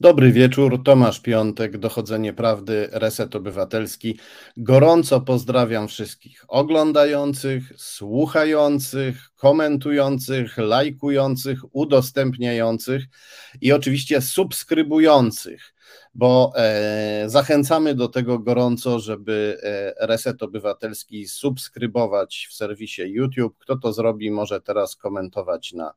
Dobry wieczór, Tomasz Piątek, Dochodzenie Prawdy, Reset Obywatelski. Gorąco pozdrawiam wszystkich oglądających, słuchających, komentujących, lajkujących, udostępniających i oczywiście subskrybujących, bo e, zachęcamy do tego gorąco, żeby e, Reset Obywatelski subskrybować w serwisie YouTube. Kto to zrobi, może teraz komentować na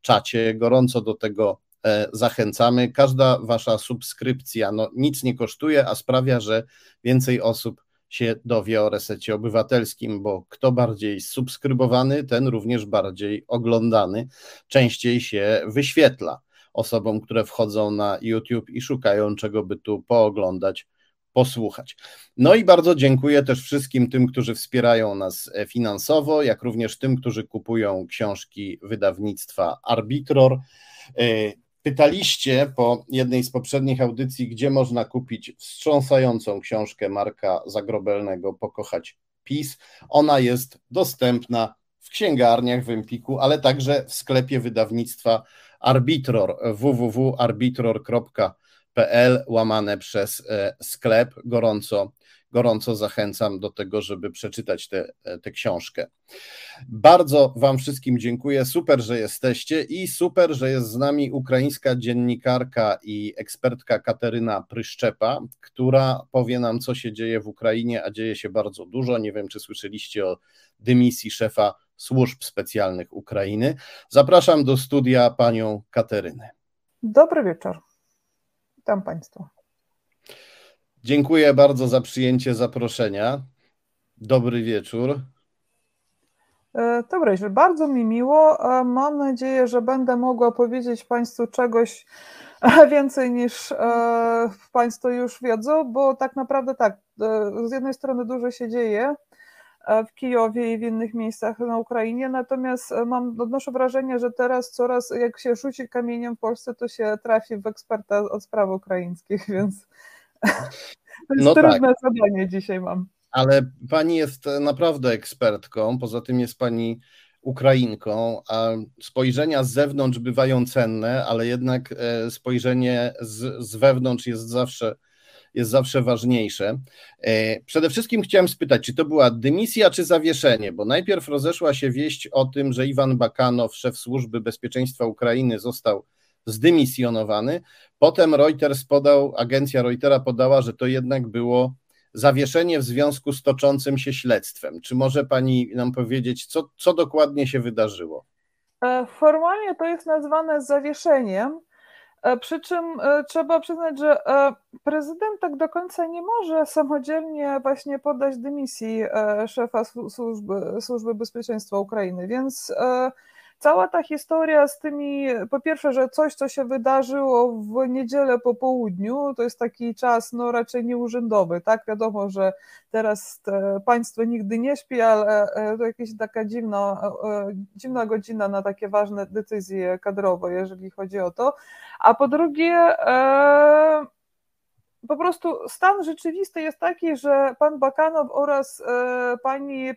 czacie. Gorąco do tego zachęcamy. Każda wasza subskrypcja no, nic nie kosztuje, a sprawia, że więcej osób się dowie o resecie obywatelskim, bo kto bardziej subskrybowany, ten również bardziej oglądany, częściej się wyświetla osobom, które wchodzą na YouTube i szukają czego by tu pooglądać, posłuchać. No i bardzo dziękuję też wszystkim tym, którzy wspierają nas finansowo, jak również tym, którzy kupują książki wydawnictwa Arbitror. Pytaliście po jednej z poprzednich audycji, gdzie można kupić wstrząsającą książkę Marka Zagrobelnego Pokochać PiS. Ona jest dostępna w księgarniach w Empiku, ale także w sklepie wydawnictwa Arbitror www.arbitror.pl łamane przez e, sklep. Gorąco gorąco zachęcam do tego, żeby przeczytać tę książkę. Bardzo Wam wszystkim dziękuję. Super, że jesteście i super, że jest z nami ukraińska dziennikarka i ekspertka Kateryna Pryszczepa, która powie nam, co się dzieje w Ukrainie, a dzieje się bardzo dużo. Nie wiem, czy słyszeliście o dymisji szefa służb specjalnych Ukrainy. Zapraszam do studia panią Katerynę. Dobry wieczór. Witam Państwa. Dziękuję bardzo za przyjęcie zaproszenia. Dobry wieczór. E, dobry. Bardzo mi miło. E, mam nadzieję, że będę mogła powiedzieć Państwu czegoś więcej niż e, Państwo już wiedzą, bo tak naprawdę tak, z jednej strony dużo się dzieje w Kijowie i w innych miejscach na Ukrainie, natomiast mam, odnoszę wrażenie, że teraz coraz jak się rzuci kamieniem w Polsce, to się trafi w eksperta od spraw ukraińskich, więc to jest no trudne tak. zadanie dzisiaj mam. Ale pani jest naprawdę ekspertką, poza tym jest pani Ukrainką, a spojrzenia z zewnątrz bywają cenne, ale jednak e, spojrzenie z, z wewnątrz jest zawsze, jest zawsze ważniejsze. E, przede wszystkim chciałem spytać, czy to była dymisja, czy zawieszenie, bo najpierw rozeszła się wieść o tym, że Iwan Bakanow, szef służby bezpieczeństwa Ukrainy, został zdymisjonowany. Potem Reuters podał, agencja Reutera podała, że to jednak było zawieszenie w związku z toczącym się śledztwem. Czy może pani nam powiedzieć, co, co dokładnie się wydarzyło? E, formalnie to jest nazwane zawieszeniem, e, przy czym e, trzeba przyznać, że prezydent tak do końca nie może samodzielnie właśnie podać dymisji szefa służby, służby bezpieczeństwa Ukrainy, więc cała ta historia z tymi, po pierwsze, że coś, co się wydarzyło w niedzielę po południu, to jest taki czas no raczej nieurzędowy, tak? Wiadomo, że teraz państwo nigdy nie śpi, ale e, to jakaś taka dziwna, e, dziwna godzina na takie ważne decyzje kadrowe, jeżeli chodzi o to. A po drugie, e, po prostu stan rzeczywisty jest taki, że pan Bakanow oraz e, pani e,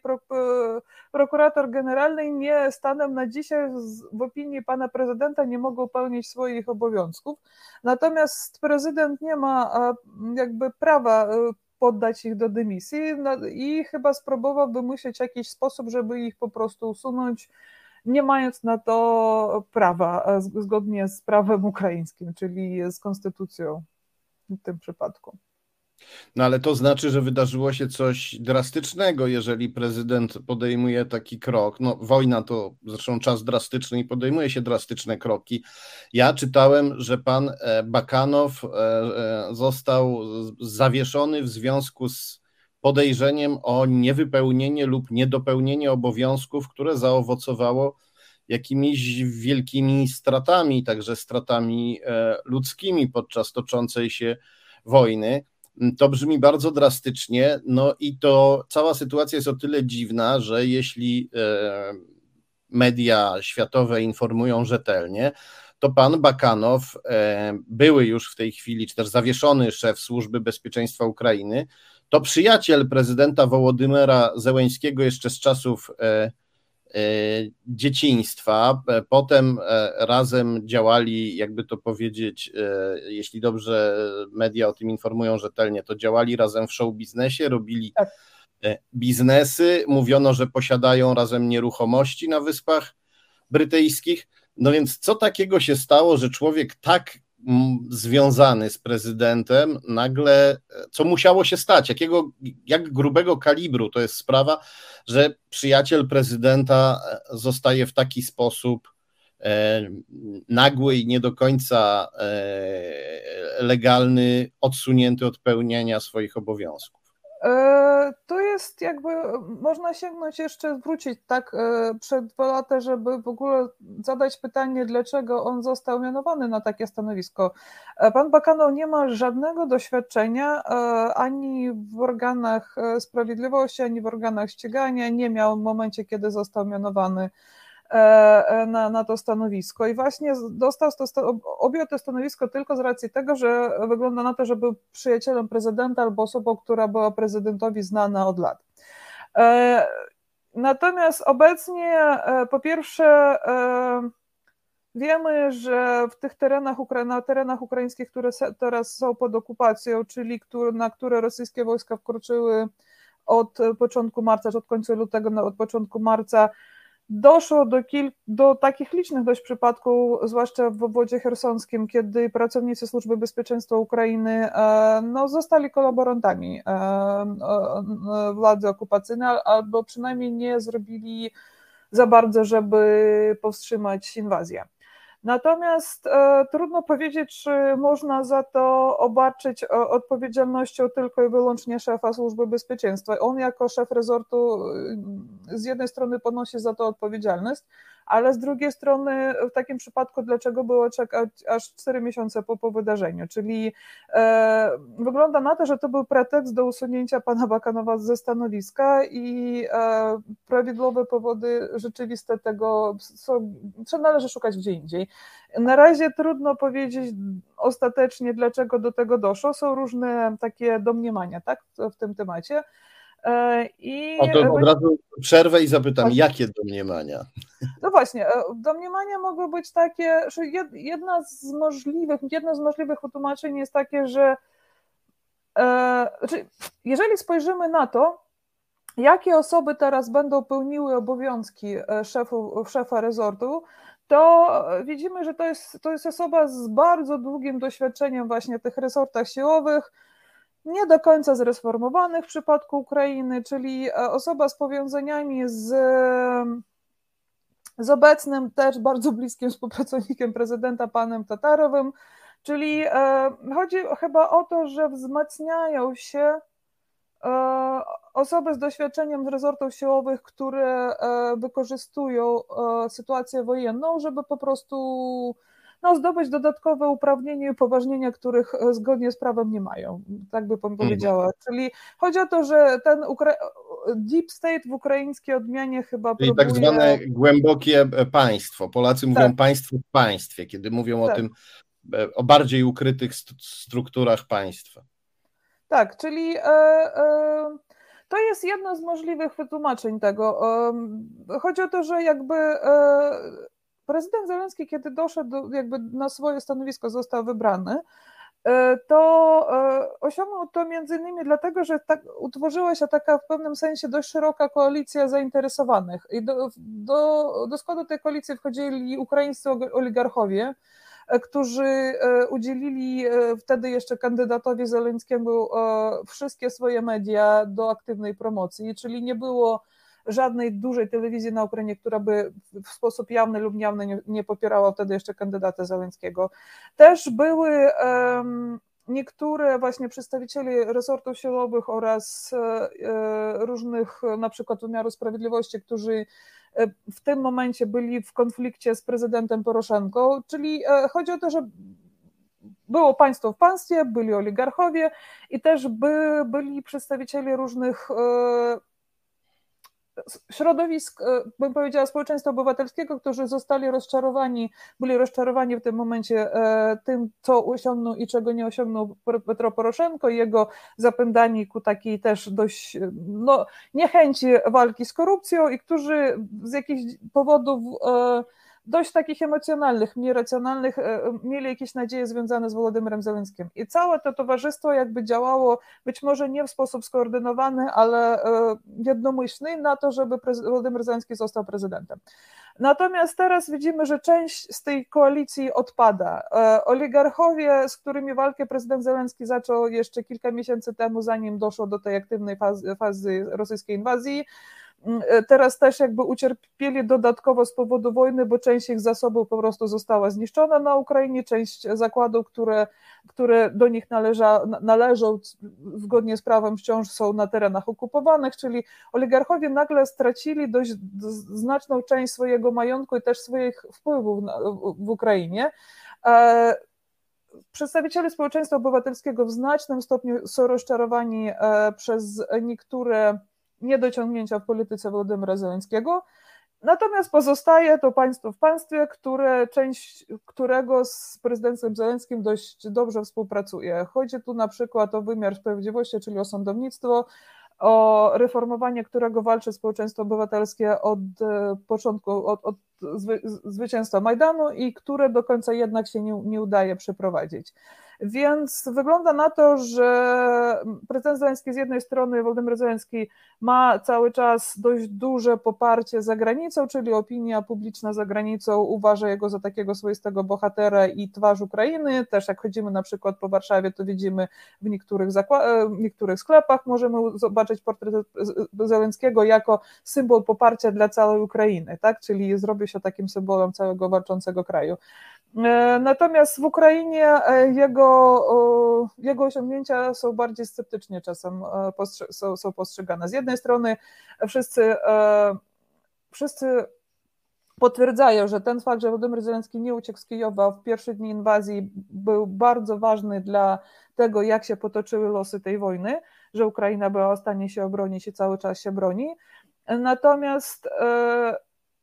prokurator generalny nie stanem na dzisiaj w opinii pana prezydenta nie mogą pełnić swoich obowiązków. Natomiast prezydent nie ma e, jakby prawa poddać ich do dymisji no i chyba spróbowałby myśleć jakiś sposób, żeby ich po prostu usunąć nie mając na to prawa, zgodnie z prawem ukraińskim, czyli z konstytucją w tym przypadku. No ale to znaczy, że wydarzyło się coś drastycznego, jeżeli prezydent podejmuje taki krok. No, wojna to zresztą czas drastyczny i podejmuje się drastyczne kroki. Ja czytałem, że pan e, Bakanow e, e, został zawieszony w związku z podejrzeniem o niewypełnienie lub niedopełnienie obowiązków, które zaowocowało jakimiś wielkimi stratami, także stratami e, ludzkimi podczas toczącej się wojny. To brzmi bardzo drastycznie, no i to cała sytuacja jest o tyle dziwna, że jeśli e, media światowe informują rzetelnie, to pan Bakanow, e, były już w tej chwili, czy też zawieszony szef Służby Bezpieczeństwa Ukrainy, to przyjaciel prezydenta Wołodymera Zełeńskiego jeszcze z czasów dzieciństwa. Potem razem działali, jakby to powiedzieć, jeśli dobrze media o tym informują rzetelnie, to działali razem w show biznesie, robili tak. biznesy. Mówiono, że posiadają razem nieruchomości na Wyspach Brytyjskich. No więc co takiego się stało, że człowiek tak związany z prezydentem, nagle, co musiało się stać, jakiego, jak grubego kalibru to jest sprawa, że przyjaciel prezydenta e, zostaje w taki sposób e, nagły i nie do końca e, legalny, odsunięty od pełnienia swoich obowiązków. E, to jest jakby, można sięgnąć jeszcze, wrócić tak e, przed dwa lata, żeby w ogóle zadać pytanie, dlaczego on został mianowany na takie stanowisko. E, pan Bakano nie ma żadnego doświadczenia ani w organach sprawiedliwości, ani w organach ścigania, nie miał w momencie, kiedy został mianowany na, na to stanowisko i właśnie dostał to, objął to stanowisko tylko z racji tego, że wygląda na to, że był przyjacielem prezydenta albo osobą, która była prezydentowi znana od lat. E, natomiast obecnie po pierwsze wiemy, że w tych terenach, na terenach ukraińskich, które teraz są pod okupacją, czyli na które rosyjskie wojska wkroczyły od początku marca, czy od końca lutego, od początku marca, doszło do, kil, do takich licznych dość przypadków, zwłaszcza w obwodzie chersonskim, kiedy pracownicy Służby Bezpieczeństwa Ukrainy e, no, zostali kolaborantami e, e, władzy okupacyjnej, albo przynajmniej nie zrobili za bardzo, żeby powstrzymać inwazję. Natomiast e, trudno powiedzieć, czy można za to obarczyć e, odpowiedzialnością tylko i wyłącznie szefa Służby Bezpieczeństwa. On jako szef rezortu e, z jednej strony ponosi za to odpowiedzialność, ale z drugiej strony w takim przypadku dlaczego było czekać aż 4 miesiące po, po wydarzeniu, czyli e, wygląda na to, że to był pretekst do usunięcia pana Bakanowa ze stanowiska i e, prawidłowe powody rzeczywiste tego są, należy szukać gdzie indziej. Na razie trudno powiedzieć ostatecznie, dlaczego do tego doszło. Są różne takie domniemania tak, w tym temacie. E, I o to od razu przerwę i zapytam, właśnie. jakie domniemania? No właśnie, e, domniemania mogły być takie, że jedna z możliwych, jedno z możliwych utłumaczeń jest takie, że e, znaczy, jeżeli spojrzymy na to, jakie osoby teraz będą pełniły obowiązki szefu, szefa rezortu, to widzimy, że to jest, to jest osoba z bardzo długim doświadczeniem właśnie w tych resortach siłowych, nie do końca zreformowanych w przypadku Ukrainy, czyli e, osoba z powiązaniami z, z obecnym też bardzo bliskim współpracownikiem prezydenta panem Tatarowym, czyli e, chodzi chyba o to, że wzmacniają się e, osoby z doświadczeniem z rezortów siłowych, które wykorzystują sytuację wojenną, żeby po prostu no, zdobyć dodatkowe uprawnienia i upoważnienia, których e, zgodnie z prawem nie mają, tak by pan mhm. powiedziała. Czyli chodzi o to, że ten Ukra deep state w ukraińskiej odmianie chyba Czyli tak próbuje... tak zwane głębokie e, państwo. Polacy mówią tak. państwo w państwie, kiedy mówią tak. o tym, e, o bardziej ukrytych strukturach państwa. Tak, czyli to jest jedno z możliwych wytłumaczeń tego. Chodzi o to, że jakby prezydent Zelenski, kiedy doszedł, jakby na swoje stanowisko został wybrany, e, to e, osiągnął to między innymi dlatego, że tak, utworzyła się taka w pewnym sensie dość szeroka koalicja zainteresowanych. I do, do, do składu tej koalicji wchodzili ukraińscy oligarchowie, e, którzy udzielili wtedy jeszcze kandydatowi Zeleńskiemu wszystkie swoje media do aktywnej promocji, czyli nie było żadnej dużej telewizji na Ukrainie, która by w sposób jawny lub niejawny nie, nie popierała wtedy jeszcze kandydata Załęckiego. Też były um, niektóre właśnie przedstawicieli resortów siłowych oraz e, różnych na przykład wymiaru sprawiedliwości, którzy e, w tym momencie byli w konflikcie z prezydentem Poroszenką, czyli e, chodzi o to, że było państwo w państwie, byli oligarchowie i też by, byli przedstawiciele różnych środowisk, e, bym powiedziała, społeczeństwa obywatelskiego, którzy zostali rozczarowani, byli rozczarowani w tym momencie e, tym, co osiągnął i czego nie osiągnął Petro Poroszenko i jego zapędani ku takiej też dość no, niechęci walki z korupcją i którzy z jakichś powodów dość takich emocjonalnych, mniej racjonalnych, e, mieli jakieś nadzieje związane z Wolodymyrem Zelenskim. I całe to towarzystwo jakby działało być może nie w sposób skoordynowany, ale e, jednomyślny na to, żeby Wolodymyr Zelenski został prezydentem. Natomiast teraz widzimy, że część z tej koalicji odpada. E, oligarchowie, z którymi walkę prezydent Zelenski zaczął jeszcze kilka miesięcy temu, zanim doszło do tej aktywnej fazy, fazy rosyjskiej inwazji, e, teraz też jakby ucierpieli dodatkowo z powodu wojny, bo część ich zasobów po prostu została zniszczona na Ukrainie, część zakładów, które, które do nich należa, należą zgodnie z prawem wciąż są na terenach okupowanych, czyli oligarchowie nagle stracili dość znaczną część swojego majątku i też swoich wpływów w Ukrainie. E, przedstawiciele społeczeństwa obywatelskiego w znacznym stopniu są rozczarowani e, przez niektóre niedociągnięcia w polityce Władimira Zełenskiego. Natomiast pozostaje to państwo w państwie, które część którego z prezydentem Zełenskim dość dobrze współpracuje. Chodzi tu na przykład o wymiar sprawiedliwości, czyli o sądownictwo, o reformowanie którego walczy społeczeństwo obywatelskie od e, początku, od, od zwycięstwa Majdanu i które do końca jednak się nie, nie udaje przeprowadzić. Więc wygląda na to, że prezydent Zeleński z jednej strony, Władimir Zeleński ma cały czas dość duże poparcie za granicą, czyli opinia publiczna za granicą uważa jego za takiego swoistego bohatera i twarz Ukrainy. Też jak chodzimy na przykład po Warszawie, to widzimy w niektórych, w niektórych sklepach możemy zobaczyć portret Zeleńskiego jako symbol poparcia dla całej Ukrainy, tak? czyli zrobił się takim symbolem całego walczącego kraju. E, natomiast w Ukrainie e, jego, jego osiągnięcia są bardziej sceptycznie czasem e, są, są postrzegane. Z jednej strony wszyscy, wszyscy potwierdzają, że ten fakt, że Władimir Zelenski nie uciekł z Kijowa w pierwsze dni inwazji był bardzo ważny dla tego, jak się potoczyły losy tej wojny, że Ukraina była w stanie się obronić i cały czas się broni. Natomiast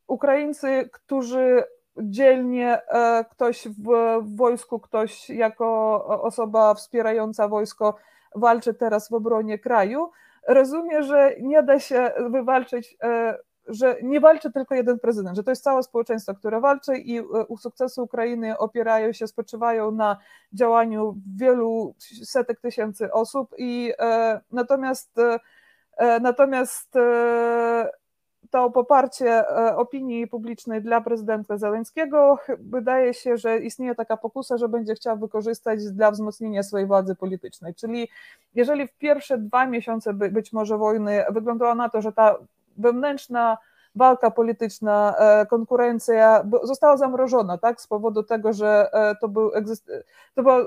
Ukraińcy, którzy dzielnie e, ktoś w wojsku, ktoś jako osoba wspierająca wojsko walczy teraz w obronie kraju, rozumie, że nie da się wywalczyć, e, że nie walczy tylko jeden prezydent, że to jest całe społeczeństwo, które walczy i e, u sukcesu Ukrainy opierają się, spoczywają na działaniu wielu setek tysięcy osób i natomiast natomiast to poparcie e, opinii publicznej dla prezydenta Zeleńskiego wydaje się, że istnieje taka pokusa, że będzie chciał wykorzystać dla wzmocnienia swojej władzy politycznej. Czyli jeżeli w pierwsze dwa miesiące być może wojny wyglądało na to, że ta wewnętrzna walka polityczna, e, konkurencja została zamrożona, tak, z powodu tego, że e, to był, to była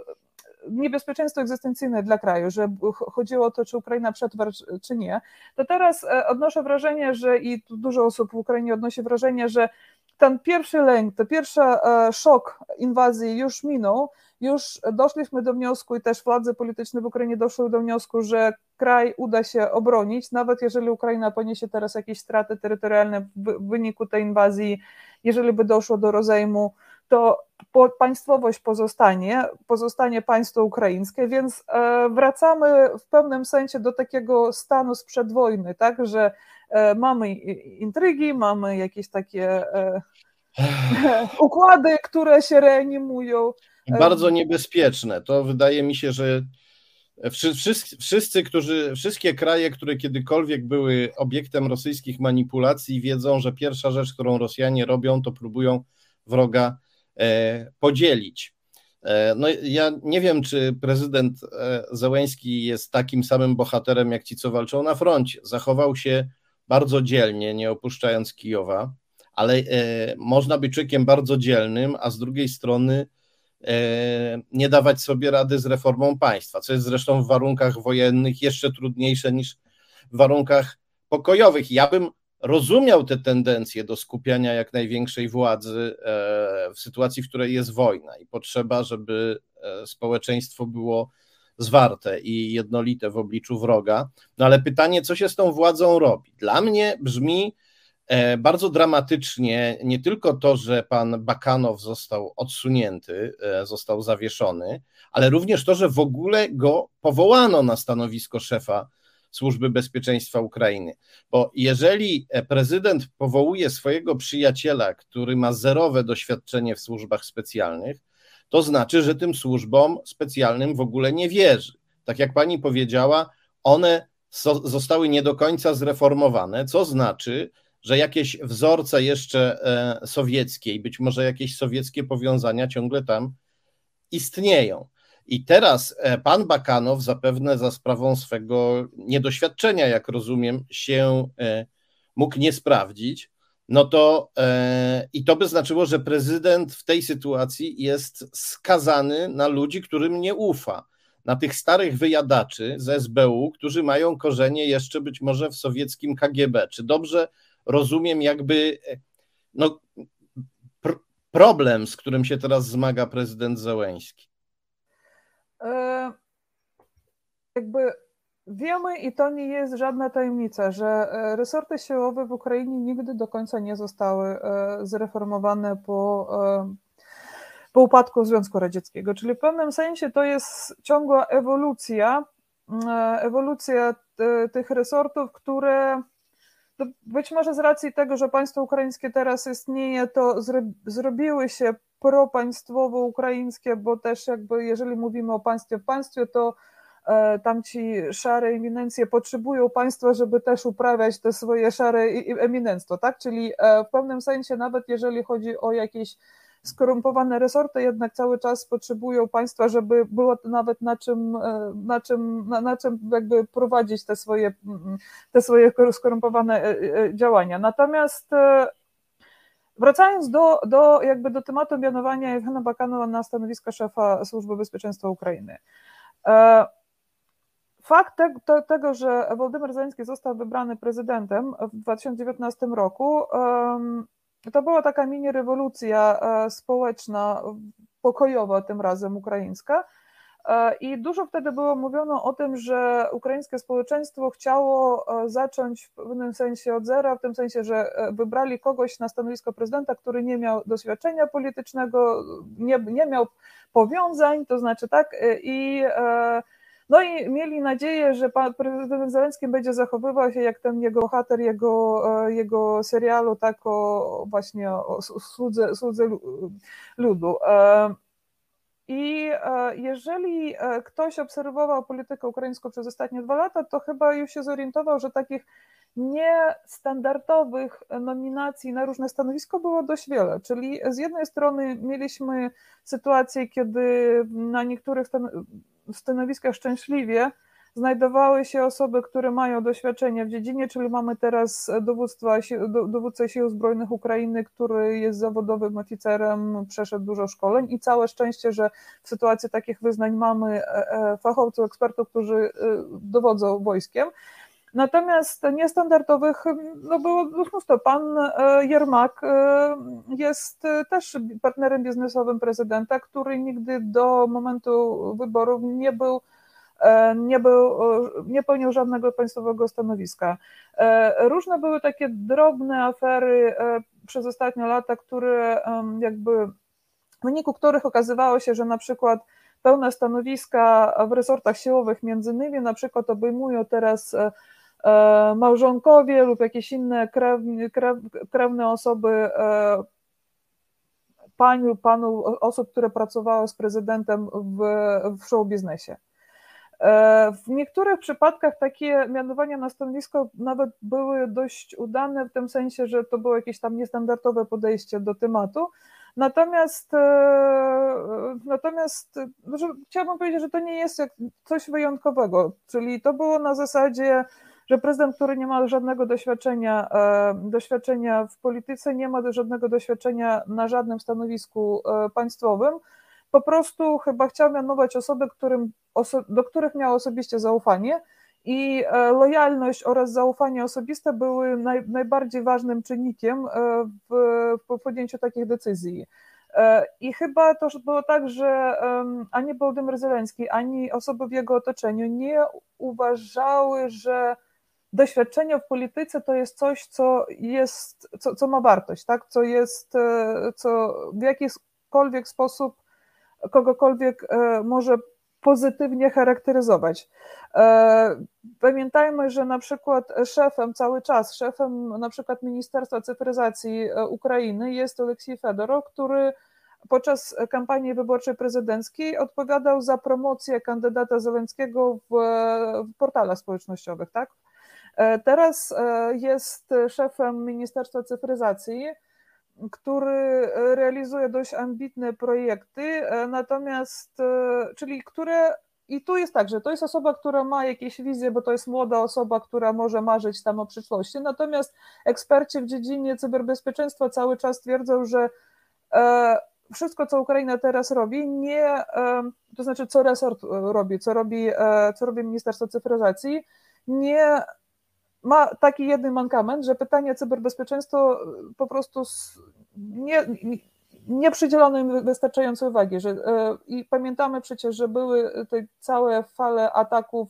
niebezpieczeństwo egzystencyjne dla kraju, że chodziło o to, czy Ukraina przetrwa, czy nie, to teraz e, odnoszę wrażenie, że i dużo osób w Ukrainie odnosi wrażenie, że ten pierwszy lęk, ten pierwszy e, szok inwazji już minął, już doszliśmy do wniosku i też władze polityczne w Ukrainie doszły do wniosku, że kraj uda się obronić, nawet jeżeli Ukraina poniesie teraz jakieś straty terytorialne w wyniku tej inwazji, jeżeli by doszło do rozejmu, to państwowość pozostanie, pozostanie państwo ukraińskie, więc e, wracamy w pewnym sensie do takiego stanu sprzed wojny, tak, że e, mamy intrygi, mamy jakieś takie e, układy, które się reanimują. Bardzo niebezpieczne. To wydaje mi się, że wszyscy, wszyscy, którzy, wszystkie kraje, które kiedykolwiek były obiektem rosyjskich manipulacji, wiedzą, że pierwsza rzecz, którą Rosjanie robią, to próbują wroga podzielić. E, no, ja nie wiem, czy prezydent e, Zełęński jest takim samym bohaterem, jak ci, co walczą na froncie. Zachował się bardzo dzielnie, nie opuszczając Kijowa, ale można być człowiekiem bardzo dzielnym, a z drugiej strony nie dawać sobie rady z reformą państwa, co jest zresztą w warunkach wojennych jeszcze trudniejsze niż w warunkach pokojowych. Ja bym rozumiał te tendencje do skupiania jak największej władzy e, w sytuacji, w której jest wojna i potrzeba, żeby e, społeczeństwo było zwarte i jednolite w obliczu wroga. No ale pytanie, co się z tą władzą robi? Dla mnie brzmi e, bardzo dramatycznie nie tylko to, że pan Bakanow został odsunięty, został zawieszony, ale również to, że w ogóle go powołano na stanowisko szefa Służby Bezpieczeństwa Ukrainy. Bo jeżeli prezydent powołuje swojego przyjaciela, który ma zerowe doświadczenie w służbach specjalnych, to znaczy, że tym służbom specjalnym w ogóle nie wierzy. Tak jak pani powiedziała, one so, zostały nie do końca zreformowane, co znaczy, że jakieś wzorce jeszcze e, sowieckie i być może jakieś sowieckie powiązania ciągle tam istnieją. I teraz e, pan Bakanow, zapewne za sprawą swego niedoświadczenia, jak rozumiem, się e, mógł nie sprawdzić. No to e, i to by znaczyło, że prezydent w tej sytuacji jest skazany na ludzi, którym nie ufa. Na tych starych wyjadaczy z SBU, którzy mają korzenie jeszcze być może w sowieckim KGB. Czy dobrze rozumiem, jakby no, pr problem, z którym się teraz zmaga prezydent Zełęński? E, jakby wiemy i to nie jest żadna tajemnica, że e, resorty siłowe w Ukrainie nigdy do końca nie zostały e, zreformowane po, po upadku Związku Radzieckiego. Czyli w pewnym sensie to jest ciągła ewolucja, ewolucja tych resortów, które być może z racji tego, że państwo ukraińskie teraz istnieje, to zrobiły się propaństwowo-ukraińskie, bo też jakby jeżeli mówimy o państwie w państwie, to e, tam ci szare eminencje potrzebują państwa, żeby też uprawiać te swoje szare eminenctwo, tak? Czyli e, w pewnym sensie nawet jeżeli chodzi o jakieś skorumpowane resorty jednak cały czas potrzebują państwa, żeby było nawet na czym, e, na czym, na, na czym jakby prowadzić te swoje, te swoje skorumpowane działania. Natomiast Wracając do, do, jakby do tematu mianowania Jewgena Bakanowa na stanowisko szefa Służby Bezpieczeństwa Ukrainy. E, fakt te, te, tego, że Władimir Zelenski został wybrany prezydentem w 2019 roku, to była taka mini rewolucja e, społeczna, pokojowa tym razem ukraińska, I dużo wtedy było mówiono o tym, że ukraińskie społeczeństwo chciało e, zacząć w pewnym sensie od zera, w tym sensie, że e, wybrali kogoś na stanowisko prezydenta, który nie miał doświadczenia politycznego, nie, nie miał powiązań, to znaczy tak, i no i mieli nadzieję, że pan prezydent Zelenski będzie zachowywał się jak ten jego bohater jego, jego serialu, tak o właśnie o słudze ludu. I e, jeżeli e, ktoś obserwował politykę ukraińską przez ostatnie dwa lata, to chyba już się zorientował, że takich niestandardowych nominacji na różne stanowisko było dość wiele. Czyli z jednej strony mieliśmy sytuację, kiedy na niektórych stanowiskach szczęśliwie znajdowały się osoby, które mają doświadczenie w dziedzinie, czyli mamy teraz dowództwa, dowódcę sił zbrojnych Ukrainy, który jest zawodowym oficerem, przeszedł dużo szkoleń i całe szczęście, że w sytuacji takich wyznań mamy e, e, fachowców, ekspertów, którzy e, dowodzą wojskiem. Natomiast niestandardowych no było mnóstwo. Pan Jermak jest też partnerem biznesowym prezydenta, który nigdy do momentu wyborów nie był nie, był, nie pełnił żadnego państwowego stanowiska. E, różne były takie drobne afery e, przez ostatnie lata, które jakby w wyniku których okazywało się, że na przykład pełne stanowiska w resortach siłowych między innymi na przykład obejmują teraz małżonkowie lub jakieś inne krewne, krewne osoby pań lub panów, osób, które pracowały z prezydentem w, w show biznesie. E, w niektórych przypadkach takie mianowania na stanowisko nawet były dość udane, w tym sensie, że to było jakieś tam niestandardowe podejście do tematu. Natomiast, e, natomiast że chciałabym powiedzieć, że to nie jest coś wyjątkowego, czyli to było na zasadzie, że prezydent, który nie ma żadnego doświadczenia, e, doświadczenia w polityce, nie ma żadnego doświadczenia na żadnym stanowisku państwowym, po prostu chyba chciał mianować osoby, którym, do których miał osobiście zaufanie i e, lojalność oraz zaufanie osobiste były naj, najbardziej ważnym czynnikiem e, w, w podjęciu takich decyzji. I chyba to było tak, że ani Wołodymyr Zelenski, ani osoby w jego otoczeniu nie uważały, że doświadczenie w polityce to jest coś, co jest, co, co ma wartość, tak? co jest, co w jakikolwiek sposób kogokolwiek może pozytywnie charakteryzować. E, pamiętajmy, że na przykład szefem cały czas, szefem na przykład Ministerstwa Cyfryzacji e, Ukrainy jest Oleksiej Fedorow, który podczas kampanii wyborczej prezydenckiej odpowiadał za promocję kandydata Zeleńskiego w, w portalach społecznościowych, tak? E, teraz jest szefem Ministerstwa Cyfryzacji, który realizuje dość ambitne projekty, natomiast, czyli które i tu jest tak, że to jest osoba, która ma jakieś wizje, bo to jest młoda osoba, która może marzyć tam o przyszłości. Natomiast eksperci w dziedzinie cyberbezpieczeństwa cały czas twierdzą, że e, wszystko, co Ukraina teraz robi, nie, e, to znaczy co resort robi, co robi, e, co robi Ministerstwo Cyfryzacji, nie ma taki jeden mankament, że pytanie cyberbezpieczeństwa po prostu nie, nie przydzielono im wystarczającej uwagi. Że, e, I pamiętamy przecież, że były te całe fale ataków,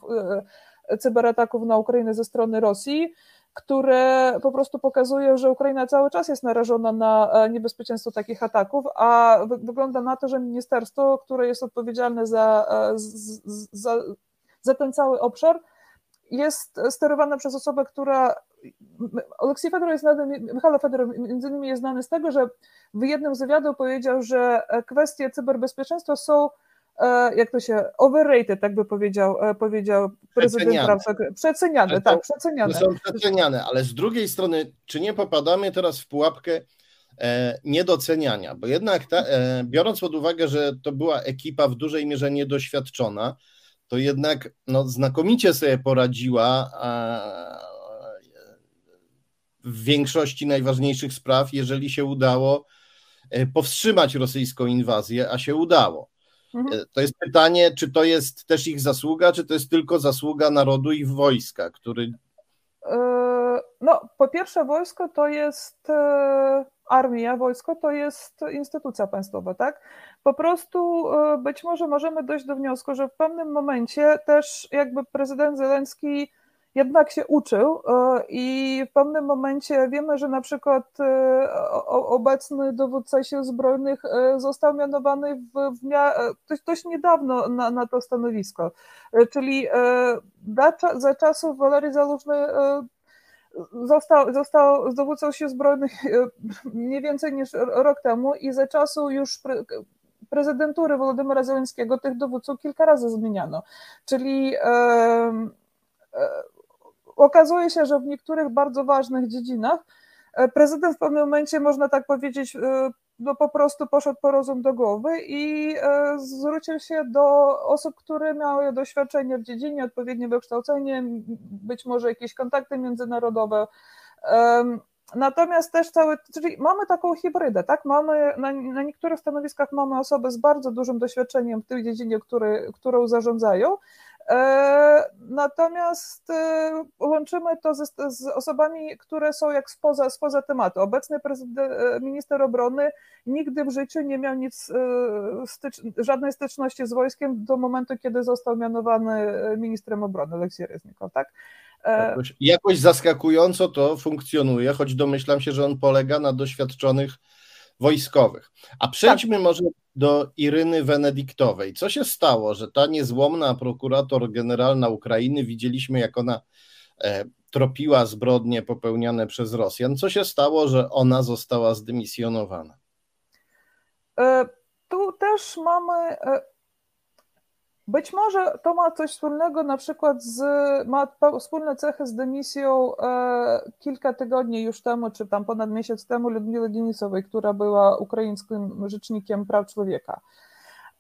e, cyberataków na Ukrainę ze strony Rosji, które po prostu pokazują, że Ukraina cały czas jest narażona na e, niebezpieczeństwo takich ataków, a wygląda na to, że ministerstwo, które jest odpowiedzialne za, za, za ten cały obszar, jest sterowane przez osobę, która. Oleksiej Fedorow jest znany, Michał Fedorow między innymi jest znany z tego, że w jednym z wywiadów powiedział, że kwestie cyberbezpieczeństwa są e, jak to się, overrated, tak by powiedział, e, powiedział prezydent Przeceniane. Przeceniane, tak, przeceniane. Są przeceniane, ale z drugiej strony, czy nie popadamy teraz w pułapkę e, niedoceniania? Bo jednak, ta, biorąc pod uwagę, że to była ekipa w dużej mierze niedoświadczona, to jednak no, znakomicie sobie poradziła w większości najważniejszych spraw, jeżeli się udało e, powstrzymać rosyjską inwazję, a się udało. Mhm. E, to jest pytanie, czy to jest też ich zasługa, czy to jest tylko zasługa narodu i wojska, który. E, no, po pierwsze, wojsko to jest armia, wojsko to jest instytucja państwowa, tak? Po prostu być może możemy dojść do wniosku, że w pewnym momencie też jakby prezydent Zelenski jednak się uczył e, i w pewnym momencie wiemy, że na przykład e, obecny dowódca sił zbrojnych e, został mianowany w, w dość, dość niedawno na, na to stanowisko, czyli za czasów Walerii Zalużny został, został dowódcą sił zbrojnych mniej więcej niż rok temu i za czasu już prezydentury Wolodymyra Zeleńskiego tych dowódców kilka razy zmieniano, czyli okazuje się, że w niektórych bardzo ważnych dziedzinach e, prezydent w pewnym momencie, można tak powiedzieć, e, no po prostu poszedł po rozum do głowy i e, zwrócił się do osób, które miały doświadczenie w dziedzinie, odpowiednie wykształcenie, być może jakieś kontakty międzynarodowe. Natomiast też cały, czyli mamy taką hybrydę, tak? Mamy na, na niektórych stanowiskach mamy osoby z bardzo dużym doświadczeniem w tej dziedzinie, który, którą zarządzają, E, natomiast e, łączymy to z, z, osobami, które są jak spoza, spoza tematu. Obecny e, minister obrony nigdy w życiu nie miał nic, stycz, żadnej styczności z wojskiem do momentu, kiedy został mianowany ministrem obrony, Aleksiej Reznikow, tak? Jakoś, jakoś zaskakująco to funkcjonuje, choć domyślam się, że on polega na doświadczonych wojskowych. A przejdźmy tak. może do Iryny Wenedyktowej. Co się stało, że ta niezłomna prokurator generalna Ukrainy, widzieliśmy jak ona e, tropiła zbrodnie popełniane przez Rosjan. Co się stało, że ona została zdymisjonowana? E, tu też mamy e, być może to ma coś wspólnego na przykład z, ma wspólne cechy z dymisją e, kilka tygodni już temu, czy tam ponad miesiąc temu Ludmiły Denisowej, która była ukraińskim rzecznikiem praw człowieka.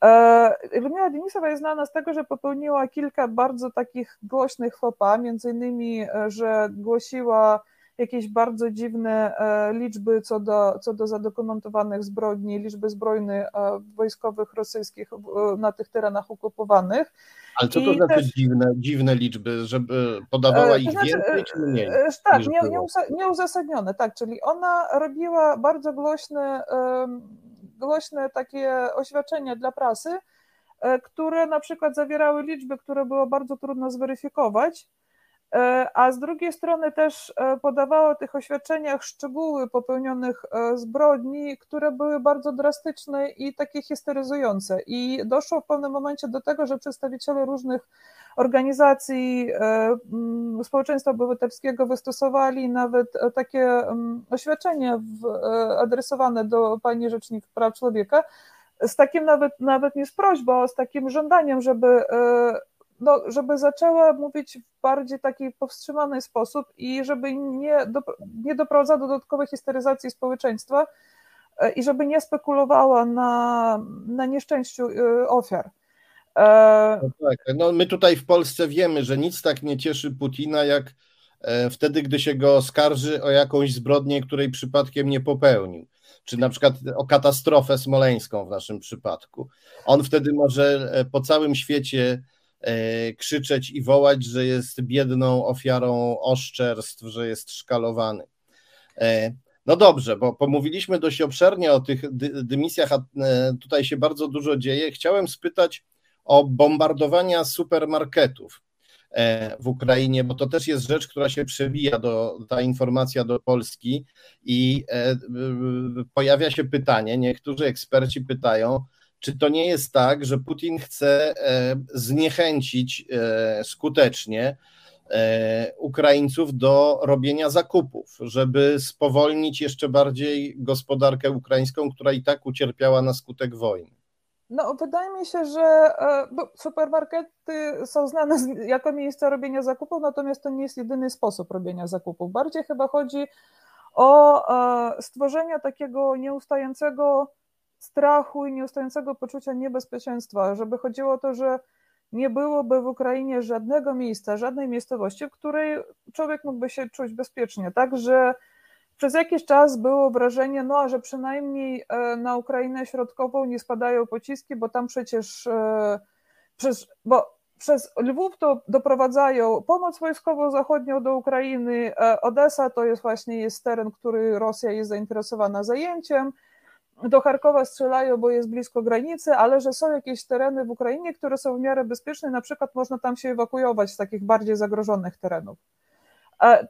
E, Ludmiła Denisowa jest znana z tego, że popełniła kilka bardzo takich głośnych fopa, między innymi, e, że głosiła jakieś bardzo dziwne e, liczby co do, co do zadokumentowanych zbrodni, liczby zbrojnych e, wojskowych rosyjskich na tych terenach okupowanych. Ale co to I znaczy też, dziwne, dziwne liczby, żeby podawała ich znaczy, więcej czy mniej? Tak, nie, nieuzasadnione, tak, czyli ona robiła bardzo głośne głośne takie oświadczenia dla prasy, które na przykład zawierały liczby, które było bardzo trudno zweryfikować, a z drugiej strony też podawało w tych oświadczeniach szczegóły popełnionych zbrodni, które były bardzo drastyczne i takie histeryzujące. I doszło w pewnym momencie do tego, że przedstawiciele różnych organizacji e, społeczeństwa obywatelskiego wystosowali nawet e, takie oświadczenie e, adresowane do pani Rzecznik Praw Człowieka, z takim nawet, nawet nie z prośbą, z takim żądaniem, żeby, no, żeby zaczęła mówić w bardziej taki powstrzymany sposób i żeby nie, do, nie doprowadzała do dodatkowej histeryzacji społeczeństwa i żeby nie spekulowała na, na nieszczęściu ofiar. E, no tak, no my tutaj w Polsce wiemy, że nic tak nie cieszy Putina, jak e, wtedy, gdy się go oskarży o jakąś zbrodnię, której przypadkiem nie popełnił. Czy na przykład o katastrofę smoleńską w naszym przypadku. On wtedy może e, po całym świecie krzyczeć i wołać, że jest biedną ofiarą oszczerstw, że jest szkalowany. No dobrze, bo pomówiliśmy dość obszernie o tych dymisjach, a tutaj się bardzo dużo dzieje. Chciałem spytać o bombardowania supermarketów e, w Ukrainie, bo to też jest rzecz, która się przebija do, ta informacja do Polski i e, pojawia się pytanie, niektórzy eksperci pytają, czy to nie jest tak, że Putin chce e, zniechęcić skutecznie Ukraińców do robienia zakupów, żeby spowolnić jeszcze bardziej gospodarkę ukraińską, która i tak ucierpiała na skutek wojny? No, wydaje mi się, że e, supermarkety są znane jako miejsce robienia zakupów, natomiast to nie jest jedyny sposób robienia zakupów. Bardziej chyba chodzi o e, stworzenie takiego nieustającego strachu i nieustającego poczucia niebezpieczeństwa, żeby chodziło o to, że nie byłoby w Ukrainie żadnego miejsca, żadnej miejscowości, w której człowiek mógłby się czuć bezpiecznie, tak, że przez jakiś czas było wrażenie, no, że przynajmniej e, na Ukrainę Środkową nie spadają pociski, bo tam przecież e, przez, bo przez Lwów to doprowadzają pomoc wojskową zachodnią do Ukrainy. E, Odessa to jest właśnie jest teren, który Rosja jest zainteresowana zajęciem. Do Charkowa strzelają, bo jest blisko granicy, ale że są jakieś tereny w Ukrainie, które są w miarę bezpieczne, na przykład można tam się ewakuować z takich bardziej zagrożonych terenów.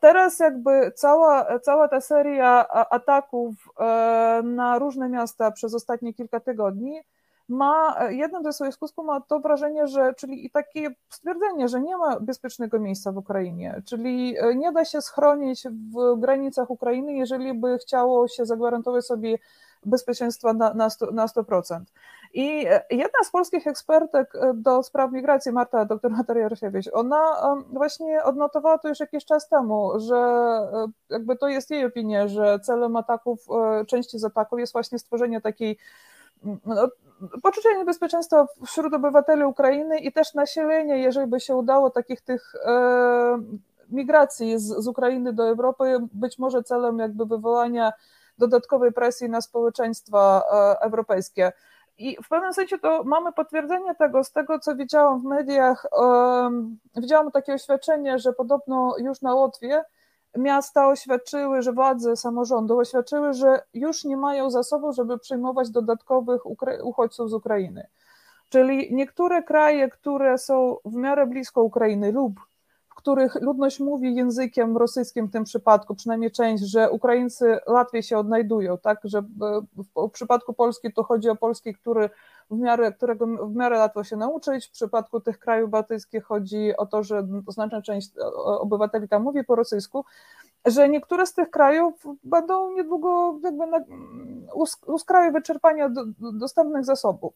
Teraz jakby cała, cała ta seria ataków e, na różne miasta przez ostatnie kilka tygodni ma, jednym ze swoich skutków ma to wrażenie, że, czyli i takie stwierdzenie, że nie ma bezpiecznego miejsca w Ukrainie, czyli e, nie da się schronić w granicach Ukrainy, jeżeli by chciało się zagwarantować sobie bezpieczeństwa na, na, 100, na 100%. I jedna z polskich ekspertek e, do spraw migracji, Marta, dr Natalia Rysiewicz, ona właśnie odnotowała to już jakiś czas temu, że e, jakby to jest jej opinia, że celem ataków, e, części z ataków jest właśnie stworzenie takiej no, poczucia niebezpieczeństwa wśród obywateli Ukrainy i też nasilenie, jeżeli by się udało takich tych migracji z, z Ukrainy do Europy, być może celem jakby wywołania dodatkowej presji na społeczeństwa europejskie. I w pewnym sensie to mamy potwierdzenie tego, z tego co widziałam w mediach, um, widziałam takie oświadczenie, że podobno już na Łotwie miasta oświadczyły, że władze samorządu oświadczyły, że już nie mają zasobów, żeby przyjmować dodatkowych uchodźców z Ukrainy. Czyli niektóre kraje, które są w miarę blisko Ukrainy lub których ludność mówi językiem rosyjskim w tym przypadku, przynajmniej część, że Ukraińcy łatwiej się odnajdują, tak, że e, w przypadku Polski to chodzi o polski, który w miarę, którego w miarę łatwo się nauczyć, w przypadku tych krajów bałtyckich chodzi o to, że znaczna część obywateli tam mówi po rosyjsku, że niektóre z tych krajów będą niedługo jakby na, u skraju wyczerpania do, dostępnych zasobów.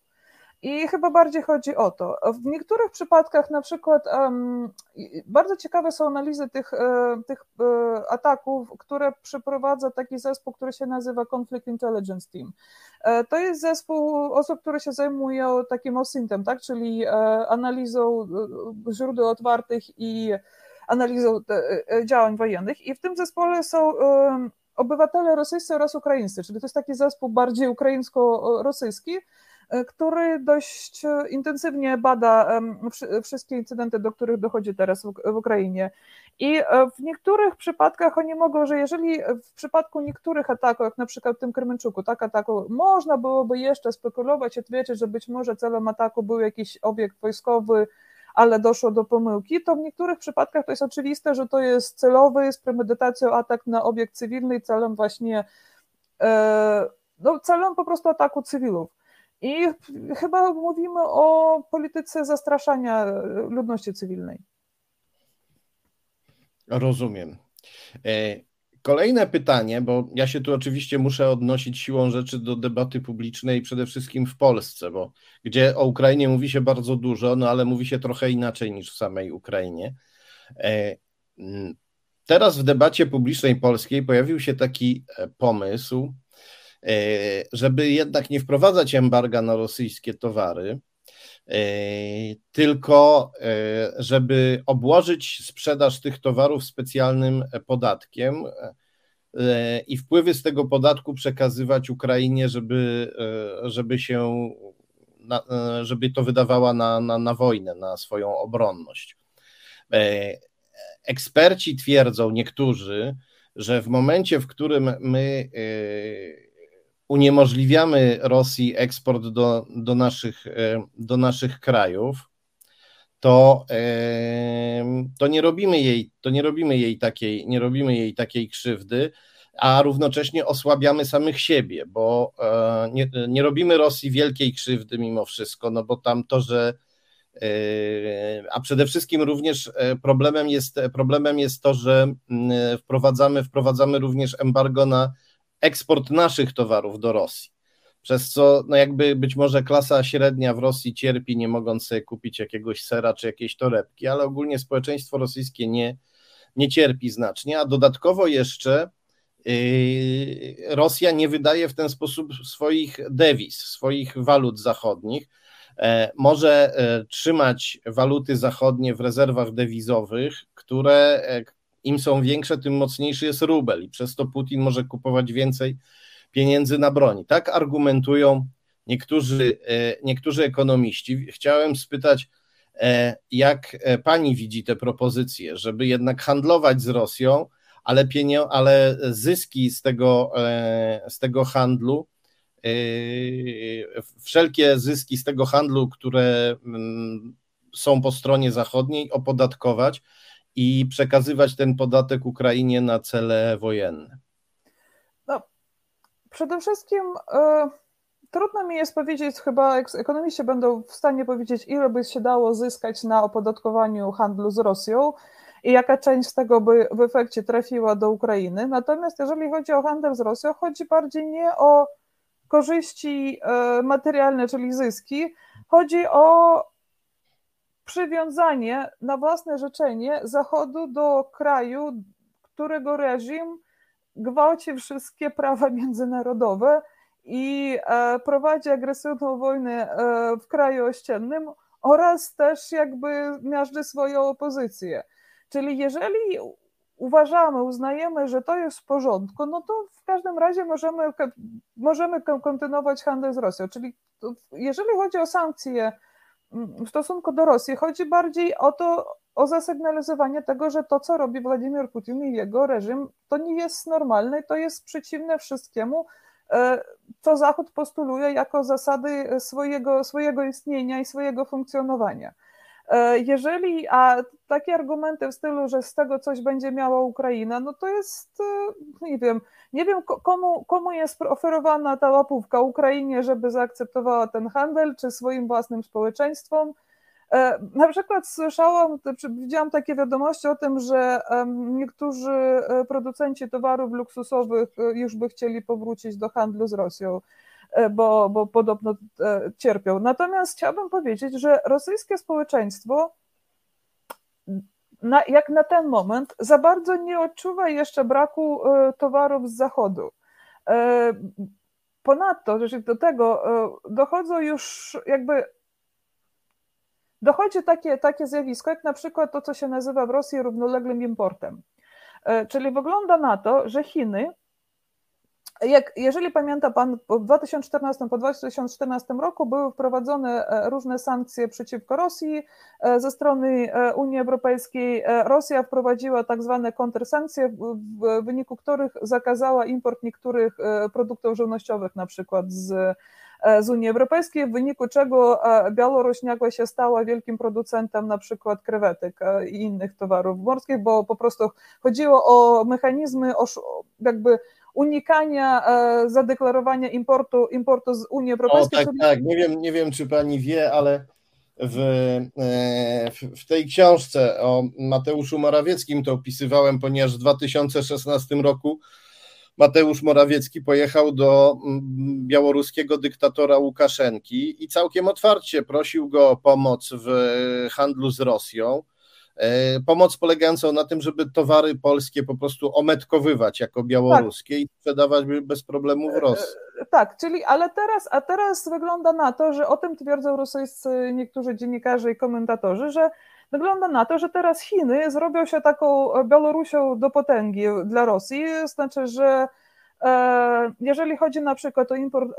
I chyba bardziej chodzi o to. W niektórych przypadkach, na przykład, um, bardzo ciekawe są analizy tych, e, tych e, ataków, które przeprowadza taki zespół, który się nazywa Conflict Intelligence Team. E, to jest zespół osób, które się zajmują takim OSINT-em, tak? czyli analizą źródeł otwartych i analizą działań wojennych. I w tym zespole są obywatele rosyjscy oraz ukraińscy, czyli to jest taki zespół bardziej ukraińsko-rosyjski, który dość intensywnie bada wszystkie incydenty, do których dochodzi teraz w Ukrainie. I w niektórych przypadkach oni mogą, że jeżeli w przypadku niektórych ataków, jak na przykład w tym Kremenczuku, tak ataku, można byłoby jeszcze spekulować i twierdzić, że być może celem ataku był jakiś obiekt wojskowy, ale doszło do pomyłki, to w niektórych przypadkach to jest oczywiste, że to jest celowy, z premedytacją atak na obiekt cywilny celem właśnie, e, no celem po prostu ataku cywilów. I chyba mówimy o polityce zastraszania ludności cywilnej. Rozumiem. E, Kolejne pytanie, bo ja się tu oczywiście muszę odnosić siłą rzeczy do debaty publicznej przede wszystkim w Polsce, bo gdzie o Ukrainie mówi się bardzo dużo, no ale mówi się trochę inaczej niż w samej Ukrainie. E, teraz w debacie publicznej polskiej pojawił się taki e, pomysł, żeby jednak nie wprowadzać embarga na rosyjskie towary, tylko żeby obłożyć sprzedaż tych towarów specjalnym podatkiem i wpływy z tego podatku przekazywać Ukrainie, żeby, żeby się żeby to wydawała na, na, na wojnę, na swoją obronność. Eksperci twierdzą, niektórzy, że w momencie, w którym my uniemożliwiamy Rosji eksport do, do, naszych, e, do naszych krajów, to, to nie robimy jej, to nie robimy jej takiej, nie robimy jej takiej krzywdy, a równocześnie osłabiamy samych siebie, bo e, nie, nie robimy Rosji wielkiej krzywdy mimo wszystko, no bo tam to, że e, a przede wszystkim również problemem jest, problemem jest to, że wprowadzamy, wprowadzamy również embargo na eksport naszych towarów do Rosji. Przez co, no jakby być może klasa średnia w Rosji cierpi, nie mogąc sobie kupić jakiegoś sera czy jakiejś torebki, ale ogólnie społeczeństwo rosyjskie nie, nie cierpi znacznie, a dodatkowo jeszcze yy, Rosja nie wydaje w ten sposób swoich dewiz, swoich walut zachodnich. E, może e, trzymać waluty zachodnie w rezerwach dewizowych, które, e, im są większe, tym mocniejszy jest rubel i przez to Putin może kupować więcej pieniędzy na broni. Tak argumentują niektórzy, e, niektórzy ekonomiści. Chciałem spytać, e, jak e, pani widzi te propozycje, żeby jednak handlować z Rosją, ale, pienio- ale zyski z tego, z tego handlu, wszelkie zyski z tego handlu, które mm, są po stronie zachodniej, opodatkować, i przekazywać ten podatek Ukrainie na cele wojenne? No, przede wszystkim y, trudno mi jest powiedzieć, chyba ekonomiści będą w stanie powiedzieć, ile by się dało zyskać na opodatkowaniu handlu z Rosją i jaka część z tego by w efekcie trafiła do Ukrainy. Natomiast jeżeli chodzi o handel z Rosją, chodzi bardziej nie o korzyści y, materialne, czyli zyski, chodzi o przywiązanie na własne życzenie Zachodu do kraju, którego reżim gwałci wszystkie prawa międzynarodowe i e, prowadzi agresywną wojnę e, w kraju ościennym oraz też jakby miażdży swoją opozycję. Czyli jeżeli uważamy, uznajemy, że to jest w porządku, no to w każdym razie możemy, możemy kontynuować handel z Rosją. Czyli jeżeli chodzi o sankcje w stosunku do Rosji. Chodzi bardziej o to, o zasygnalizowanie tego, że to, co robi Władimir Putin i jego reżim, to nie jest normalne i to jest przeciwne wszystkiemu, e, co Zachód postuluje jako zasady swojego, swojego istnienia i swojego funkcjonowania. E, jeżeli, a takie argumenty w stylu, że z tego coś będzie miała Ukraina, no to jest, e, nie wiem, nie wiem komu, komu jest oferowana ta łapówka, Ukrainie, żeby zaakceptowała ten handel, czy swoim własnym społeczeństwom. E, na przykład słyszałam, widziałam takie wiadomości o tym, że niektórzy producenci towarów luksusowych już by chcieli powrócić do handlu z Rosją. E, bo, bo podobno e, cierpią. Natomiast chciałabym powiedzieć, że rosyjskie społeczeństwo na, jak na ten moment za bardzo nie odczuwa jeszcze braku e, towarów z zachodu. Ponadto, że do tego dochodzą już jakby dochodzi takie, takie zjawisko, jak na przykład to, co się nazywa w Rosji równoległym importem. Czyli wygląda na to, że Chiny jak, jeżeli pamięta Pan, w 2014 po 2014 roku były wprowadzone e, różne sankcje przeciwko Rosji e, ze strony e, Unii Europejskiej. Rosja wprowadziła tak zwane kontrsankcje, w wyniku których zakazała import niektórych produktów żywnościowych, na przykład z, z Unii Europejskiej, w wyniku czego Białoruś nagle się stała wielkim producentem na przykład krewetek i innych towarów morskich, bo po prostu chodziło o mechanizmy jakby unikania e, zadeklarowania importu, importu z Unii Europejskiej. O, tak, tak. Nie wiem, nie wiem, czy pani wie, ale w, e, w tej książce o Mateuszu Morawieckim to opisywałem, ponieważ w 2016 roku Mateusz Morawiecki pojechał do mm, białoruskiego dyktatora Łukaszenki i całkiem otwarcie prosił go o pomoc w handlu z Rosją. E, pomoc polegającą na tym, żeby towary polskie po prostu ometkowywać jako białoruskie tak. i sprzedawać bez problemu w Rosji. E, tak, czyli ale teraz, a teraz wygląda na to, że o tym twierdzą rosyjscy niektórzy dziennikarze i komentatorzy, że wygląda na to, że teraz Chiny zrobią się taką Białorusią do potęgi dla Rosji, znaczy, że e, jeżeli chodzi na przykład o import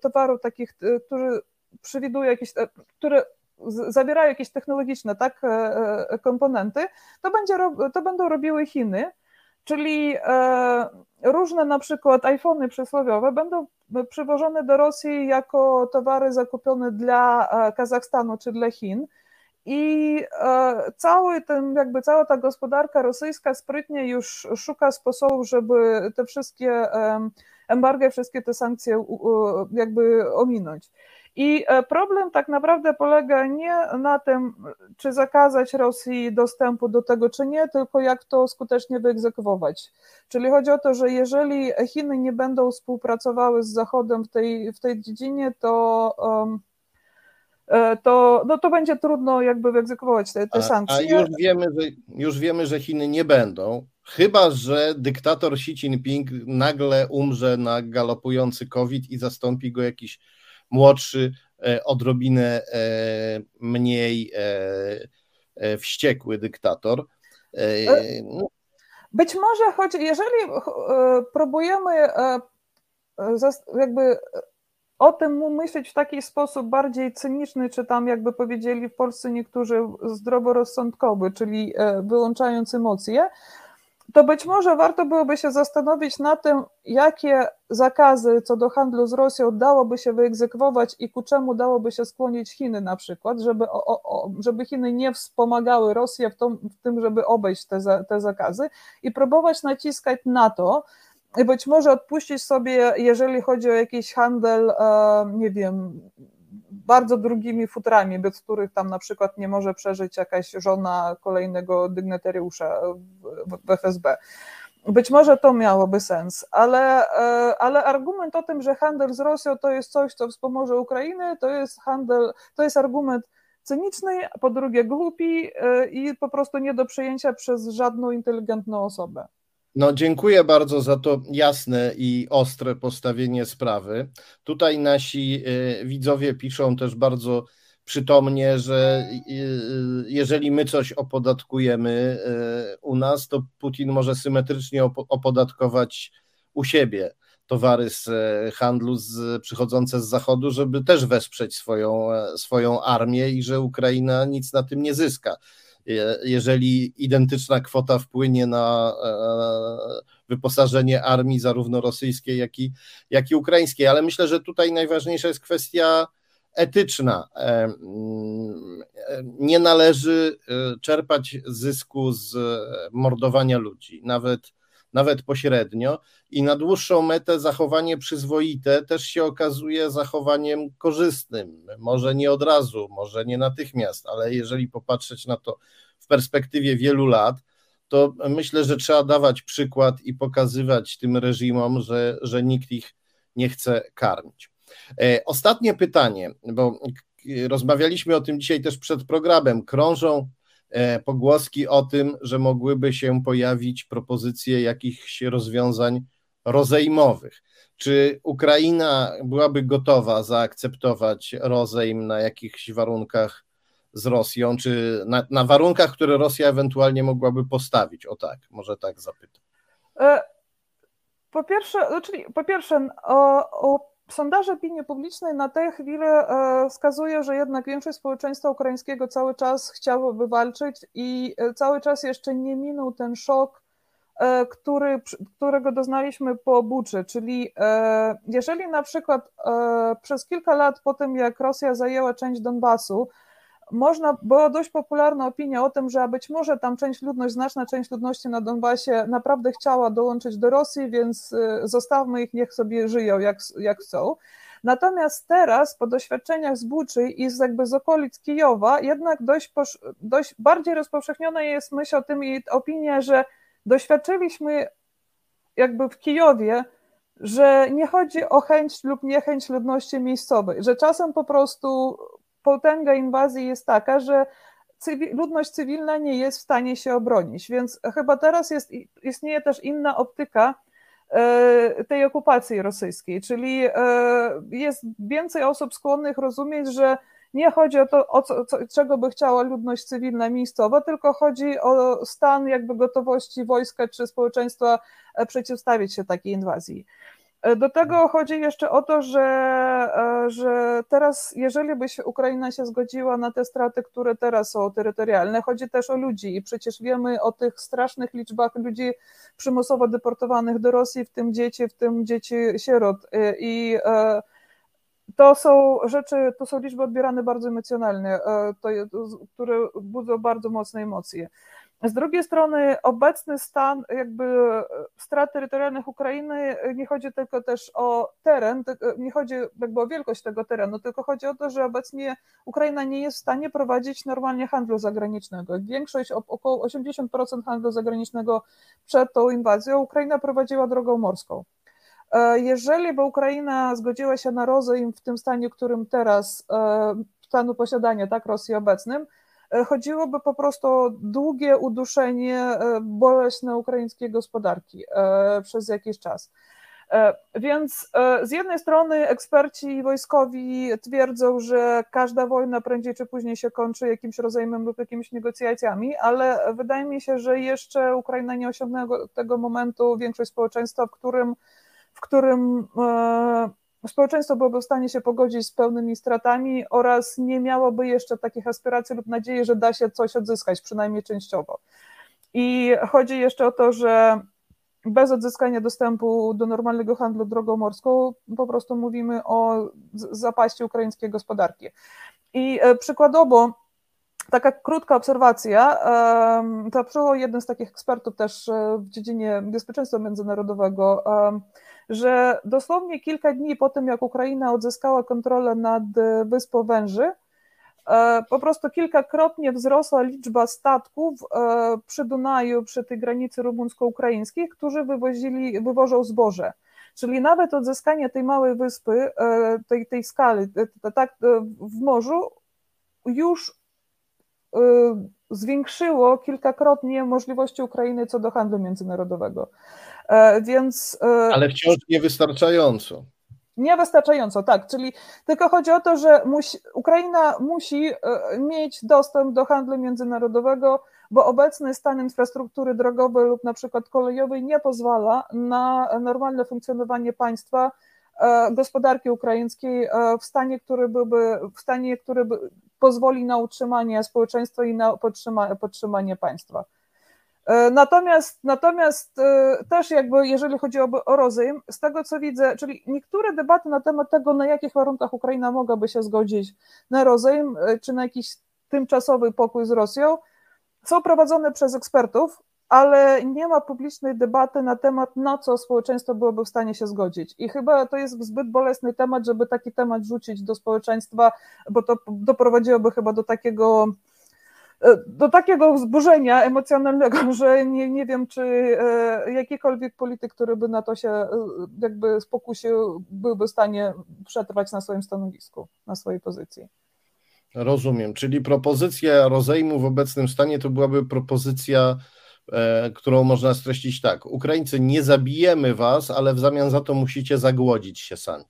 towarów takich, który przewiduje jakieś, które zawierają jakieś technologiczne tak, e, e, komponenty, to, będzie, to będą robiły Chiny, czyli e, różne na przykład iPhony przysłowiowe będą przywożone do Rosji jako towary zakupione dla Kazachstanu czy dla Chin. I cały ten, jakby cała ta gospodarka rosyjska sprytnie już szuka sposobów, żeby te wszystkie embargo, wszystkie te sankcje jakby ominąć. I e, problem tak naprawdę polega nie na tym, czy zakazać Rosji dostępu do tego, czy nie, tylko jak to skutecznie wyegzekwować. Czyli chodzi o to, że jeżeli Chiny nie będą współpracowały z Zachodem w tej, w tej dziedzinie, to. Um, to, no to będzie trudno jakby wyegzekwować te, te sankcje. A, a już, wiemy, że, już wiemy, że Chiny nie będą, chyba że dyktator Xi Jinping nagle umrze na galopujący COVID i zastąpi go jakiś młodszy, e, odrobinę e, mniej e, wściekły dyktator. No. Być może choć jeżeli próbujemy jakby o tym myśleć w taki sposób bardziej cyniczny, czy tam jakby powiedzieli w Polsce niektórzy zdroworozsądkowy, czyli wyłączając emocje, to być może warto byłoby się zastanowić na tym, jakie zakazy co do handlu z Rosją dałoby się wyegzekwować i ku czemu dałoby się skłonić Chiny na przykład, żeby, o, o, żeby Chiny nie wspomagały Rosję w, w tym, żeby obejść te, te zakazy i próbować naciskać na to, i być może odpuścić sobie, jeżeli chodzi o jakiś handel, e, nie wiem, bardzo drugimi futrami, bez których tam na przykład nie może przeżyć jakaś żona kolejnego dygnitariusza w FSB. Być może to miałoby sens, ale, e, ale argument o tym, że handel z Rosją to jest coś, co wspomoże Ukrainę, to jest handel, to jest argument cyniczny, po drugie głupi e, i po prostu nie do przyjęcia przez żadną inteligentną osobę. No, dziękuję bardzo za to jasne i ostre postawienie sprawy. Tutaj nasi y, widzowie piszą też bardzo przytomnie, że y, y, jeżeli my coś opodatkujemy u nas, to Putin może symetrycznie opodatkować u siebie towary z handlu z, przychodzące z zachodu, żeby też wesprzeć swoją, swoją armię i że Ukraina nic na tym nie zyska jeżeli identyczna kwota wpłynie na e, wyposażenie armii zarówno rosyjskiej, jak i, jak i ukraińskiej. Ale myślę, że tutaj najważniejsza jest kwestia etyczna. E, mm, nie należy e, czerpać zysku z mordowania ludzi, nawet, nawet pośrednio. I na dłuższą metę zachowanie przyzwoite też się okazuje zachowaniem korzystnym. Może nie od razu, może nie natychmiast, ale jeżeli popatrzeć na to w perspektywie wielu lat, to myślę, że trzeba dawać przykład i pokazywać tym reżimom, że, że nikt ich nie chce karmić. E, ostatnie pytanie, bo rozmawialiśmy o tym dzisiaj też przed programem. Krążą pogłoski o tym, że mogłyby się pojawić propozycje jakichś rozwiązań rozejmowych. Czy Ukraina byłaby gotowa zaakceptować rozejm na jakichś warunkach z Rosją, czy na, na warunkach, które Rosja ewentualnie mogłaby postawić? O tak, może tak zapytam. E, Po pierwsze, czyli po pierwsze o, o sondaże opinii publicznej na tę chwilę e, wskazuje, że jednak większość społeczeństwa ukraińskiego cały czas chciałoby walczyć i e, cały czas jeszcze nie minął ten szok, e, który, którego doznaliśmy po Buczy. Czyli jeżeli na przykład przez kilka lat po tym, jak Rosja zajęła część Donbasu, można, była dość popularna opinia o tym, że być może tam część ludność, znaczna część ludności na Donbasie naprawdę chciała dołączyć do Rosji, więc y, zostawmy ich, niech sobie żyją jak, jak chcą. Natomiast teraz, po doświadczeniach z Buczy i z jakby z okolic Kijowa, jednak dość, dość bardziej rozpowszechniona jest myśl o tym i opinia, że doświadczyliśmy jakby w Kijowie, że nie chodzi o chęć lub niechęć ludności miejscowej, że czasem po prostu potęga inwazji jest taka, że ludność cywilna nie jest w stanie się obronić, więc chyba teraz jest, istnieje też inna optyka e, tej okupacji rosyjskiej, czyli e, jest więcej osób skłonnych rozumieć, że nie chodzi o to, o co, co, czego by chciała ludność cywilna miejscowa, tylko chodzi o stan jakby gotowości wojska czy społeczeństwa e, przeciwstawić się takiej inwazji. E, do tego chodzi jeszcze o to, że, e, że teraz, jeżeli by się Ukraina się zgodziła na te straty, które teraz są terytorialne, chodzi też o ludzi i przecież wiemy o tych strasznych liczbach ludzi przymusowo deportowanych do Rosji, w tym dzieci, w tym dzieci sierot e, i to są rzeczy, to są liczby odbierane bardzo emocjonalnie, to, które budzą bardzo mocne emocje. Z drugiej strony obecny stan jakby strat terytorialnych Ukrainy nie chodzi tylko też o teren, nie chodzi jakby o wielkość tego terenu, tylko chodzi o to, że obecnie Ukraina nie jest w stanie prowadzić normalnie handlu zagranicznego. Większość, około 80% handlu zagranicznego przed tą inwazją Ukraina prowadziła drogą morską. E, jeżeli by Ukraina zgodziła się na rozejm w tym stanie, którym teraz, e, stanu posiadania, tak, Rosji obecnym, E, chodziłoby po prostu o długie uduszenie e, boleśne ukraińskiej gospodarki e, przez jakiś czas. Więc z jednej strony eksperci wojskowi twierdzą, że każda wojna prędzej czy później się kończy jakimś rozejmem lub jakimiś negocjacjami, ale wydaje mi się, że jeszcze Ukraina nie osiągnęła tego momentu większość społeczeństwa, w którym, w którym społeczeństwo byłoby w stanie się pogodzić z pełnymi stratami oraz nie miałoby jeszcze takich aspiracji lub nadziei, że da się coś odzyskać, przynajmniej częściowo. I chodzi jeszcze o to, że bez odzyskania dostępu do normalnego handlu drogą morską po prostu mówimy o zapaści ukraińskiej gospodarki. I e, przykładowo, taka krótka obserwacja, to przyjął jeden z takich ekspertów też e, w dziedzinie bezpieczeństwa międzynarodowego, że dosłownie kilka dni po tym, jak Ukraina odzyskała kontrolę nad Wyspą Węży, e, po prostu kilkakrotnie wzrosła liczba statków e, przy Dunaju, przy tej granicy rumuńsko-ukraińskiej, którzy wywozili, wywożą zboże. Czyli nawet odzyskanie tej małej wyspy, e, tej, tej skali, tak w morzu, już zwiększyło kilkakrotnie możliwości Ukrainy co do handlu międzynarodowego. E, więc. E, Ale wciąż niewystarczająco. Niewystarczająco, tak. Czyli tylko chodzi o to, że musi, Ukraina musi e, mieć dostęp do handlu międzynarodowego, bo obecny stan infrastruktury drogowej lub na przykład kolejowej nie pozwala na normalne funkcjonowanie państwa, gospodarki ukraińskiej w stanie, który byłby, w stanie, który by, pozwoli na utrzymanie społeczeństwa i na podtrzymanie, państwa. E, natomiast, natomiast e, też jakby jeżeli chodzi o, o rozejm, z tego co widzę, czyli niektóre debaty na temat tego, na jakich warunkach Ukraina mogłaby się zgodzić na rozejm, e, czy na jakiś tymczasowy pokój z Rosją, są prowadzone przez ekspertów, ale nie ma publicznej debaty na temat, na co społeczeństwo byłoby w stanie się zgodzić. I chyba to jest zbyt bolesny temat, żeby taki temat rzucić do społeczeństwa, bo to doprowadziłoby chyba do takiego E, do takiego wzburzenia emocjonalnego, że nie, nie wiem, czy e, jakikolwiek polityk, który by na to się e, jakby spokusił, byłby w stanie przetrwać na swoim stanowisku, na swojej pozycji. Rozumiem, czyli propozycja rozejmu w obecnym stanie to byłaby propozycja, którą można streścić tak. Ukraińcy, nie zabijemy was, ale w zamian za to musicie zagłodzić się sami.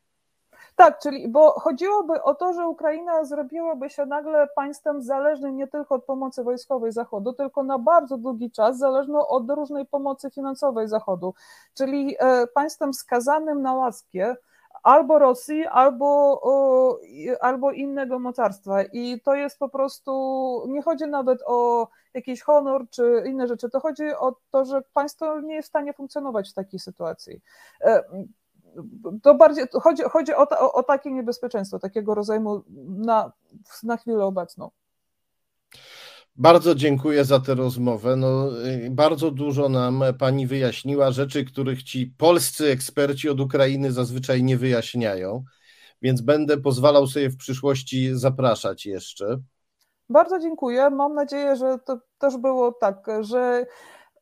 Tak, czyli bo chodziłoby o to, że Ukraina zrobiłaby się nagle państwem zależnym nie tylko od pomocy wojskowej Zachodu, tylko na bardzo długi czas zależną od różnej pomocy finansowej Zachodu, czyli e, państwem skazanym na łaskę albo Rosji, albo, albo innego mocarstwa. I to jest po prostu, nie chodzi nawet o jakiś honor czy inne rzeczy, to chodzi o to, że państwo nie jest w stanie funkcjonować w takiej sytuacji. E, to bardziej chodzi, chodzi o, o, o takie niebezpieczeństwo, takiego rodzaju na, na chwilę obecną. Bardzo dziękuję za tę rozmowę. No, y, bardzo dużo nam pani wyjaśniła rzeczy, których ci polscy eksperci od Ukrainy zazwyczaj nie wyjaśniają, więc będę pozwalał sobie w przyszłości zapraszać jeszcze. Bardzo dziękuję. Mam nadzieję, że to też było tak, że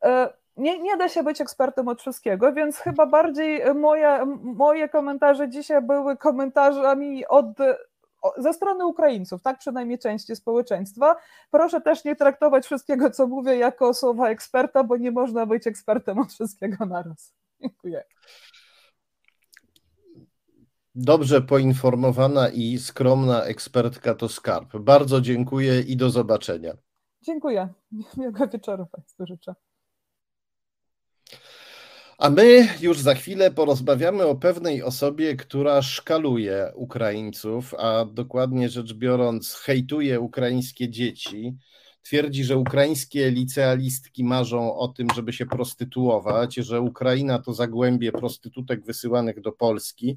e, nie, nie da się być ekspertem od wszystkiego, więc chyba bardziej moje, moje komentarze dzisiaj były komentarzami od ze strony Ukraińców, tak przynajmniej części społeczeństwa. Proszę też nie traktować wszystkiego, co mówię, jako słowa eksperta, bo nie można być ekspertem od wszystkiego naraz. Dziękuję. Dobrze poinformowana i skromna ekspertka to skarb. Bardzo dziękuję i do zobaczenia. Dziękuję. Miłego wieczoru Państwu życzę. A my już za chwilę porozmawiamy o pewnej osobie, która szkaluje Ukraińców, a dokładnie rzecz biorąc, hejtuje ukraińskie dzieci. Twierdzi, że ukraińskie licealistki marzą o tym, żeby się prostytuować, że Ukraina to zagłębie prostytutek wysyłanych do Polski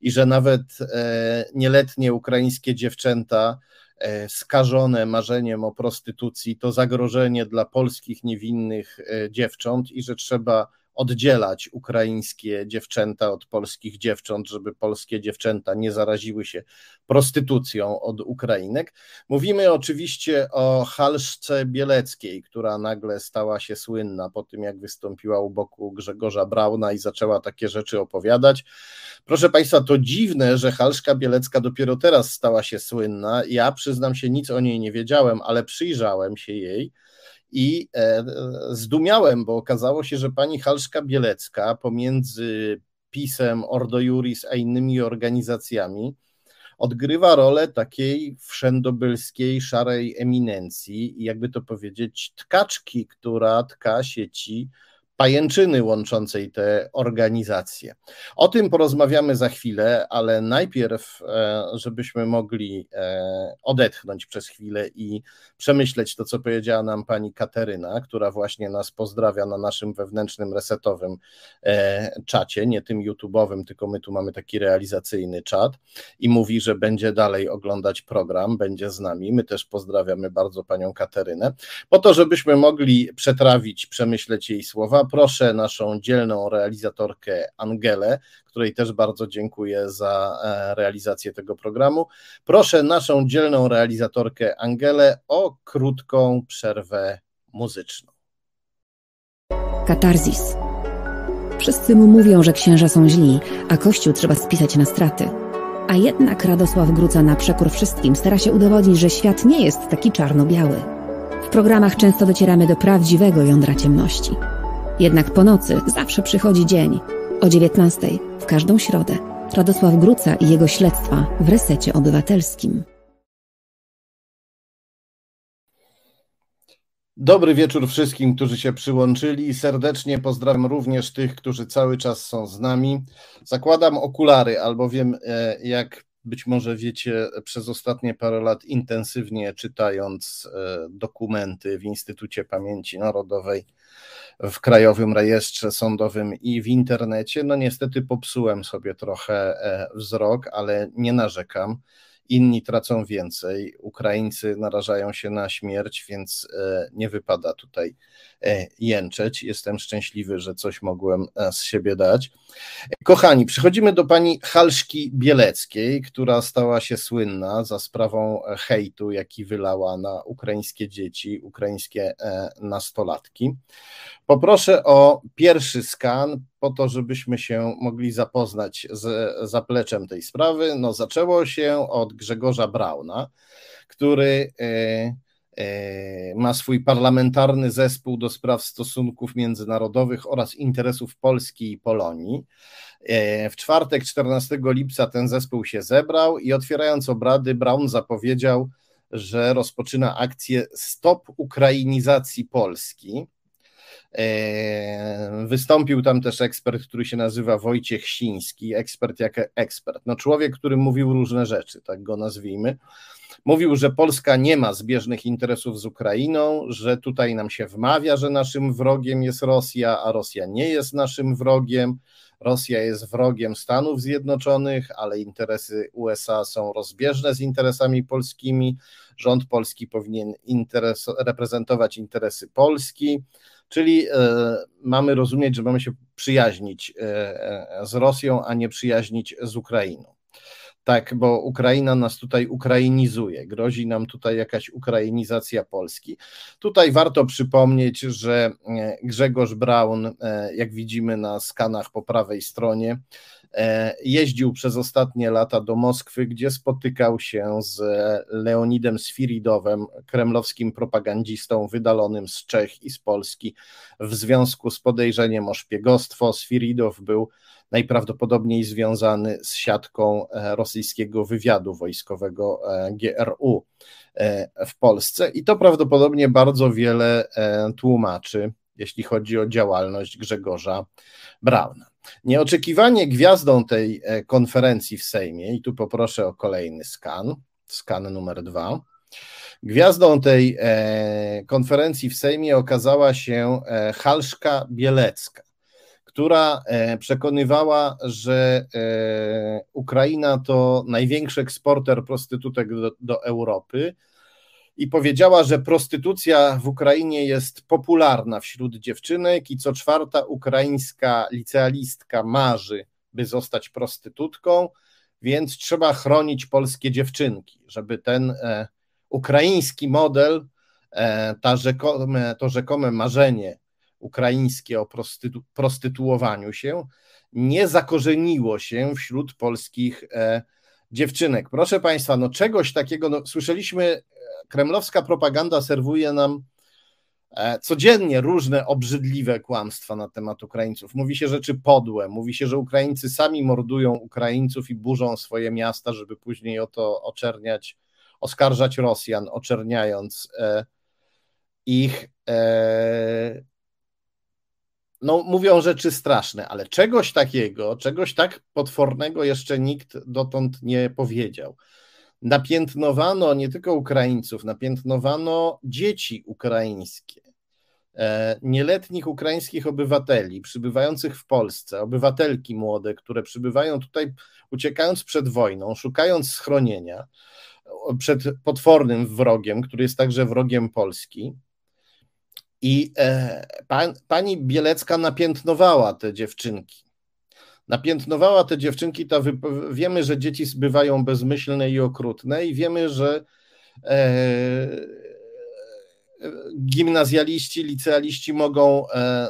i że nawet e, nieletnie ukraińskie dziewczęta e, skażone marzeniem o prostytucji to zagrożenie dla polskich niewinnych e, dziewcząt i że trzeba oddzielać ukraińskie dziewczęta od polskich dziewcząt, żeby polskie dziewczęta nie zaraziły się prostytucją od Ukrainek. Mówimy oczywiście o Halszce Bieleckiej, która nagle stała się słynna po tym, jak wystąpiła u boku Grzegorza Brauna i zaczęła takie rzeczy opowiadać. Proszę Państwa, to dziwne, że Halszka Bielecka dopiero teraz stała się słynna. Ja przyznam się, nic o niej nie wiedziałem, ale przyjrzałem się jej i e, zdumiałem, bo okazało się, że pani Halszka Bielecka pomiędzy PiSem, Ordo Juris a innymi organizacjami odgrywa rolę takiej wszędobylskiej, szarej eminencji i jakby to powiedzieć, tkaczki, która tka sieci pajęczyny łączącej te organizacje. O tym porozmawiamy za chwilę, ale najpierw, e, żebyśmy mogli e, odetchnąć przez chwilę i przemyśleć to, co powiedziała nam pani Kateryna, która właśnie nas pozdrawia na naszym wewnętrznym resetowym e, czacie, nie tym YouTube'owym, tylko my tu mamy taki realizacyjny czat i mówi, że będzie dalej oglądać program, będzie z nami. My też pozdrawiamy bardzo panią Katerynę, po to, żebyśmy mogli przetrawić, przemyśleć jej słowa Proszę naszą dzielną realizatorkę Angelę, której też bardzo dziękuję za e, realizację tego programu. Proszę naszą dzielną realizatorkę Angelę o krótką przerwę muzyczną. Katarzis. Wszyscy mu mówią, że księża są źli, a kościół trzeba spisać na straty. A jednak Radosław Gruca na przekór wszystkim stara się udowodnić, że świat nie jest taki czarno-biały. W programach często docieramy do prawdziwego jądra ciemności. Jednak po nocy zawsze przychodzi dzień. O 19 w każdą środę. Radosław Gruca i jego śledztwa w resecie obywatelskim. Dobry wieczór wszystkim, którzy się przyłączyli. Serdecznie pozdrawiam również tych, którzy cały czas są z nami. Zakładam okulary, albowiem, e, jak być może wiecie, przez ostatnie parę lat intensywnie czytając e, dokumenty w Instytucie Pamięci Narodowej, w Krajowym Rejestrze Sądowym i w internecie. No niestety popsułem sobie trochę e, wzrok, ale nie narzekam. Inni tracą więcej, Ukraińcy narażają się na śmierć, więc e, nie wypada tutaj jęczeć. Jestem szczęśliwy, że coś mogłem z siebie dać. Kochani, przechodzimy do pani Halszki Bieleckiej, która stała się słynna za sprawą hejtu, jaki wylała na ukraińskie dzieci, ukraińskie nastolatki. Poproszę o pierwszy skan, po to, żebyśmy się mogli zapoznać z zapleczem tej sprawy. No, zaczęło się od Grzegorza Brauna, który e, ma swój parlamentarny zespół do spraw stosunków międzynarodowych oraz interesów Polski i Polonii. W czwartek, 14 lipca, ten zespół się zebrał i otwierając obrady, Brown zapowiedział, że rozpoczyna akcję Stop Ukrainizacji Polski. E, wystąpił tam też ekspert, który się nazywa Wojciech Siński, ekspert jak ekspert. No człowiek, który mówił różne rzeczy, tak go nazwijmy. Mówił, że Polska nie ma zbieżnych interesów z Ukrainą, że tutaj nam się wmawia, że naszym wrogiem jest Rosja, a Rosja nie jest naszym wrogiem. Rosja jest wrogiem Stanów Zjednoczonych, ale interesy USA są rozbieżne z interesami polskimi. Rząd polski powinien interes, reprezentować interesy Polski. Czyli e, mamy rozumieć, że mamy się przyjaźnić e, e, z Rosją, a nie przyjaźnić z Ukrainą. Tak, bo Ukraina nas tutaj ukrainizuje, grozi nam tutaj jakaś ukrainizacja Polski. Tutaj warto przypomnieć, że Grzegorz Braun, jak widzimy na skanach po prawej stronie, E, jeździł przez ostatnie lata do Moskwy, gdzie spotykał się z Leonidem Sfiridowem, kremlowskim propagandzistą wydalonym z Czech i z Polski w związku z podejrzeniem o szpiegostwo. Sfiridow był najprawdopodobniej związany z siatką e, rosyjskiego wywiadu wojskowego e, GRU w Polsce i to prawdopodobnie bardzo wiele tłumaczy, jeśli chodzi o działalność Grzegorza Brauna. Nieoczekiwanie gwiazdą tej e, konferencji w Sejmie, i tu poproszę o kolejny skan, skan numer dwa. Gwiazdą tej e, konferencji w Sejmie okazała się e, Halszka Bielecka, która przekonywała, że Ukraina to największy eksporter prostytutek do, do Europy i powiedziała, że prostytucja w Ukrainie jest popularna wśród dziewczynek i co czwarta ukraińska licealistka marzy, by zostać prostytutką, więc trzeba chronić polskie dziewczynki, żeby ten e, ukraiński model, e, ta rzekome, to rzekome marzenie ukraińskie o prostytu, prostytuowaniu się nie zakorzeniło się wśród polskich e, dziewczynek. Proszę Państwa, no czegoś takiego, no, słyszeliśmy kremlowska propaganda serwuje nam e, codziennie różne obrzydliwe kłamstwa na temat Ukraińców. Mówi się rzeczy podłe, mówi się, że Ukraińcy sami mordują Ukraińców i burzą swoje miasta, żeby później o to oczerniać, oskarżać Rosjan, oczerniając e, ich. No, mówią rzeczy straszne, ale czegoś takiego, czegoś tak potwornego jeszcze nikt dotąd nie powiedział napiętnowano nie tylko Ukraińców, napiętnowano dzieci ukraińskie, e, nieletnich ukraińskich obywateli przybywających w Polsce, obywatelki młode, które przybywają tutaj uciekając przed wojną, szukając schronienia przed potwornym wrogiem, który jest także wrogiem Polski. I e, pani Bielecka napiętnowała te dziewczynki. Napiętnowała te dziewczynki, to wiemy, że dzieci bywają bezmyślne i okrutne i wiemy, że e, gimnazjaliści, licealiści mogą e,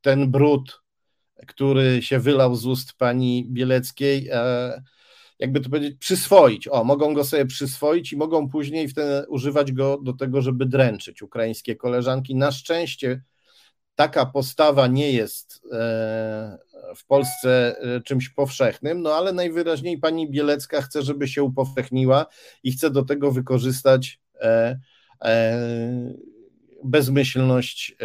ten brud, który się wylał z ust pani Bieleckiej, e, jakby to powiedzieć, przyswoić. O, mogą go sobie przyswoić i mogą później wtedy używać go do tego, żeby dręczyć ukraińskie koleżanki. Na szczęście taka postawa nie jest e, w Polsce e, czymś powszechnym, no ale najwyraźniej pani Bielecka chce, żeby się upowszechniła i chce do tego wykorzystać e, bezmyślność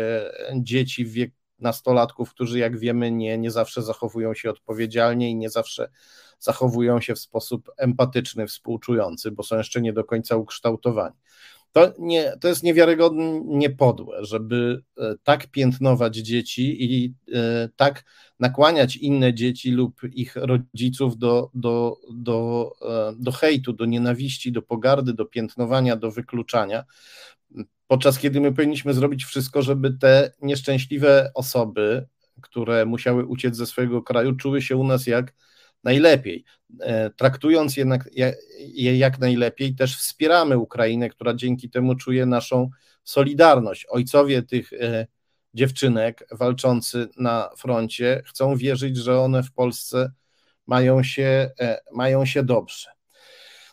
dzieci w wieku nastolatków, którzy jak wiemy nie, nie zawsze zachowują się odpowiedzialnie i nie zawsze zachowują się w sposób empatyczny, współczujący, bo są jeszcze nie do końca ukształtowani. To, nie, to jest niewiarygodnie podłe, żeby e, tak piętnować dzieci i e, tak nakłaniać inne dzieci lub ich rodziców do, do, do, e, do hejtu, do nienawiści, do pogardy, do piętnowania, do wykluczania. Podczas kiedy my powinniśmy zrobić wszystko, żeby te nieszczęśliwe osoby, które musiały uciec ze swojego kraju, czuły się u nas jak najlepiej. E, traktując jednak je jak najlepiej, też wspieramy Ukrainę, która dzięki temu czuje naszą solidarność. Ojcowie tych e, dziewczynek walczący na froncie chcą wierzyć, że one w Polsce mają się, e, mają się dobrze.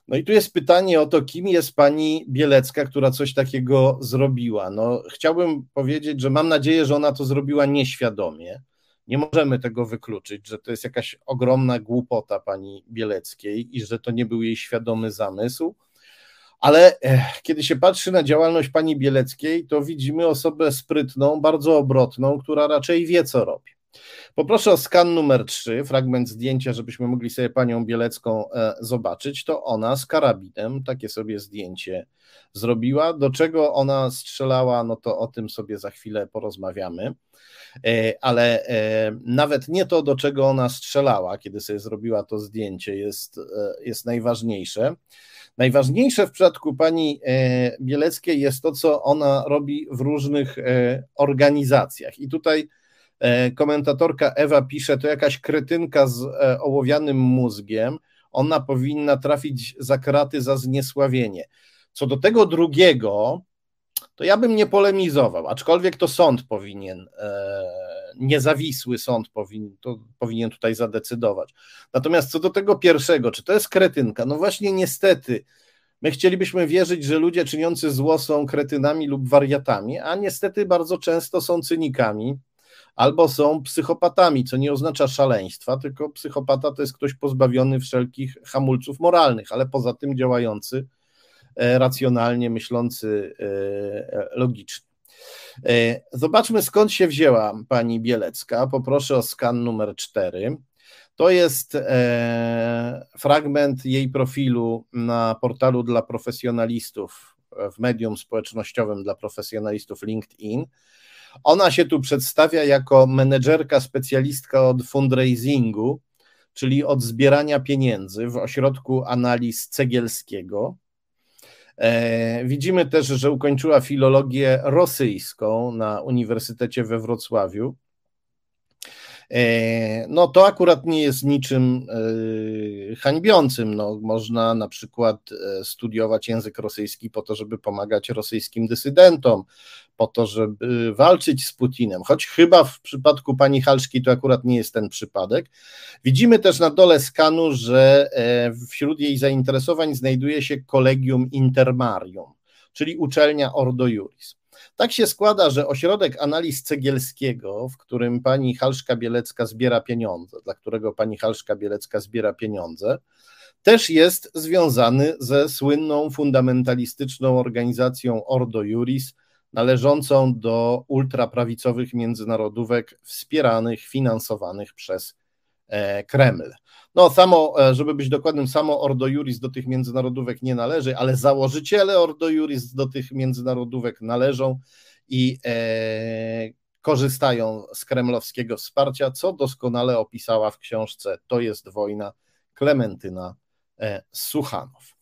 No i tu jest pytanie o to, kim jest pani Bielecka, która coś takiego zrobiła. No, chciałbym powiedzieć, że mam nadzieję, że ona to zrobiła nieświadomie. Nie możemy tego wykluczyć, że to jest jakaś ogromna głupota pani Bieleckiej i że to nie był jej świadomy zamysł. Ale eh, kiedy się patrzy na działalność pani Bieleckiej, to widzimy osobę sprytną, bardzo obrotną, która raczej wie, co robi. Poproszę o skan numer 3, fragment zdjęcia, żebyśmy mogli sobie panią Bielecką e, zobaczyć. To ona z karabinem takie sobie zdjęcie zrobiła. Do czego ona strzelała, no to o tym sobie za chwilę porozmawiamy. E, ale e, nawet nie to, do czego ona strzelała, kiedy sobie zrobiła to zdjęcie, jest, jest najważniejsze. Najważniejsze w przypadku pani Bieleckiej jest to, co ona robi w różnych organizacjach. I tutaj komentatorka Ewa pisze, to jakaś kretynka z e, ołowianym mózgiem, ona powinna trafić za kraty za zniesławienie. Co do tego drugiego, to ja bym nie polemizował, aczkolwiek to sąd powinien, e, niezawisły sąd powinien, to powinien tutaj zadecydować. Natomiast co do tego pierwszego, czy to jest kretynka? No właśnie niestety, my chcielibyśmy wierzyć, że ludzie czyniący zło są kretynami lub wariatami, a niestety bardzo często są cynikami, albo są psychopatami, co nie oznacza szaleństwa, tylko psychopata to jest ktoś pozbawiony wszelkich hamulców moralnych, ale poza tym działający e, racjonalnie, myślący e, e, logicznie. Zobaczmy skąd się wzięła pani Bielecka. Poproszę o skan numer 4. To jest fragment jej profilu na portalu dla profesjonalistów w medium społecznościowym dla profesjonalistów LinkedIn. Ona się tu przedstawia jako menedżerka, specjalistka od fundraisingu, czyli od zbierania pieniędzy w ośrodku analiz Cegielskiego. E, widzimy też, że ukończyła filologię rosyjską na Uniwersytecie we Wrocławiu. E, no to akurat nie jest niczym e, hańbiącym. No, można na przykład e, studiować język rosyjski po to, żeby pomagać rosyjskim dysydentom, po to, żeby walczyć z Putinem, choć chyba w przypadku pani Halszki to akurat nie jest ten przypadek. Widzimy też na dole skanu, że wśród jej zainteresowań znajduje się Collegium Intermarium, czyli uczelnia Ordo Juris. Tak się składa, że ośrodek analiz Cegielskiego, w którym pani Halszka Bielecka zbiera pieniądze, dla którego pani Halszka Bielecka zbiera pieniądze, też jest związany ze słynną fundamentalistyczną organizacją Ordo Juris, należącą do ultraprawicowych międzynarodówek wspieranych, finansowanych przez e, Kreml. No, samo, e, żeby być dokładnym, samo Ordo Juris do tych międzynarodówek nie należy, ale założyciele Ordo Juris do tych międzynarodówek należą i e, korzystają z kremlowskiego wsparcia, co doskonale opisała w książce To jest wojna Klementyna e, Suchanow.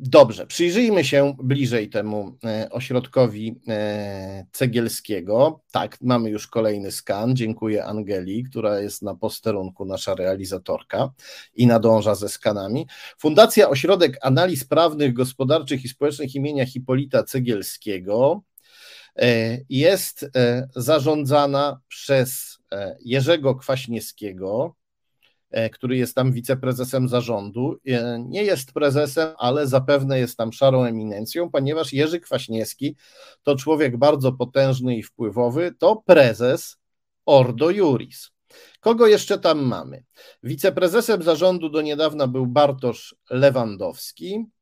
Dobrze, przyjrzyjmy się bliżej temu e, ośrodkowi e, Cegielskiego. Tak, mamy już kolejny skan. Dziękuję Angeli, która jest na posterunku, nasza realizatorka i nadąża ze skanami. Fundacja Ośrodek Analiz Prawnych, Gospodarczych i Społecznych imienia Hipolita Cegielskiego e, jest zarządzana przez Jerzego Kwaśniewskiego, który jest tam wiceprezesem zarządu, e, nie jest prezesem, ale zapewne jest tam szarą eminencją, ponieważ Jerzy Kwaśniewski to człowiek bardzo potężny i wpływowy, to prezes Ordo Juris. Kogo jeszcze tam mamy? Wiceprezesem zarządu do niedawna był Bartosz Lewandowski, E,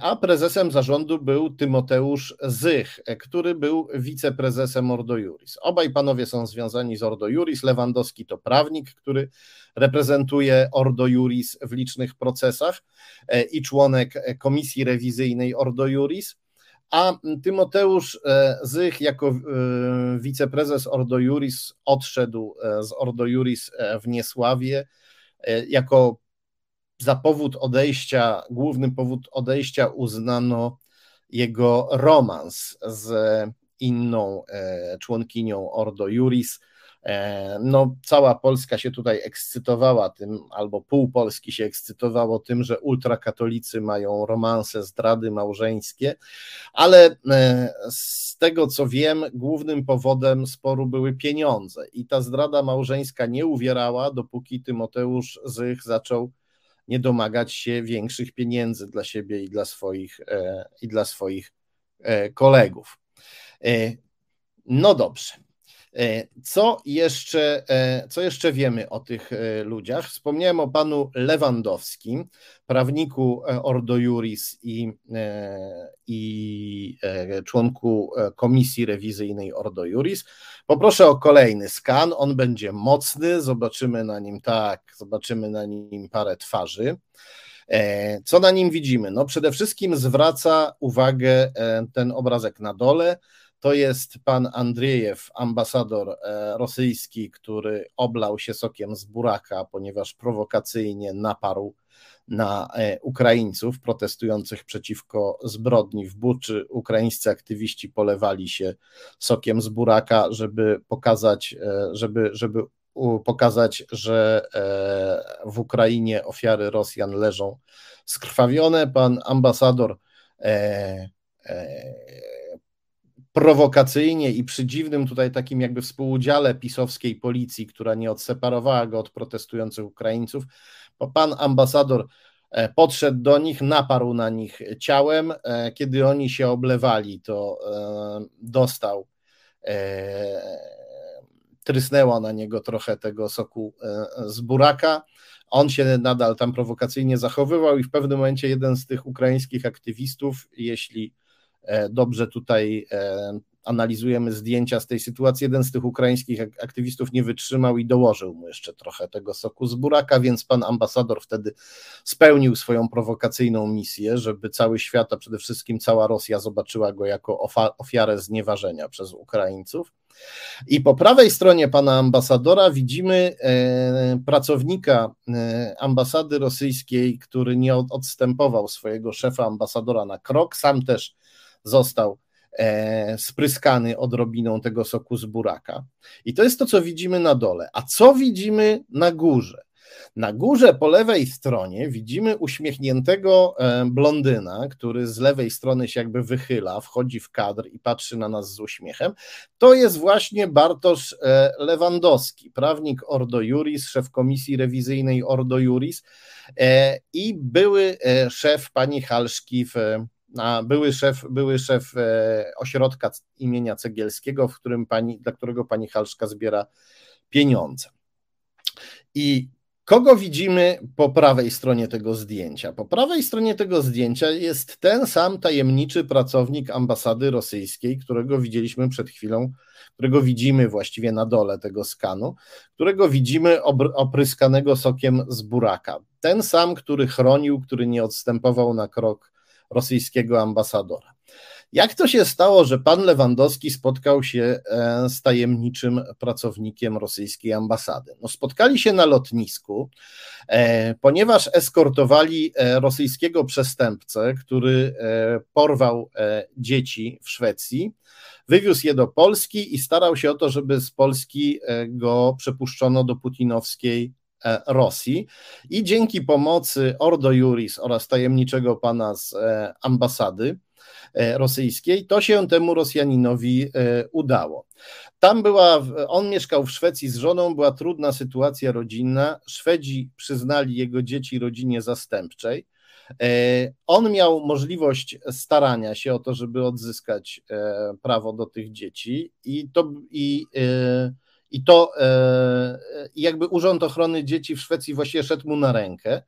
a prezesem zarządu był Tymoteusz Zych, e, który był wiceprezesem Ordo Juris. Obaj panowie są związani z Ordo Juris. Lewandowski to prawnik, który reprezentuje Ordo Juris w licznych procesach e, i członek komisji rewizyjnej Ordo Juris. A Tymoteusz Zych jako wiceprezes Ordo Juris odszedł z Ordo Juris w Niesławie jako za powód odejścia, główny powód odejścia uznano jego romans z inną e, członkinią Ordo Juris. E, no, cała Polska się tutaj ekscytowała tym, albo pół Polski się ekscytowało tym, że ultrakatolicy mają romanse, zdrady małżeńskie, ale e, z tego co wiem, głównym powodem sporu były pieniądze i ta zdrada małżeńska nie uwierała, dopóki Tymoteusz Zych zaczął nie domagać się większych pieniędzy dla siebie i dla swoich, i dla swoich kolegów. No dobrze. E, co jeszcze, e, co jeszcze wiemy o tych e, ludziach? Wspomniałem o panu Lewandowskim, prawniku Ordo Juris i, i członku komisji rewizyjnej Ordo Juris. Poproszę o kolejny skan. On będzie mocny. Zobaczymy na nim tak, zobaczymy na nim parę twarzy. Co na nim widzimy? No przede wszystkim zwraca uwagę ten obrazek na dole to jest pan Andriejew, ambasador e, rosyjski, który oblał się sokiem z buraka, ponieważ prowokacyjnie naparł na e, Ukraińców protestujących przeciwko zbrodni w Buczy. Ukraińscy aktywiści polewali się sokiem z buraka, żeby pokazać, e, żeby, żeby pokazać, że w Ukrainie ofiary Rosjan leżą skrwawione. Pan ambasador prowokacyjnie i przy dziwnym tutaj takim jakby współudziale pisowskiej policji, która nie odseparowała go od protestujących Ukraińców, pan ambasador e, podszedł do nich, naparł na nich ciałem. E, kiedy oni się oblewali, to e, dostał, trysnęło na niego trochę tego soku z buraka. On się nadal tam prowokacyjnie zachowywał i w pewnym momencie jeden z tych ukraińskich aktywistów, jeśli dobrze tutaj e, analizujemy zdjęcia z tej sytuacji. Jeden z tych ukraińskich aktywistów nie wytrzymał i dołożył mu jeszcze trochę tego soku z buraka, więc pan ambasador wtedy spełnił swoją prowokacyjną misję, żeby cały świat, a przede wszystkim cała Rosja zobaczyła go jako ofiarę znieważenia przez Ukraińców. I po prawej stronie pana ambasadora widzimy e, pracownika ambasady rosyjskiej, który nie odstępował swojego szefa ambasadora na krok, sam też został e, spryskany odrobiną tego soku z buraka. I to jest to, co widzimy na dole. A co widzimy na górze? Na górze po lewej stronie widzimy uśmiechniętego e, blondyna, który z lewej strony się jakby wychyla, wchodzi w kadr i patrzy na nas z uśmiechem. To jest właśnie Bartosz e, Lewandowski, prawnik Ordo Juris, szef komisji rewizyjnej Ordo Juris i były szef pani Halszki w były szef, były szef e, ośrodka imienia Cegielskiego, w którym pani, dla którego pani Halszka zbiera pieniądze. I kogo widzimy po prawej stronie tego zdjęcia? Po prawej stronie tego zdjęcia jest ten sam tajemniczy pracownik ambasady rosyjskiej, którego widzieliśmy przed chwilą, którego widzimy właściwie na dole tego skanu, którego widzimy opryskanego sokiem z buraka. Ten sam, który chronił, który nie odstępował na krok rosyjskiego ambasadora. Jak to się stało, że pan Lewandowski spotkał się e, z tajemniczym pracownikiem rosyjskiej ambasady? No, spotkali się na lotnisku, e, ponieważ eskortowali e, rosyjskiego przestępcę, który porwał dzieci w Szwecji, wywiózł je do Polski i starał się o to, żeby z Polski go przepuszczono do putinowskiej Rosji i dzięki pomocy Ordo Juris oraz tajemniczego pana z e, ambasady e, rosyjskiej, to się temu Rosjaninowi udało. Tam była, on mieszkał w Szwecji z żoną, była trudna sytuacja rodzinna. Szwedzi przyznali jego dzieci rodzinie zastępczej. On miał możliwość starania się o to, żeby odzyskać prawo do tych dzieci i to i i to e, jakby Urząd Ochrony Dzieci w Szwecji właściwie szedł mu na rękę,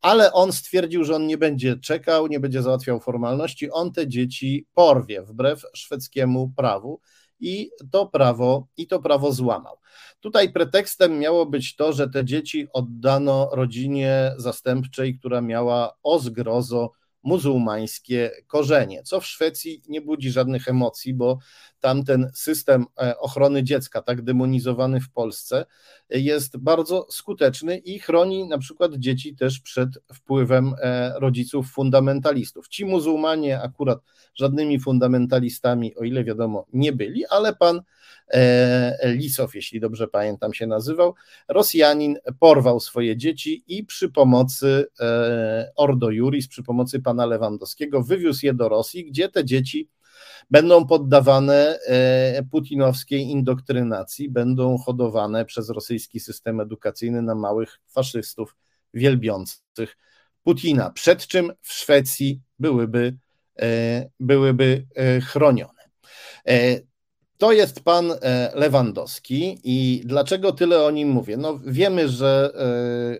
ale on stwierdził, że on nie będzie czekał, nie będzie załatwiał formalności, on te dzieci porwie wbrew szwedzkiemu prawu i to prawo, i to prawo złamał. Tutaj pretekstem miało być to, że te dzieci oddano rodzinie zastępczej, która miała o zgrozo muzułmańskie korzenie, co w Szwecji nie budzi żadnych emocji, bo tamten system e, ochrony dziecka, tak demonizowany w Polsce, jest bardzo skuteczny i chroni na przykład dzieci też przed wpływem e, rodziców fundamentalistów. Ci muzułmanie akurat żadnymi fundamentalistami, o ile wiadomo, nie byli, ale pan e, Lisow, jeśli dobrze pamiętam, się nazywał, Rosjanin porwał swoje dzieci i przy pomocy Ordo Juris, przy pomocy pana Lewandowskiego wywiózł je do Rosji, gdzie te dzieci będą poddawane e, putinowskiej indoktrynacji, będą hodowane przez rosyjski system edukacyjny na małych faszystów wielbiących Putina, przed czym w Szwecji byłyby, byłyby chronione. To jest pan Lewandowski i dlaczego tyle o nim mówię? No wiemy, że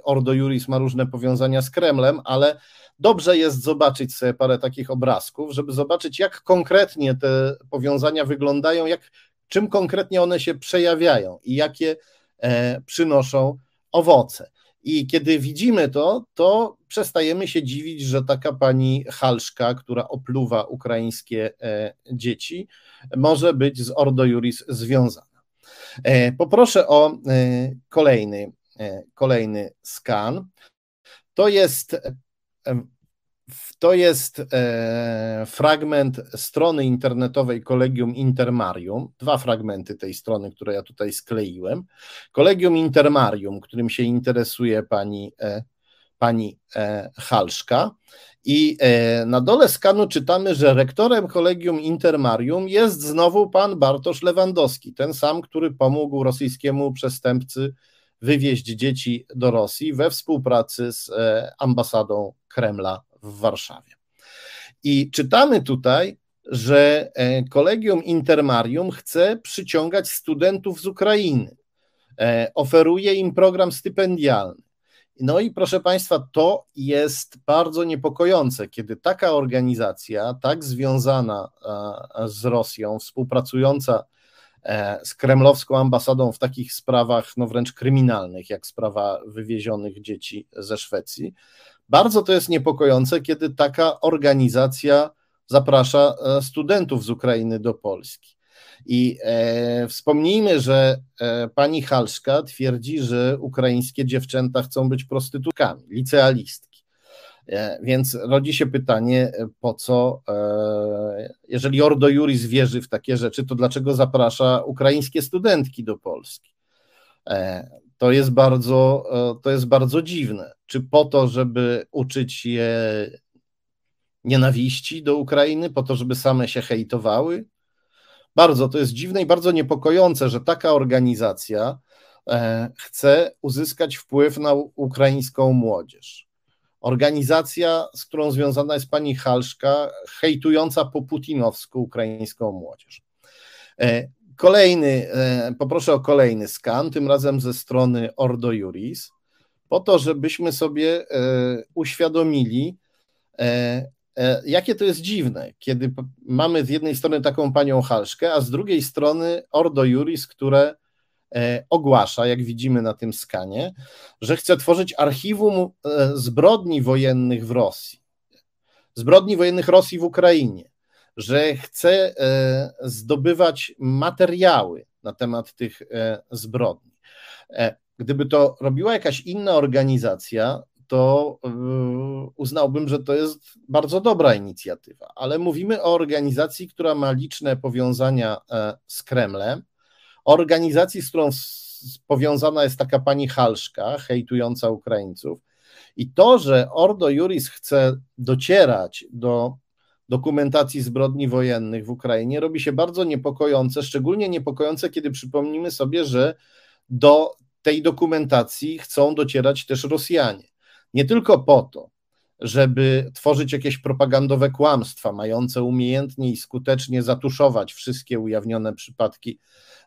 Ordo Juris ma różne powiązania z Kremlem, ale dobrze jest zobaczyć sobie parę takich obrazków, żeby zobaczyć, jak konkretnie te powiązania wyglądają, jak, czym konkretnie one się przejawiają i jakie e, przynoszą owoce. I kiedy widzimy to, to przestajemy się dziwić, że taka pani Halszka, która opluwa ukraińskie e, dzieci, może być z Ordo Juris związana. E, poproszę o e, kolejny, kolejny skan. To jest to jest fragment strony internetowej Kolegium Intermarium, dwa fragmenty tej strony, które ja tutaj skleiłem. Kolegium Intermarium, którym się interesuje pani, pani e, Halszka. I na dole skanu czytamy, że rektorem Kolegium Intermarium jest znowu pan Bartosz Lewandowski, ten sam, który pomógł rosyjskiemu przestępcy wywieźć dzieci do Rosji we współpracy z ambasadą Kremla w Warszawie. I czytamy tutaj, że e, Kolegium Intermarium chce przyciągać studentów z Ukrainy, e, oferuje im program stypendialny. No i proszę Państwa, to jest bardzo niepokojące, kiedy taka organizacja, tak związana e, z Rosją, współpracująca z kremlowską ambasadą w takich sprawach, no wręcz kryminalnych, jak sprawa wywiezionych dzieci ze Szwecji, bardzo to jest niepokojące, kiedy taka organizacja zaprasza e, studentów z Ukrainy do Polski. I e, wspomnijmy, że e, pani Halszka twierdzi, że ukraińskie dziewczęta chcą być prostytutkami, licealistki. E, więc rodzi się pytanie, e, po co, e, jeżeli Ordo Juris wierzy w takie rzeczy, to dlaczego zaprasza ukraińskie studentki do Polski? To jest bardzo, e, to jest bardzo dziwne. Czy po to, żeby uczyć je nienawiści do Ukrainy, po to, żeby same się hejtowały? Bardzo to jest dziwne i bardzo niepokojące, że taka organizacja e, chce uzyskać wpływ na ukraińską młodzież. Organizacja, z którą związana jest pani Halszka, hejtująca po putinowsku ukraińską młodzież. E, Kolejny, e, poproszę o kolejny skan, tym razem ze strony Ordo Juris, po to, żebyśmy sobie uświadomili, jakie to jest dziwne, kiedy mamy z jednej strony taką panią Halszkę, a z drugiej strony Ordo Juris, które ogłasza, jak widzimy na tym skanie, że chce tworzyć archiwum zbrodni wojennych w Rosji, zbrodni wojennych Rosji w Ukrainie że chce e, zdobywać materiały na temat tych e, zbrodni. E, gdyby to robiła jakaś inna organizacja, to uznałbym, że to jest bardzo dobra inicjatywa, ale mówimy o organizacji, która ma liczne powiązania z Kremlem, organizacji, z którą powiązana jest taka pani Halszka, hejtująca Ukraińców. I to, że Ordo Juris chce docierać do dokumentacji zbrodni wojennych w Ukrainie robi się bardzo niepokojące, szczególnie niepokojące, kiedy przypomnimy sobie, że do tej dokumentacji chcą docierać też Rosjanie. Nie tylko po to, żeby tworzyć jakieś propagandowe kłamstwa, mające umiejętnie i skutecznie zatuszować wszystkie ujawnione przypadki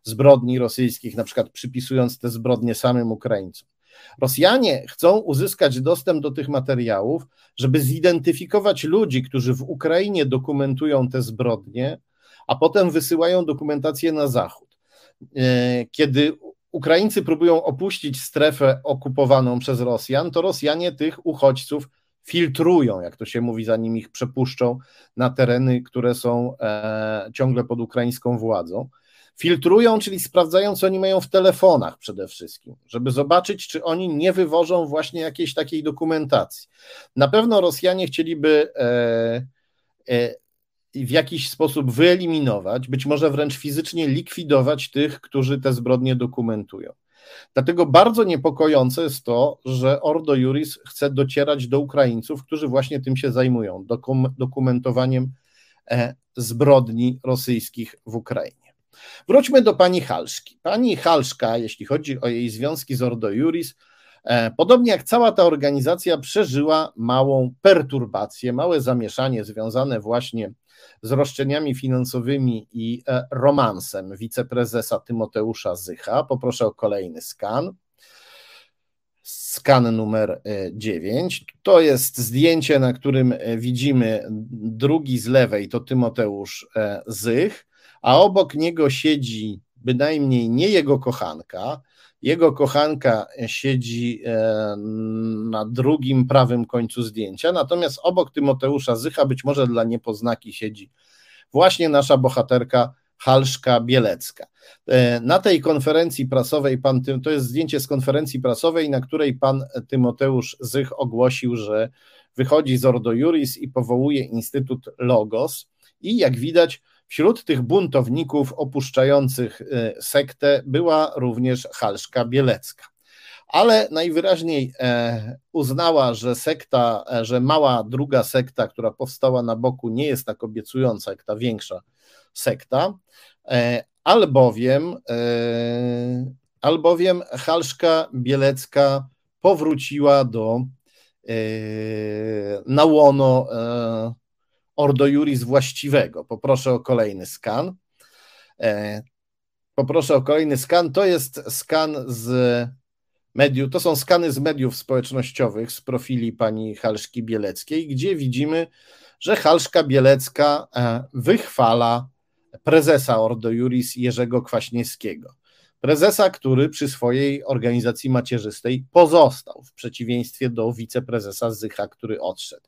zbrodni rosyjskich, na przykład przypisując te zbrodnie samym Ukraińcom. Rosjanie chcą uzyskać dostęp do tych materiałów, żeby zidentyfikować ludzi, którzy w Ukrainie dokumentują te zbrodnie, a potem wysyłają dokumentację na zachód. E, kiedy Ukraińcy próbują opuścić strefę okupowaną przez Rosjan, to Rosjanie tych uchodźców filtrują, jak to się mówi, zanim ich przepuszczą na tereny, które są e, ciągle pod ukraińską władzą filtrują, czyli sprawdzają, co oni mają w telefonach przede wszystkim, żeby zobaczyć, czy oni nie wywożą właśnie jakiejś takiej dokumentacji. Na pewno Rosjanie chcieliby e, e, w jakiś sposób wyeliminować, być może wręcz fizycznie likwidować tych, którzy te zbrodnie dokumentują. Dlatego bardzo niepokojące jest to, że Ordo Juris chce docierać do Ukraińców, którzy właśnie tym się zajmują, dokum dokumentowaniem e, zbrodni rosyjskich w Ukrainie. Wróćmy do pani Halszki. Pani Halszka, jeśli chodzi o jej związki z Ordo Juris, Podobnie jak cała ta organizacja przeżyła małą perturbację, małe zamieszanie związane właśnie z roszczeniami finansowymi i romansem wiceprezesa Tymoteusza Zycha. Poproszę o kolejny skan skan numer 9. E, to jest zdjęcie, na którym e, widzimy drugi z lewej, to Tymoteusz e, Zych, a obok niego siedzi bynajmniej nie jego kochanka. Jego kochanka siedzi na drugim prawym końcu zdjęcia, natomiast obok Tymoteusza Zycha, być może dla niepoznaki, siedzi właśnie nasza bohaterka Halszka Bielecka. E, na tej konferencji prasowej, pan, to jest zdjęcie z konferencji prasowej, na której pan Tymoteusz Zych ogłosił, że wychodzi z Ordo Juris i powołuje Instytut Logos. I jak widać, wśród tych buntowników opuszczających e, sektę była również Halszka Bielecka. Ale najwyraźniej e, uznała, że sekta, że mała druga sekta, która powstała na boku, nie jest tak obiecująca jak ta większa sekta, e, albowiem, e, albowiem Halszka Bielecka powróciła do e, na łono Ordo Juris właściwego. Poproszę o kolejny skan. Poproszę o kolejny skan. To jest skan z mediów, to są skany z mediów społecznościowych z profili pani Halszki Bieleckiej, gdzie widzimy, że Halszka Bielecka wychwala prezesa Ordo Juris Jerzego Kwaśniewskiego. Prezesa, który przy swojej organizacji macierzystej pozostał, w przeciwieństwie do wiceprezesa Zycha, który odszedł.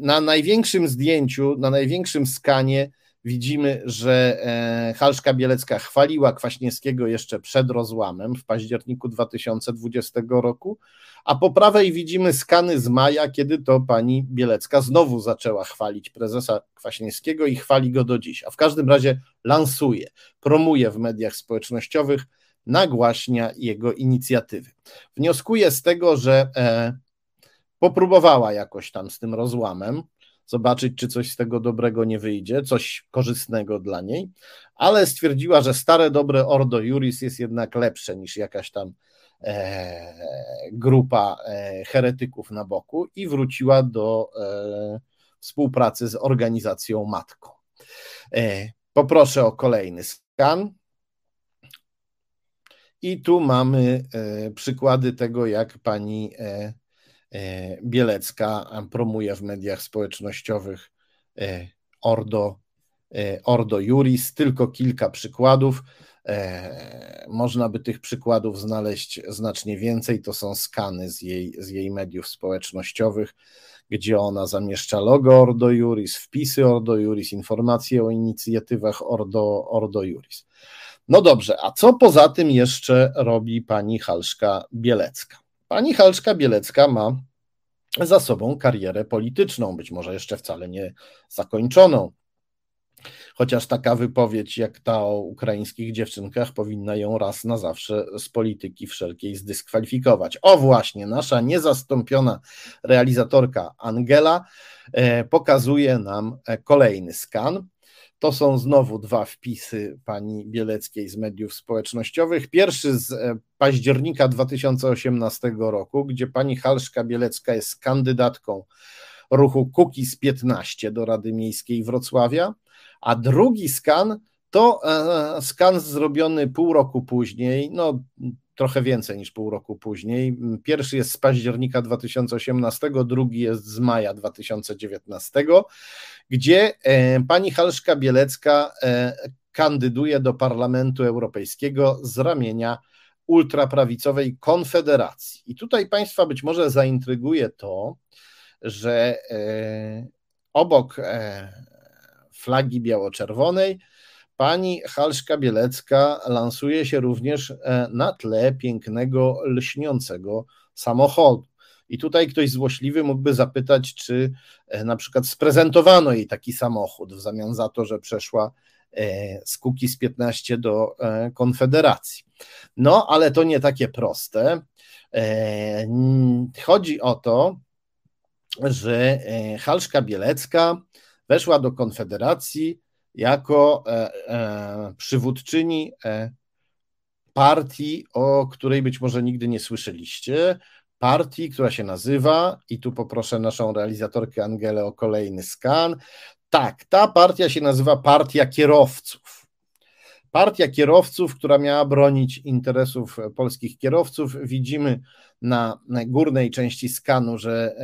Na największym zdjęciu, na największym skanie widzimy, że e, Halszka Bielecka chwaliła Kwaśniewskiego jeszcze przed rozłamem w październiku 2020 roku, a po prawej widzimy skany z maja, kiedy to pani Bielecka znowu zaczęła chwalić prezesa Kwaśniewskiego i chwali go do dziś, a w każdym razie lansuje, promuje w mediach społecznościowych, nagłaśnia jego inicjatywy. Wnioskuję z tego, że e, popróbowała jakoś tam z tym rozłamem, zobaczyć, czy coś z tego dobrego nie wyjdzie, coś korzystnego dla niej, ale stwierdziła, że stare, dobre Ordo Juris jest jednak lepsze niż jakaś tam e, grupa e, heretyków na boku i wróciła do e, współpracy z organizacją matką. E, poproszę o kolejny skan. I tu mamy e, przykłady tego, jak pani e, Bielecka promuje w mediach społecznościowych e, Ordo, e, Ordo Juris. Tylko kilka przykładów. Można by tych przykładów znaleźć znacznie więcej. To są skany z jej, z jej mediów społecznościowych, gdzie ona zamieszcza logo Ordo Juris, wpisy Ordo Juris, informacje o inicjatywach Ordo, Ordo Juris. No dobrze, a co poza tym jeszcze robi pani Halszka Bielecka? Pani Halszka Bielecka ma za sobą karierę polityczną, być może jeszcze wcale nie zakończoną. Chociaż taka wypowiedź jak ta o ukraińskich dziewczynkach powinna ją raz na zawsze z polityki wszelkiej zdyskwalifikować. O właśnie, nasza niezastąpiona realizatorka Angela e, pokazuje nam e, kolejny skan. To są znowu dwa wpisy pani Bieleckiej z mediów społecznościowych. Pierwszy z e, października 2018 roku, gdzie pani Halszka Bielecka jest kandydatką ruchu Kukiz 15 do Rady Miejskiej Wrocławia, a drugi skan to e, skan zrobiony pół roku później, no trochę więcej niż pół roku później. Pierwszy jest z października 2018, drugi jest z maja 2019, gdzie e, pani Halszka Bielecka e, kandyduje do Parlamentu Europejskiego z ramienia ultraprawicowej Konfederacji. I tutaj Państwa być może zaintryguje to, że e, obok flagi biało-czerwonej Pani Halszka Bielecka lansuje się również e, na tle pięknego, lśniącego samochodu. I tutaj ktoś złośliwy mógłby zapytać, czy e, na przykład sprezentowano jej taki samochód w zamian za to, że przeszła e, z z 15 do Konfederacji. No, ale to nie takie proste. Chodzi o to, że Halszka Bielecka weszła do Konfederacji jako e, e, przywódczyni e, partii, o której być może nigdy nie słyszeliście. Partii, która się nazywa, i tu poproszę naszą realizatorkę Angelę o kolejny skan. Tak, ta partia się nazywa Partia Kierowców. Partia kierowców, która miała bronić interesów polskich kierowców. Widzimy na górnej części skanu, że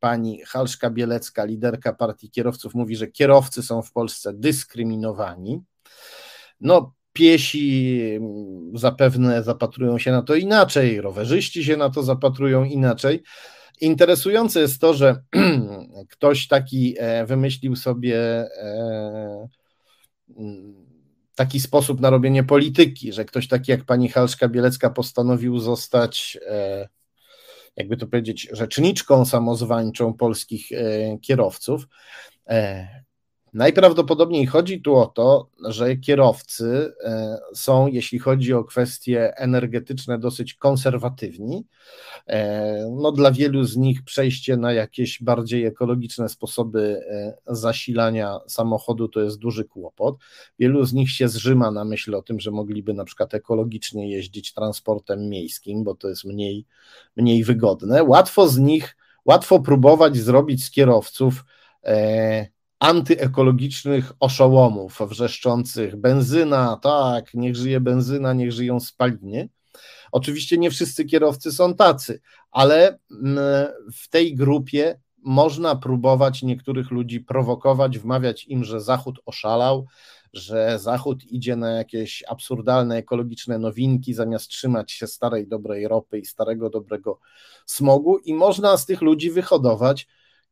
pani Halszka Bielecka, liderka partii kierowców, mówi, że kierowcy są w Polsce dyskryminowani. No, piesi mm, zapewne zapatrują się na to inaczej, rowerzyści się na to zapatrują inaczej. Interesujące jest to, że ktoś taki e, wymyślił sobie e, mm, taki sposób na robienie polityki, że ktoś taki jak pani Halszka Bielecka postanowił zostać, e, jakby to powiedzieć, rzeczniczką samozwańczą polskich kierowców. Najprawdopodobniej chodzi tu o to, że kierowcy e, są, jeśli chodzi o kwestie energetyczne, dosyć konserwatywni. E, no, dla wielu z nich przejście na jakieś bardziej ekologiczne sposoby e, zasilania samochodu to jest duży kłopot. Wielu z nich się zrzyma na myśl o tym, że mogliby na przykład ekologicznie jeździć transportem miejskim, bo to jest mniej, mniej wygodne. Łatwo z nich, łatwo próbować zrobić z kierowców antyekologicznych oszołomów wrzeszczących benzyna, tak, niech żyje benzyna, niech żyją spaliny. Oczywiście nie wszyscy kierowcy są tacy, ale mm, w tej grupie można próbować niektórych ludzi prowokować, wmawiać im, że Zachód oszalał, że Zachód idzie na jakieś absurdalne ekologiczne nowinki, zamiast trzymać się starej dobrej ropy i starego dobrego smogu, i można z tych ludzi wyhodować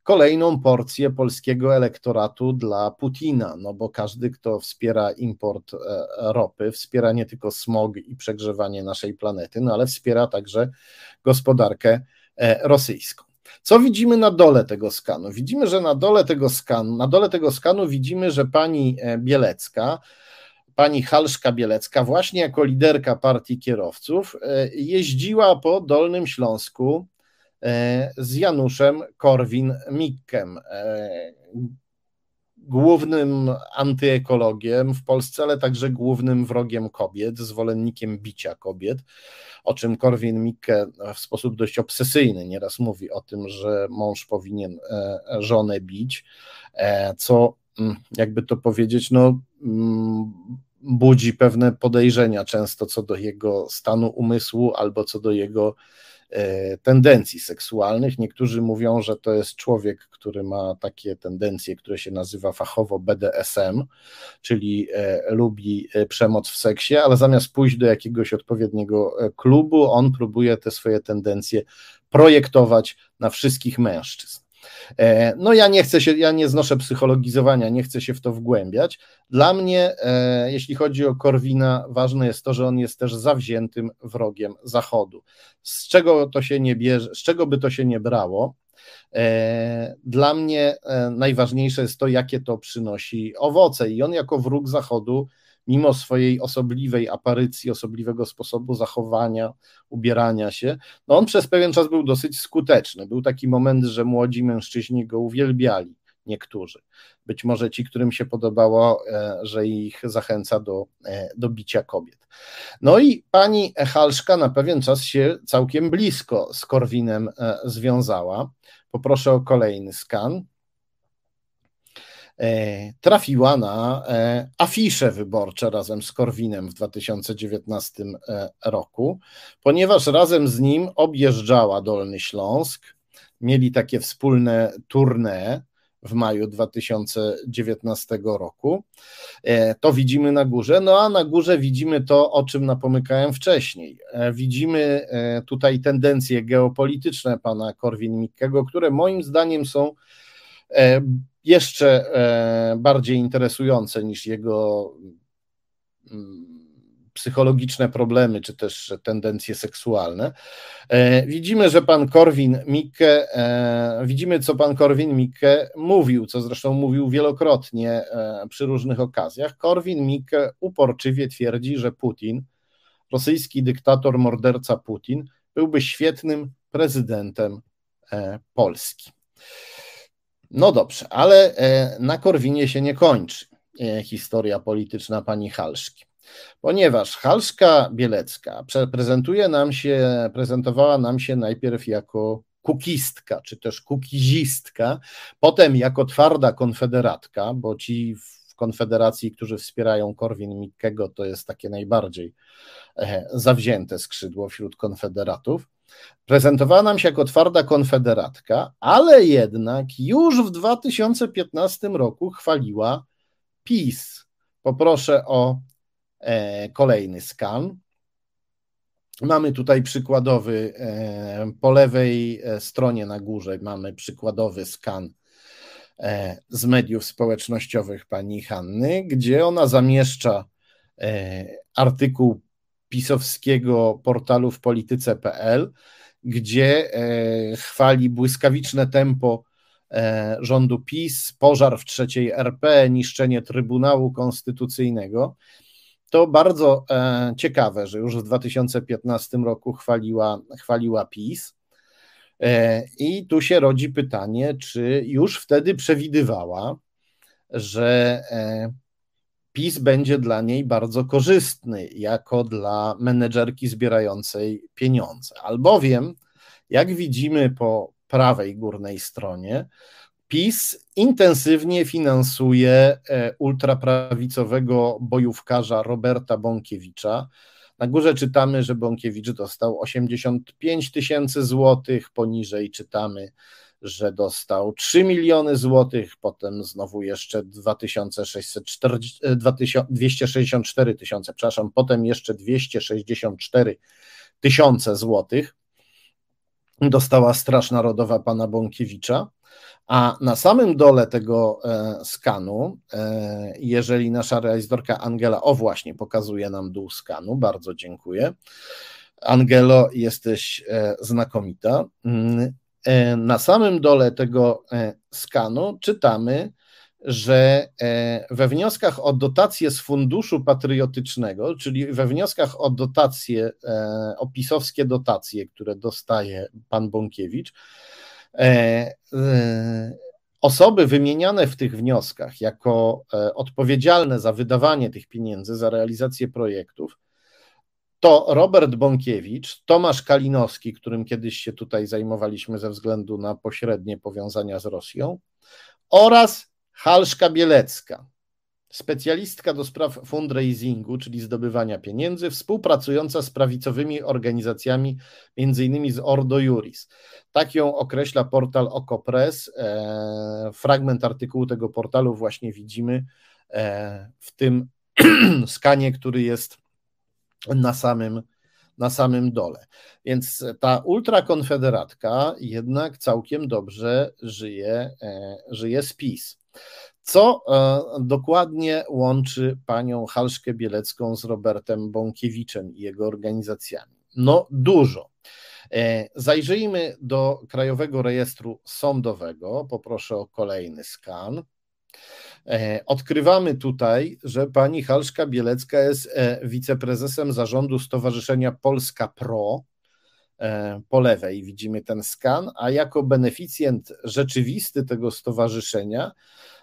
kolejną porcję polskiego elektoratu dla Putina, no bo każdy, kto wspiera import e, ropy, wspiera nie tylko smog i przegrzewanie naszej planety, no ale wspiera także gospodarkę e, rosyjską. Co widzimy na dole tego skanu? Widzimy, że na dole tego skanu, na dole tego skanu widzimy, że pani e, Bielecka, pani Halszka Bielecka, właśnie jako liderka partii kierowców, jeździła po Dolnym Śląsku z Januszem Korwin-Mikkem, e, głównym antyekologiem w Polsce, ale także głównym wrogiem kobiet, zwolennikiem bicia kobiet, o czym Korwin-Mikke w sposób dość obsesyjny nieraz mówi o tym, że mąż powinien e, żonę bić, co mm, jakby to powiedzieć, no mm, budzi pewne podejrzenia często co do jego stanu umysłu albo co do jego E, tendencji seksualnych. Niektórzy mówią, że to jest człowiek, który ma takie tendencje, które się nazywa fachowo BDSM, czyli e, lubi e, przemoc w seksie, ale zamiast pójść do jakiegoś odpowiedniego klubu, on próbuje te swoje tendencje projektować na wszystkich mężczyzn. E, no ja nie chcę się, ja nie znoszę psychologizowania, nie chcę się w to wgłębiać. Dla mnie, e, jeśli chodzi o Korwina, ważne jest to, że on jest też zawziętym wrogiem Zachodu. Z czego to się nie bierze, z czego by to się nie brało? E, dla mnie najważniejsze jest to, jakie to przynosi owoce, i on jako wróg Zachodu mimo swojej osobliwej aparycji, osobliwego sposobu zachowania, ubierania się, no on przez pewien czas był dosyć skuteczny. Był taki moment, że młodzi mężczyźni go uwielbiali, niektórzy. Być może ci, którym się podobało, e, że ich zachęca do, e, do bicia kobiet. No i pani Halszka na pewien czas się całkiem blisko z Korwinem e, związała. Poproszę o kolejny skan. E, trafiła na e, afisze wyborcze razem z Korwinem w 2019 e, roku, ponieważ razem z nim objeżdżała Dolny Śląsk, mieli takie wspólne tournée w maju 2019 roku. To widzimy na górze, no a na górze widzimy to, o czym napomykałem wcześniej. Widzimy tutaj tendencje geopolityczne pana Korwin-Mikkego, które moim zdaniem są jeszcze e, bardziej interesujące niż jego mm, psychologiczne problemy, czy też tendencje seksualne. E, widzimy, że pan Korwin Mikke, e, widzimy, co pan Korwin Mikke mówił, co zresztą mówił wielokrotnie przy różnych okazjach. Korwin Mikke uporczywie twierdzi, że Putin, rosyjski dyktator, morderca Putin, byłby świetnym prezydentem Polski. No dobrze, ale e, na Korwinie się nie kończy e, historia polityczna pani Halszki. ponieważ Halszka Bielecka prezentuje nam się, prezentowała nam się najpierw jako kukistka, czy też kukizistka, potem jako twarda konfederatka, bo ci w Konfederacji, którzy wspierają Korwin-Mikkego, to jest takie najbardziej e, zawzięte skrzydło wśród konfederatów. Prezentowała nam się jako twarda konfederatka, ale jednak już w 2015 roku chwaliła PiS. Poproszę o e, kolejny skan. Mamy tutaj przykładowy, e, po lewej e, stronie na górze mamy przykładowy skan e, z mediów społecznościowych pani Hanny, gdzie ona zamieszcza artykuł pisowskiego portalu w polityce.pl, gdzie chwali błyskawiczne tempo rządu PiS, pożar w trzeciej RP, niszczenie Trybunału Konstytucyjnego to bardzo e, ciekawe, że już w 2015 roku chwaliła, chwaliła PiS. E, I tu się rodzi pytanie, czy już wtedy przewidywała, że e, PiS będzie dla niej bardzo korzystny, jako dla menedżerki zbierającej pieniądze. Albowiem, jak widzimy po prawej górnej stronie, PiS intensywnie finansuje e, ultraprawicowego bojówkarza Roberta Bąkiewicza. Na górze czytamy, że Bąkiewicz dostał 85 tysięcy złotych, poniżej czytamy, że dostał 3 miliony złotych, potem znowu jeszcze 2640, 264 tysiące, przepraszam, potem jeszcze 264 tysiące złotych dostała Straż Narodowa pana Bąkiewicza. A na samym dole tego e, skanu, e, jeżeli nasza realizatorka Angela, o właśnie, pokazuje nam dół skanu, bardzo dziękuję. Angelo, jesteś e, znakomita. Mm, na samym dole tego skanu czytamy, że we wnioskach o dotację z Funduszu Patriotycznego, czyli we wnioskach o dotacje, o pisowskie dotacje, które dostaje pan Bąkiewicz, E, e, osoby wymieniane w tych wnioskach jako e, odpowiedzialne za wydawanie tych pieniędzy, za realizację projektów, to Robert Bąkiewicz, Tomasz Kalinowski, którym kiedyś się tutaj zajmowaliśmy ze względu na pośrednie powiązania z Rosją, oraz Halszka Bielecka specjalistka do spraw fundraisingu, czyli zdobywania pieniędzy, współpracująca z prawicowymi organizacjami, innymi z Ordo Juris. Tak ją określa portal Okopres. E, fragment artykułu tego portalu właśnie widzimy e, w tym skanie, który jest na samym, na samym dole. Więc ta ultrakonfederatka jednak całkiem dobrze żyje, e, żyje z PiS. Co e, dokładnie łączy panią Halszkę Bielecką z Robertem Bąkiewiczem i jego organizacjami? No, dużo. E, zajrzyjmy do Krajowego Rejestru Sądowego. Poproszę o kolejny skan. E, odkrywamy tutaj, że pani Halszka Bielecka jest wiceprezesem zarządu Stowarzyszenia Polska Pro. Po lewej widzimy ten skan, a jako beneficjent rzeczywisty tego stowarzyszenia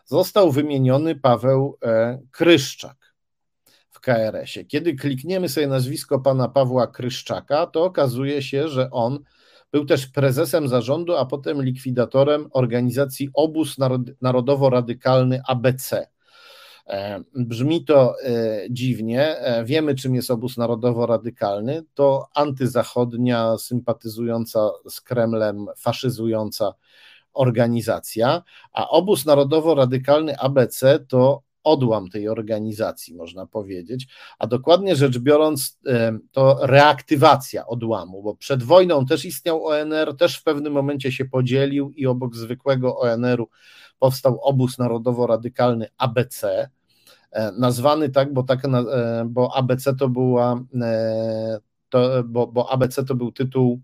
został wymieniony Paweł e, Kryszczak w KRS-ie. Kiedy klikniemy sobie nazwisko pana Pawła Kryszczaka, to okazuje się, że on był też prezesem zarządu, a potem likwidatorem organizacji Obóz Narodowo-Radykalny ABC. E, brzmi to e, dziwnie. Wiemy, czym jest obóz narodowo-radykalny. To antyzachodnia, sympatyzująca z Kremlem, faszyzująca organizacja, a obóz narodowo-radykalny ABC to odłam tej organizacji, można powiedzieć, a dokładnie rzecz biorąc, to reaktywacja odłamu, bo przed wojną też istniał ONR, też w pewnym momencie się podzielił i obok zwykłego ONR-u powstał obóz narodowo-radykalny ABC, e, nazwany tak, bo, tak, e, bo ABC to była, e, to, bo, bo ABC to był tytuł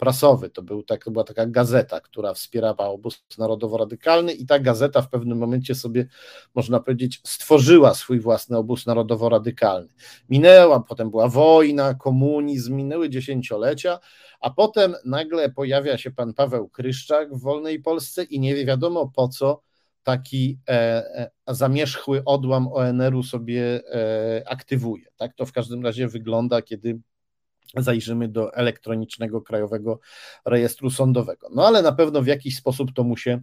prasowy. To, był tak, to była taka gazeta, która wspierała obóz narodowo-radykalny i ta gazeta w pewnym momencie sobie, można powiedzieć, stworzyła swój własny obóz narodowo-radykalny. Minęła, potem była wojna, komunizm, minęły dziesięciolecia, a potem nagle pojawia się pan Paweł Kryszczak w wolnej Polsce i nie wiadomo po co taki zamierzchły odłam ONR-u sobie aktywuje. Tak to w każdym razie wygląda, kiedy zajrzymy do elektronicznego krajowego rejestru sądowego. No ale na pewno w jakiś sposób to mu się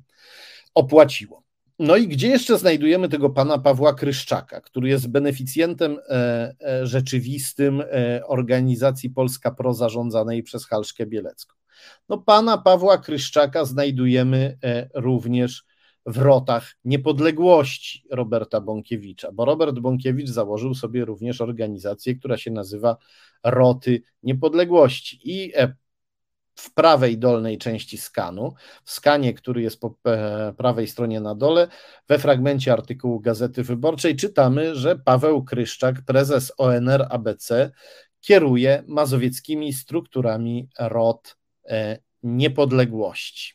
opłaciło. No i gdzie jeszcze znajdujemy tego pana Pawła Kryszczaka, który jest beneficjentem e, e, rzeczywistym e, organizacji Polska Pro zarządzanej przez Halszkę Bielecką? No pana Pawła Kryszczaka znajdujemy również w rotach niepodległości Roberta Bąkiewicza, bo Robert Bąkiewicz założył sobie również organizację, która się nazywa Roty Niepodległości i w prawej dolnej części skanu, w skanie, który jest po e, prawej stronie na dole, we fragmencie artykułu Gazety Wyborczej czytamy, że Paweł Kryszczak, prezes ONR ABC, kieruje mazowieckimi strukturami ROT e, niepodległości.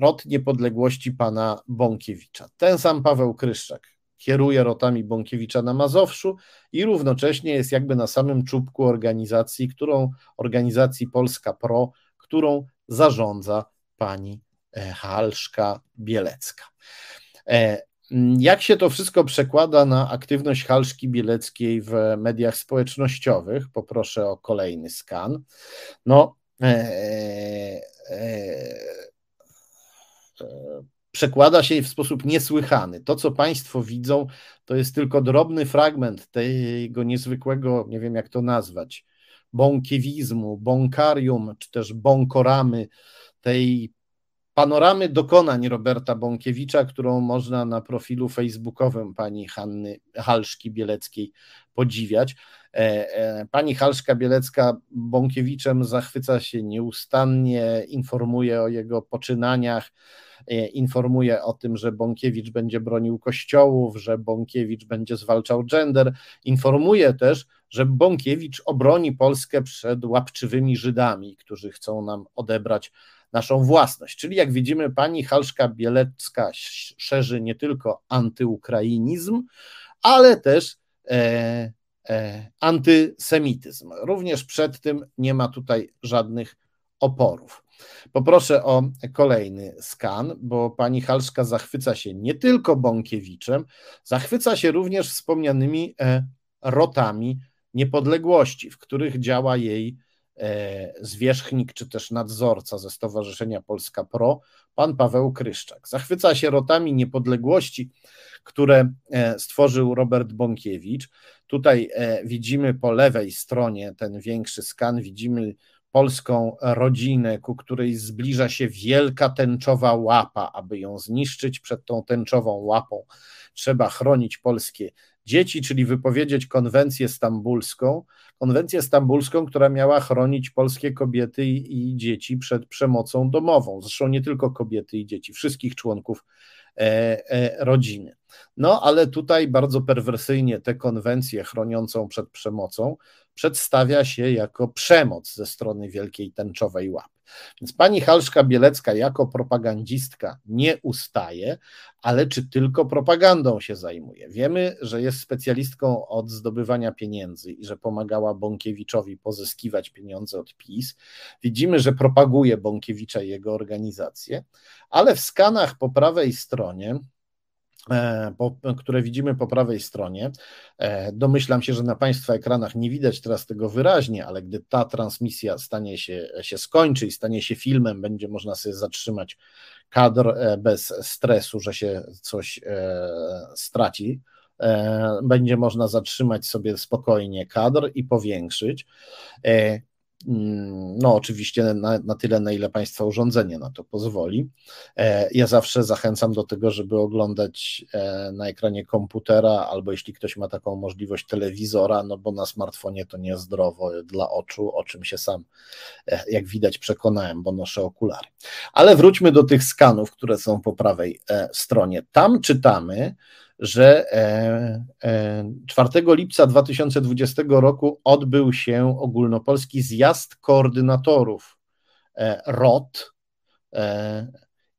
ROT niepodległości pana Bąkiewicza. Ten sam Paweł Kryszczak kieruje rotami Bąkiewicza na Mazowszu i równocześnie jest jakby na samym czubku organizacji, którą organizacji Polska Pro, którą zarządza pani e, Halszka Bielecka. E, jak się to wszystko przekłada na aktywność Halszki Bieleckiej w mediach społecznościowych? Poproszę o kolejny skan. No, e, e przekłada się w sposób niesłychany. To, co Państwo widzą, to jest tylko drobny fragment tego niezwykłego, nie wiem jak to nazwać, bąkiewizmu, bąkarium, czy też bąkoramy, tej panoramy dokonań Roberta Bąkiewicza, którą można na profilu facebookowym pani Hanny Halszki Bieleckiej podziwiać. E, e, pani Halszka Bielecka Bąkiewiczem zachwyca się nieustannie, informuje o jego poczynaniach, E, informuje o tym, że Bąkiewicz będzie bronił kościołów, że Bąkiewicz będzie zwalczał gender. Informuje też, że Bąkiewicz obroni Polskę przed łapczywymi Żydami, którzy chcą nam odebrać naszą własność. Czyli jak widzimy, pani Halszka Bielecka szerzy nie tylko antyukrainizm, ale też e, e, antysemityzm. Również przed tym nie ma tutaj żadnych oporów. Poproszę o kolejny skan, bo pani Halszka zachwyca się nie tylko Bąkiewiczem, zachwyca się również wspomnianymi e, rotami niepodległości, w których działa jej e, zwierzchnik czy też nadzorca ze Stowarzyszenia Polska Pro, pan Paweł Kryszczak. Zachwyca się rotami niepodległości, które e, stworzył Robert Bąkiewicz. Tutaj widzimy po lewej stronie ten większy skan, widzimy polską rodzinę, ku której zbliża się wielka tęczowa łapa, aby ją zniszczyć przed tą tęczową łapą. Trzeba chronić polskie dzieci, czyli wypowiedzieć konwencję stambulską, konwencję stambulską, która miała chronić polskie kobiety i, dzieci przed przemocą domową. Zresztą nie tylko kobiety i dzieci, wszystkich członków rodziny. No, ale tutaj bardzo perwersyjnie tę konwencję chroniącą przed przemocą przedstawia się jako przemoc ze strony Wielkiej Tęczowej Łapy. Więc pani Halszka Bielecka jako propagandzistka nie ustaje, ale czy tylko propagandą się zajmuje? Wiemy, że jest specjalistką od zdobywania pieniędzy i że pomagała Bąkiewiczowi pozyskiwać pieniądze od PiS. Widzimy, że propaguje Bąkiewicza i jego organizację, ale w skanach po prawej stronie po, które widzimy po prawej stronie. E, domyślam się, że na Państwa ekranach nie widać teraz tego wyraźnie, ale gdy ta transmisja stanie się, się skończy i stanie się filmem, będzie można sobie zatrzymać kadr e, bez stresu, że się coś straci. Będzie można zatrzymać sobie spokojnie kadr i powiększyć. Mm, no, oczywiście na, na, tyle, na ile Państwa urządzenie na to pozwoli. E, ja zawsze zachęcam do tego, żeby oglądać e, na ekranie komputera, albo jeśli ktoś ma taką możliwość, telewizora, no bo na smartfonie to niezdrowo dla oczu, o czym się sam, e, jak widać, przekonałem, bo noszę okulary. Ale wróćmy do tych skanów, które są po prawej stronie. Tam czytamy, że 4 e, e, lipca 2020 roku odbył się ogólnopolski zjazd koordynatorów e, ROT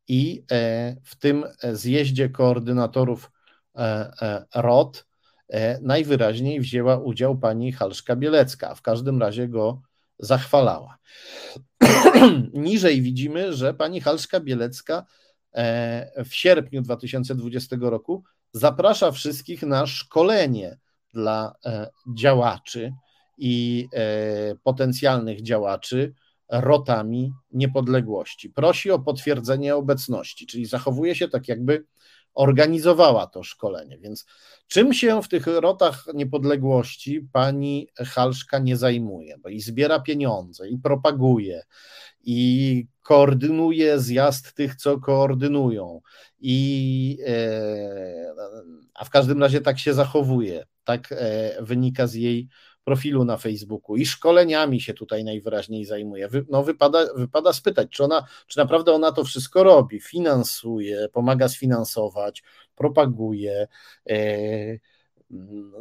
i w tym zjeździe koordynatorów ROT najwyraźniej wzięła udział pani Halszka Bielecka, a w każdym razie go zachwalała. Niżej widzimy, że pani Halszka Bielecka w sierpniu 2020 roku zaprasza wszystkich na szkolenie dla działaczy i potencjalnych działaczy rotami niepodległości. Prosi o potwierdzenie obecności, czyli zachowuje się tak, jakby organizowała to szkolenie. Więc czym się w tych rotach niepodległości pani Halszka nie zajmuje? Bo i zbiera pieniądze, i propaguje, i koordynuje zjazd tych, co koordynują, i e, a w każdym razie tak się zachowuje. Tak e, wynika z jej profilu na Facebooku i szkoleniami się tutaj najwyraźniej zajmuje. No wypada, wypada spytać, czy ona, czy naprawdę ona to wszystko robi, finansuje, pomaga sfinansować, propaguje, e,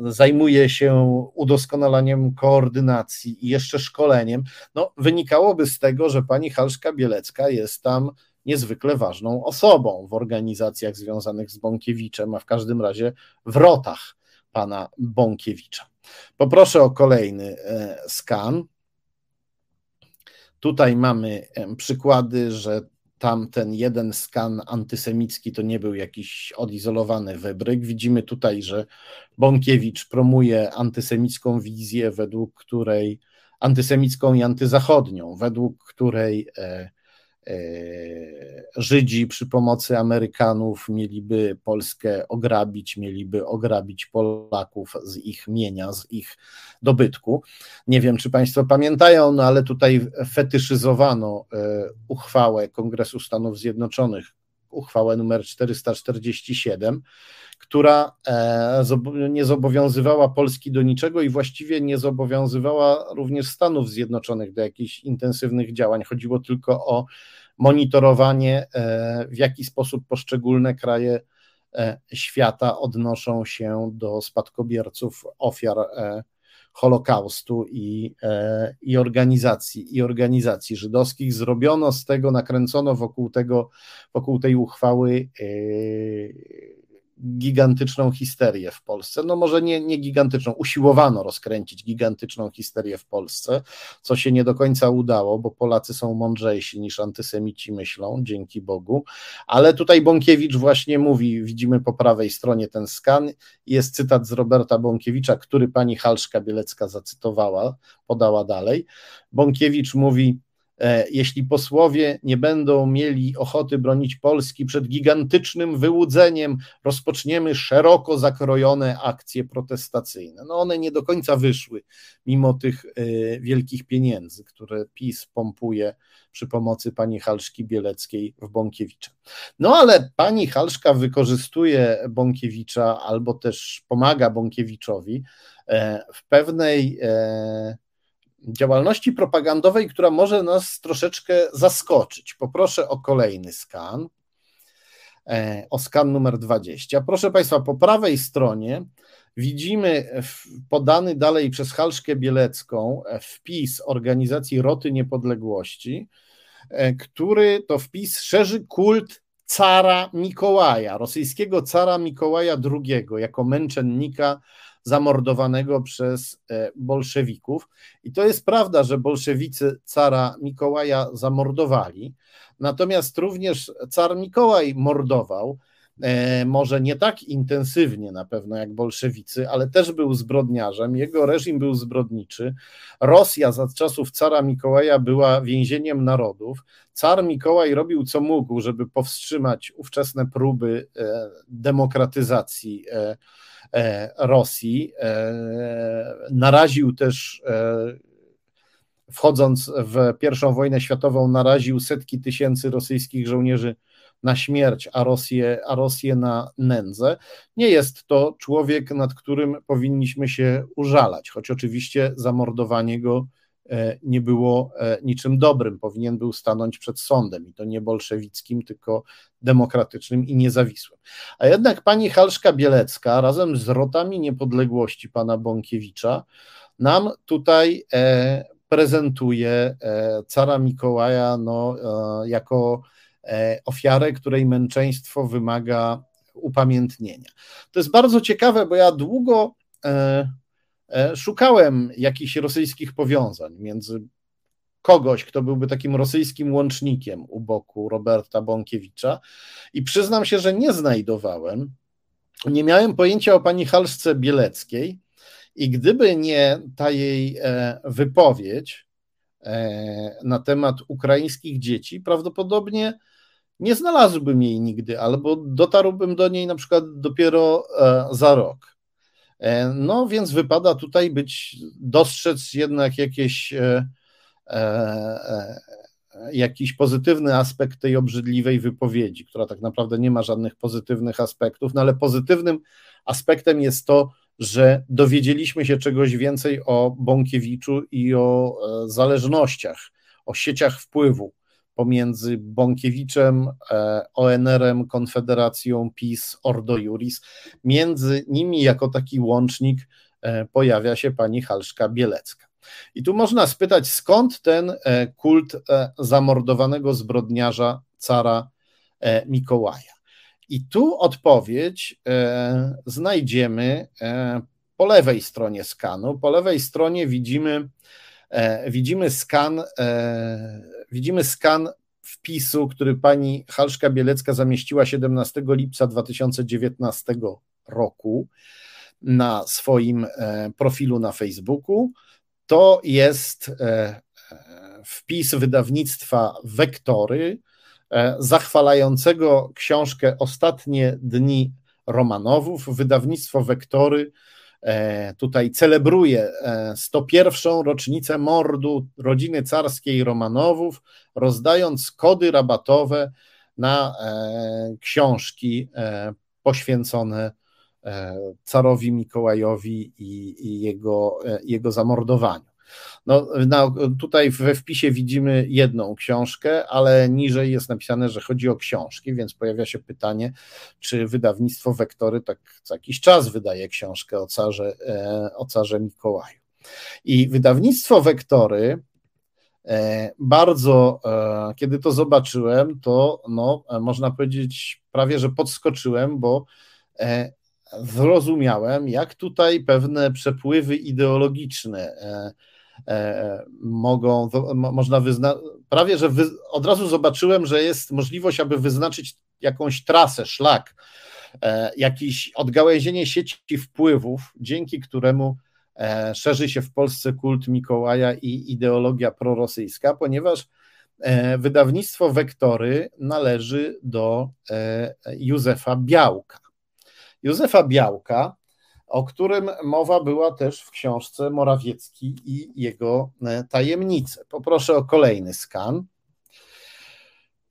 zajmuje się udoskonalaniem koordynacji i jeszcze szkoleniem. No wynikałoby z tego, że pani Halszka Bielecka jest tam niezwykle ważną osobą w organizacjach związanych z Bąkiewiczem, a w każdym razie w rotach pana Bąkiewicza. Poproszę o kolejny e, skan. Tutaj mamy przykłady, że tamten jeden skan antysemicki to nie był jakiś odizolowany wybryk. Widzimy tutaj, że Bąkiewicz promuje antysemicką wizję, według której antysemicką i antyzachodnią, według której e, E, Żydzi przy pomocy Amerykanów mieliby Polskę ograbić, mieliby ograbić Polaków z ich mienia, z ich dobytku. Nie wiem, czy Państwo pamiętają, no ale tutaj fetyszyzowano e, uchwałę Kongresu Stanów Zjednoczonych, uchwałę numer 447, która e, nie zobowiązywała Polski do niczego i właściwie nie zobowiązywała również Stanów Zjednoczonych do jakichś intensywnych działań. Chodziło tylko o monitorowanie, e, w jaki sposób poszczególne kraje e, świata odnoszą się do spadkobierców ofiar Holokaustu i, i, organizacji, i organizacji żydowskich. Zrobiono z tego, nakręcono wokół tego, wokół tej uchwały gigantyczną histerię w Polsce. No może nie, nie gigantyczną, usiłowano rozkręcić gigantyczną histerię w Polsce, co się nie do końca udało, bo Polacy są mądrzejsi niż antysemici myślą, dzięki Bogu. Ale tutaj Bąkiewicz właśnie mówi, widzimy po prawej stronie ten skan, jest cytat z Roberta Bąkiewicza, który pani Halszka Bielecka zacytowała, podała dalej. Bąkiewicz mówi, jeśli posłowie nie będą mieli ochoty bronić Polski przed gigantycznym wyłudzeniem, rozpoczniemy szeroko zakrojone akcje protestacyjne. No one nie do końca wyszły, mimo tych e, wielkich pieniędzy, które PiS pompuje przy pomocy pani Halszki Bieleckiej w Bąkiewicza. No ale pani Halszka wykorzystuje Bąkiewicza albo też pomaga Bąkiewiczowi e, w pewnej działalności propagandowej, która może nas troszeczkę zaskoczyć. Poproszę o kolejny skan, e, o skan numer 20. Proszę Państwa, po prawej stronie widzimy podany dalej przez Halszkę Bielecką e, wpis organizacji Roty Niepodległości, e, który to wpis szerzy kult cara Mikołaja, rosyjskiego cara Mikołaja II, jako męczennika zamordowanego przez e, bolszewików. I to jest prawda, że bolszewicy cara Mikołaja zamordowali, natomiast również car Mikołaj mordował. E, może nie tak intensywnie na pewno jak bolszewicy, ale też był zbrodniarzem. Jego reżim był zbrodniczy. Rosja za czasów cara Mikołaja była więzieniem narodów. Car Mikołaj robił co mógł, żeby powstrzymać ówczesne próby e, demokratyzacji Rosji. E, naraził też, e, wchodząc w I wojnę światową, naraził setki tysięcy rosyjskich żołnierzy na śmierć, a Rosję, a Rosję na nędzę. Nie jest to człowiek, nad którym powinniśmy się użalać, choć oczywiście zamordowanie go E, nie było e, niczym dobrym. Powinien był stanąć przed sądem i to nie bolszewickim, tylko demokratycznym i niezawisłym. A jednak pani Halszka Bielecka razem z rotami niepodległości pana Bąkiewicza nam tutaj e, prezentuje cara Mikołaja no, jako ofiarę, której męczeństwo wymaga upamiętnienia. To jest bardzo ciekawe, bo ja długo E, szukałem jakichś rosyjskich powiązań między kogoś, kto byłby takim rosyjskim łącznikiem u boku Roberta Bąkiewicza i przyznam się, że nie znajdowałem. Nie miałem pojęcia o pani Halszce Bieleckiej i gdyby nie ta jej e, wypowiedź e, na temat ukraińskich dzieci, prawdopodobnie nie znalazłbym jej nigdy, albo dotarłbym do niej na przykład dopiero e, za rok. No więc wypada tutaj być, dostrzec jednak jakieś E, e, jakiś pozytywny aspekt tej obrzydliwej wypowiedzi, która tak naprawdę nie ma żadnych pozytywnych aspektów, no ale pozytywnym aspektem jest to, że dowiedzieliśmy się czegoś więcej o Bąkiewiczu i o e, zależnościach, o sieciach wpływu pomiędzy Bąkiewiczem, ONR-em, Konfederacją PiS, Ordo Juris. Między nimi jako taki łącznik pojawia się pani Halszka Bielecka. I tu można spytać, skąd ten e, kult e, zamordowanego zbrodniarza cara e, Mikołaja. I tu odpowiedź znajdziemy po lewej stronie skanu. Po lewej stronie widzimy, widzimy skan, widzimy skan wpisu, który pani Halszka Bielecka zamieściła 17 lipca 2019 roku na swoim profilu na Facebooku to jest e, e, wpis wydawnictwa Wektory, e, zachwalającego książkę Ostatnie dni Romanowów. Wydawnictwo Wektory tutaj celebruje 101. rocznicę mordu rodziny carskiej Romanowów, rozdając kody rabatowe na książki poświęcone E, carowi Mikołajowi i, jego, e, jego zamordowaniu. No, no, tutaj we wpisie widzimy jedną książkę, ale niżej jest napisane, że chodzi o książki, więc pojawia się pytanie, czy wydawnictwo Wektory tak co jakiś czas wydaje książkę o carze, e, o carze Mikołaju. I wydawnictwo Wektory bardzo, kiedy to zobaczyłem, to no, można powiedzieć prawie, że podskoczyłem, bo zrozumiałem, jak tutaj pewne przepływy ideologiczne e, e, mogą, można wyznać, prawie że wy, od razu zobaczyłem, że jest możliwość, aby wyznaczyć jakąś trasę, szlak, e, jakieś odgałęzienie sieci wpływów, dzięki któremu szerzy się w Polsce kult Mikołaja i ideologia prorosyjska, ponieważ wydawnictwo Wektory należy do Józefa Białka. Józefa Białka, o którym mowa była też w książce Morawiecki i jego e, tajemnice. Poproszę o kolejny skan.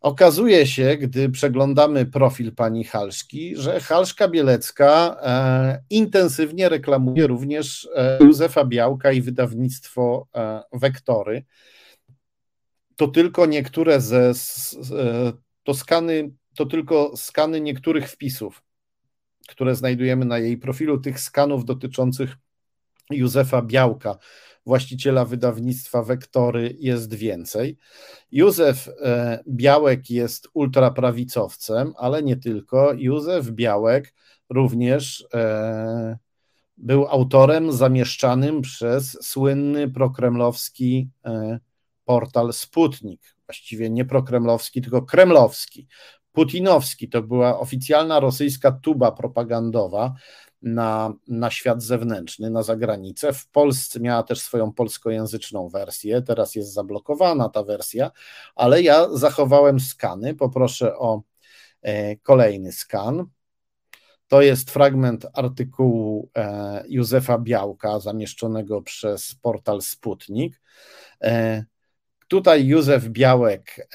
Okazuje się, gdy przeglądamy profil pani Halszki, że Halszka Bielecka e, intensywnie reklamuje również e, Józefa Białka i wydawnictwo Wektory. To tylko niektóre ze to skany, to tylko skany niektórych wpisów które znajdujemy na jej profilu, tych skanów dotyczących Józefa Białka, właściciela wydawnictwa Wektory, jest więcej. Józef e, Białek jest ultraprawicowcem, ale nie tylko. Józef Białek również e, był autorem zamieszczanym przez słynny prokremlowski e, portal Sputnik. Właściwie nie prokremlowski, tylko kremlowski putinowski. To była oficjalna rosyjska tuba propagandowa na, na świat zewnętrzny, na zagranicę. W Polsce miała też swoją polskojęzyczną wersję, teraz jest zablokowana ta wersja, ale ja zachowałem skany. Poproszę o e, kolejny skan. To jest fragment artykułu e, Józefa Białka zamieszczonego przez portal Sputnik. E, tutaj Józef Białek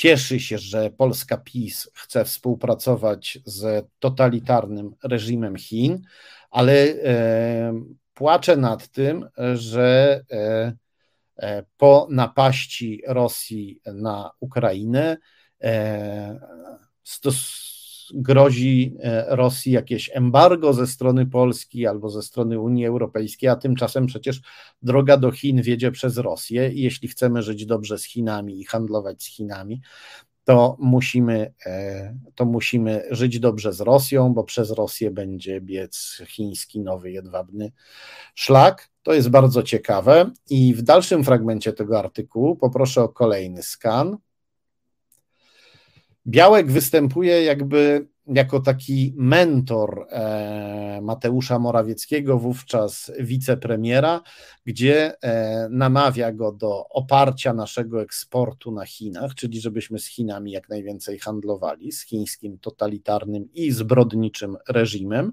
Cieszy się, że Polska PiS chce współpracować z totalitarnym reżimem Chin, ale e, płacze nad tym, że e, e, po napaści Rosji na Ukrainę stos grozi e, Rosji jakieś embargo ze strony Polski albo ze strony Unii Europejskiej, a tymczasem przecież droga do Chin wiedzie przez Rosję i jeśli chcemy żyć dobrze z Chinami i handlować z Chinami, to musimy, to musimy żyć dobrze z Rosją, bo przez Rosję będzie biec chiński nowy jedwabny szlak. To jest bardzo ciekawe. I w dalszym fragmencie tego artykułu poproszę o kolejny skan. Białek występuje jakby jako taki mentor e, Mateusza Morawieckiego, wówczas wicepremiera, gdzie e, namawia go do oparcia naszego eksportu na Chinach, czyli żebyśmy z Chinami jak najwięcej handlowali, z chińskim totalitarnym i zbrodniczym reżimem.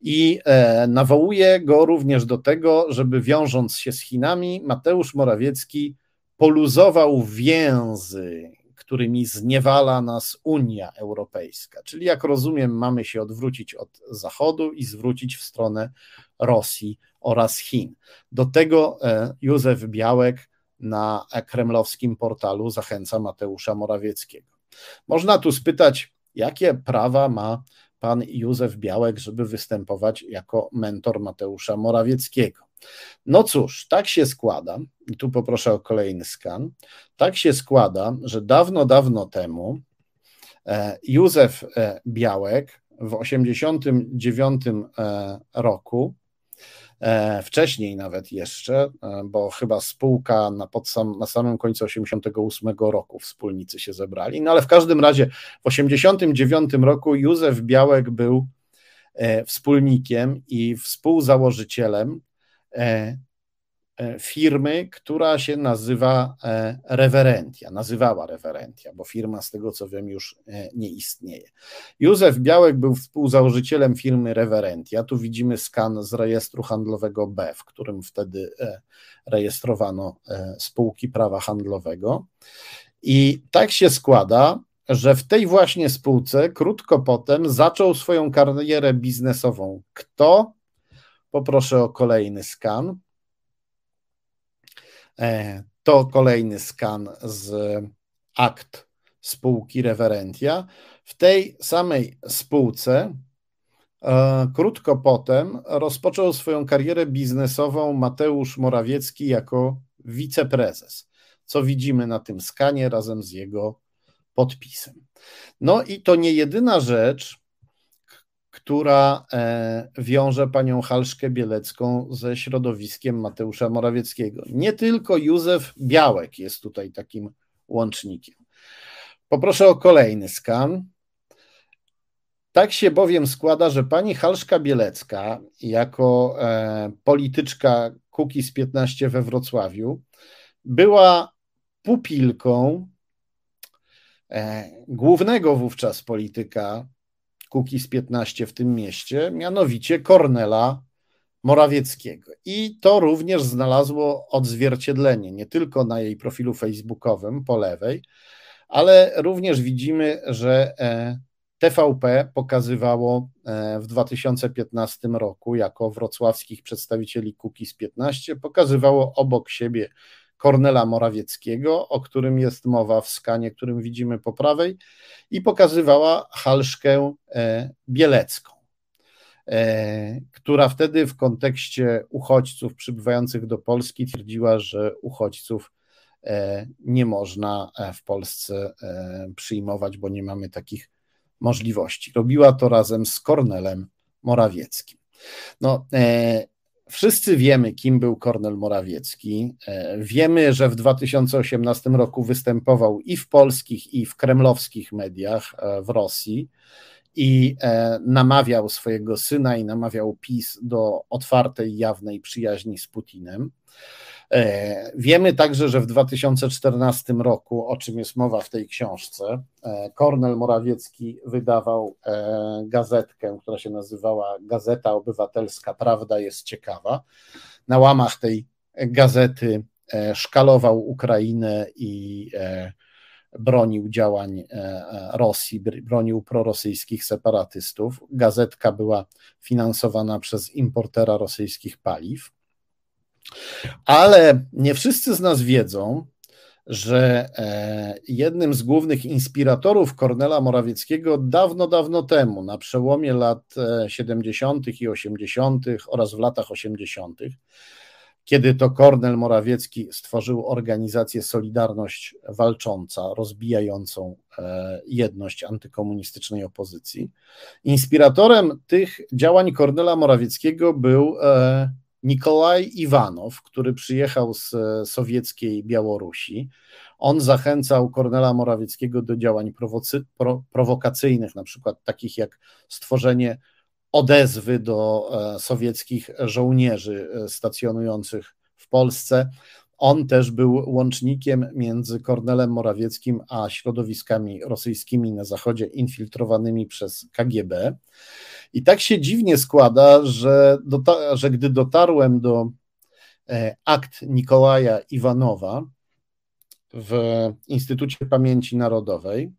I e, nawołuje go również do tego, żeby wiążąc się z Chinami, Mateusz Morawiecki poluzował więzy którymi zniewala nas Unia Europejska. Czyli, jak rozumiem, mamy się odwrócić od Zachodu i zwrócić w stronę Rosji oraz Chin. Do tego e, Józef Białek na kremlowskim portalu zachęca Mateusza Morawieckiego. Można tu spytać, jakie prawa ma pan Józef Białek, żeby występować jako mentor Mateusza Morawieckiego. No cóż, tak się składa, i tu poproszę o kolejny skan. Tak się składa, że dawno, dawno temu e, Józef e, Białek w 1989 e, roku, wcześniej nawet jeszcze, bo chyba spółka na, sam, na samym końcu 1988 roku wspólnicy się zebrali, no ale w każdym razie w 1989 roku Józef Białek był wspólnikiem i współzałożycielem firmy, która się nazywa e, Rewerentia, nazywała Rewerentia, bo firma z tego co wiem już nie istnieje. Józef Białek był współzałożycielem firmy Rewerentia. Tu widzimy skan z rejestru handlowego B, w którym wtedy rejestrowano spółki prawa handlowego. I tak się składa, że w tej właśnie spółce krótko potem zaczął swoją karierę biznesową. Kto? Poproszę o kolejny skan. E, to kolejny skan z akt spółki Reverentia. W tej samej spółce e, krótko potem rozpoczął swoją karierę biznesową Mateusz Morawiecki jako wiceprezes, co widzimy na tym skanie razem z jego podpisem. No i to nie jedyna rzecz, która e, wiąże panią Halszkę Bielecką ze środowiskiem Mateusza Morawieckiego. Nie tylko Józef Białek jest tutaj takim łącznikiem. Poproszę o kolejny skan. Tak się bowiem składa, że pani Halszka Bielecka, jako e, polityczka Kukiz 15 we Wrocławiu, była pupilką e, głównego wówczas polityka Kukiz 15 w tym mieście, mianowicie Kornela Morawieckiego. I to również znalazło odzwierciedlenie nie tylko na jej profilu facebookowym po lewej, ale również widzimy, że e, TVP pokazywało e, w 2015 roku jako wrocławskich przedstawicieli Kukiz 15, pokazywało obok siebie Kornela Morawieckiego, o którym jest mowa w skanie, którym widzimy po prawej, i pokazywała Halszkę e, Bielecką, e, która wtedy w kontekście uchodźców przybywających do Polski twierdziła, że uchodźców e, nie można w Polsce przyjmować, bo nie mamy takich możliwości. Robiła to razem z Kornelem Morawieckim. No, Wszyscy wiemy, kim był Kornel Morawiecki. E, wiemy, że w 2018 roku występował i w polskich, i w kremlowskich mediach e, w Rosji i e, namawiał swojego syna i namawiał PiS do otwartej, jawnej przyjaźni z Putinem. E, wiemy także, że w 2014 roku, o czym jest mowa w tej książce, e, Kornel Morawiecki wydawał e, gazetkę, która się nazywała Gazeta Obywatelska Prawda jest ciekawa. Na łamach tej gazety szkalował Ukrainę i bronił działań Rosji, bronił prorosyjskich separatystów. Gazetka była finansowana przez importera rosyjskich paliw. Ale nie wszyscy z nas wiedzą, że e, jednym z głównych inspiratorów Kornela Morawieckiego dawno, dawno temu, na przełomie lat 70. E, i 80. oraz w latach 80., kiedy to Kornel Morawiecki stworzył organizację Solidarność Walcząca, rozbijającą e, jedność antykomunistycznej opozycji. Inspiratorem tych działań Kornela Morawieckiego był Nikolaj Iwanow, który przyjechał z e, sowieckiej Białorusi. On zachęcał Kornela Morawieckiego do działań prowocy, pro, prowokacyjnych, na przykład takich jak stworzenie odezwy do e, sowieckich żołnierzy e, stacjonujących w Polsce. On też był łącznikiem między Kornelem Morawieckim a środowiskami rosyjskimi na zachodzie infiltrowanymi przez KGB. I tak się dziwnie składa, że, dota- że gdy dotarłem do e, akt Nikołaja Iwanowa w Instytucie Pamięci Narodowej,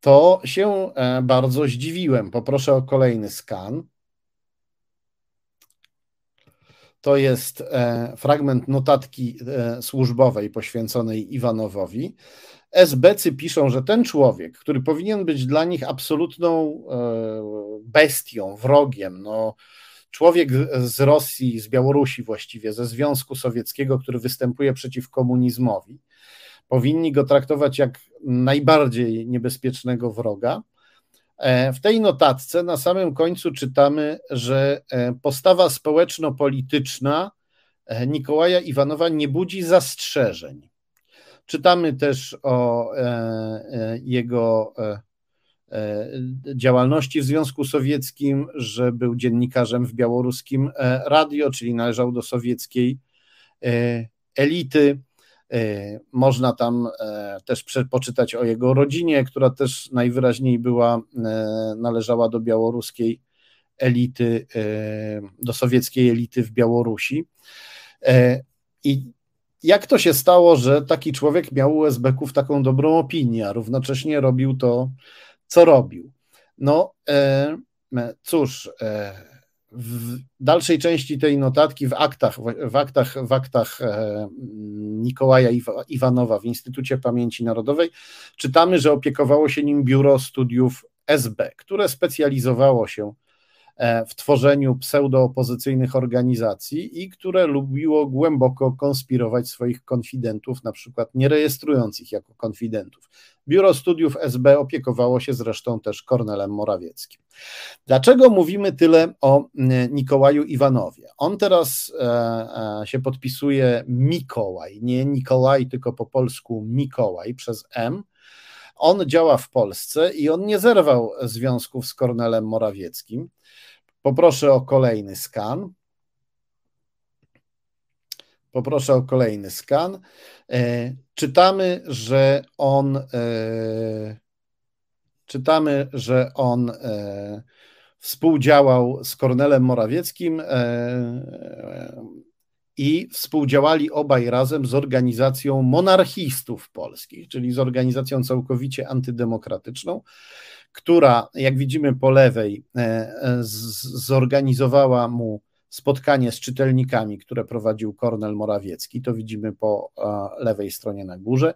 to się e, bardzo zdziwiłem. Poproszę o kolejny skan. To jest e, fragment notatki e, służbowej poświęconej Iwanowowi. SBcy piszą, że ten człowiek, który powinien być dla nich absolutną bestią, wrogiem, no, człowiek z Rosji, z Białorusi właściwie, ze Związku Sowieckiego, który występuje przeciw komunizmowi, powinni go traktować jak najbardziej niebezpiecznego wroga. E, w tej notatce na samym końcu czytamy, że e, postawa społeczno-polityczna e, Nikołaja Iwanowa nie budzi zastrzeżeń. Czytamy też o jego działalności w Związku Sowieckim, że był dziennikarzem w białoruskim radio, czyli należał do sowieckiej elity. E, można tam e, też poczytać o jego rodzinie, która też najwyraźniej była, e, należała do białoruskiej elity, do sowieckiej elity w Białorusi. I jak to się stało, że taki człowiek miał u SB-ków taką dobrą opinię, a równocześnie robił to, co robił? No cóż, w dalszej części tej notatki, w aktach, w aktach, w aktach e, Nikołaja Iwanowa w Instytucie Pamięci Narodowej, czytamy, że opiekowało się nim Biuro Studiów SB, które specjalizowało się E, w tworzeniu pseudoopozycyjnych organizacji i które lubiło głęboko konspirować swoich konfidentów, na przykład nie rejestrując ich jako konfidentów. Biuro Studiów SB opiekowało się zresztą też Kornelem Morawieckim. Dlaczego mówimy tyle o Nikołaju Iwanowie? On teraz e, e, się podpisuje Mikołaj, nie Nikolaj, tylko po polsku Mikołaj przez M. On działa w Polsce i on nie zerwał związków z Kornelem Morawieckim. Poproszę o kolejny skan. Poproszę o kolejny skan. E, czytamy, że on e, czytamy, że on e, współdziałał z Kornelem Morawieckim i współdziałali obaj razem z organizacją monarchistów polskich, czyli z organizacją całkowicie antydemokratyczną, która, jak widzimy po lewej, zorganizowała mu spotkanie z czytelnikami, które prowadził Kornel Morawiecki. To widzimy po e, lewej stronie na górze.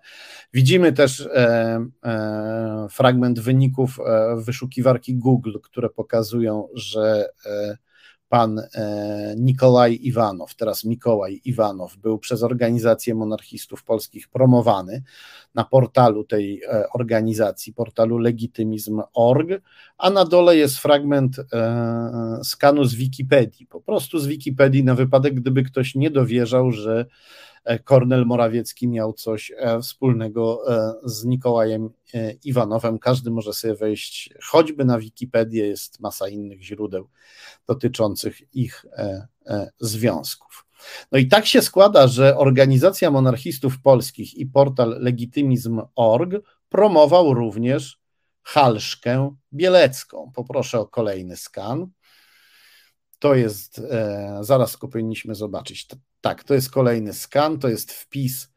Widzimy też fragment wyników wyszukiwarki Google, które pokazują, że pan e, Nikolaj Iwanow, teraz Mikołaj Iwanow, był przez organizację monarchistów polskich promowany na portalu tej e, organizacji, portalu legitymizm.org, a na dole jest fragment e, skanu z Wikipedii, po prostu z Wikipedii na wypadek, gdyby ktoś nie dowierzał, że Kornel Morawiecki miał coś wspólnego z Nikołajem Iwanowem. Każdy może sobie wejść choćby na Wikipedię, jest masa innych źródeł dotyczących ich e, e, związków. No i tak się składa, że Organizacja Monarchistów Polskich i portal legitymizm.org promował również Halszkę Bielecką. Poproszę o kolejny skan. To jest, e, zaraz go powinniśmy zobaczyć. Tak, to jest kolejny skan, to jest wpis.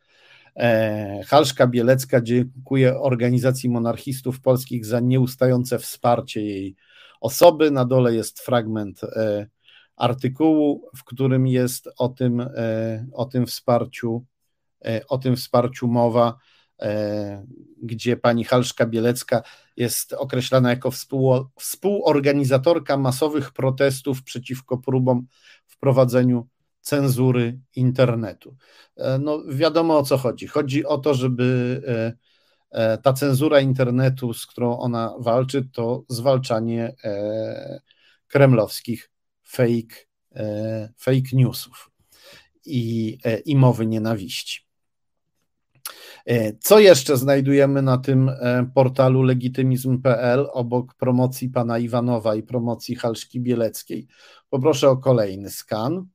E, Halszka Bielecka dziękuję Organizacji Monarchistów Polskich za nieustające wsparcie jej osoby. Na dole jest fragment e, artykułu, w którym jest o tym, e, o tym wsparciu, e, o tym wsparciu mowa, gdzie pani Halszka Bielecka jest określana jako współorganizatorka masowych protestów przeciwko próbom wprowadzeniu cenzury internetu. No, wiadomo o co chodzi. Chodzi o to, żeby ta cenzura internetu, z którą ona walczy, to zwalczanie kremlowskich fake, fake newsów i, i mowy nienawiści. E, co jeszcze znajdujemy na tym e, portalu legitymizm.pl obok promocji pana Iwanowa i promocji Halszki Bieleckiej? Poproszę o kolejny skan.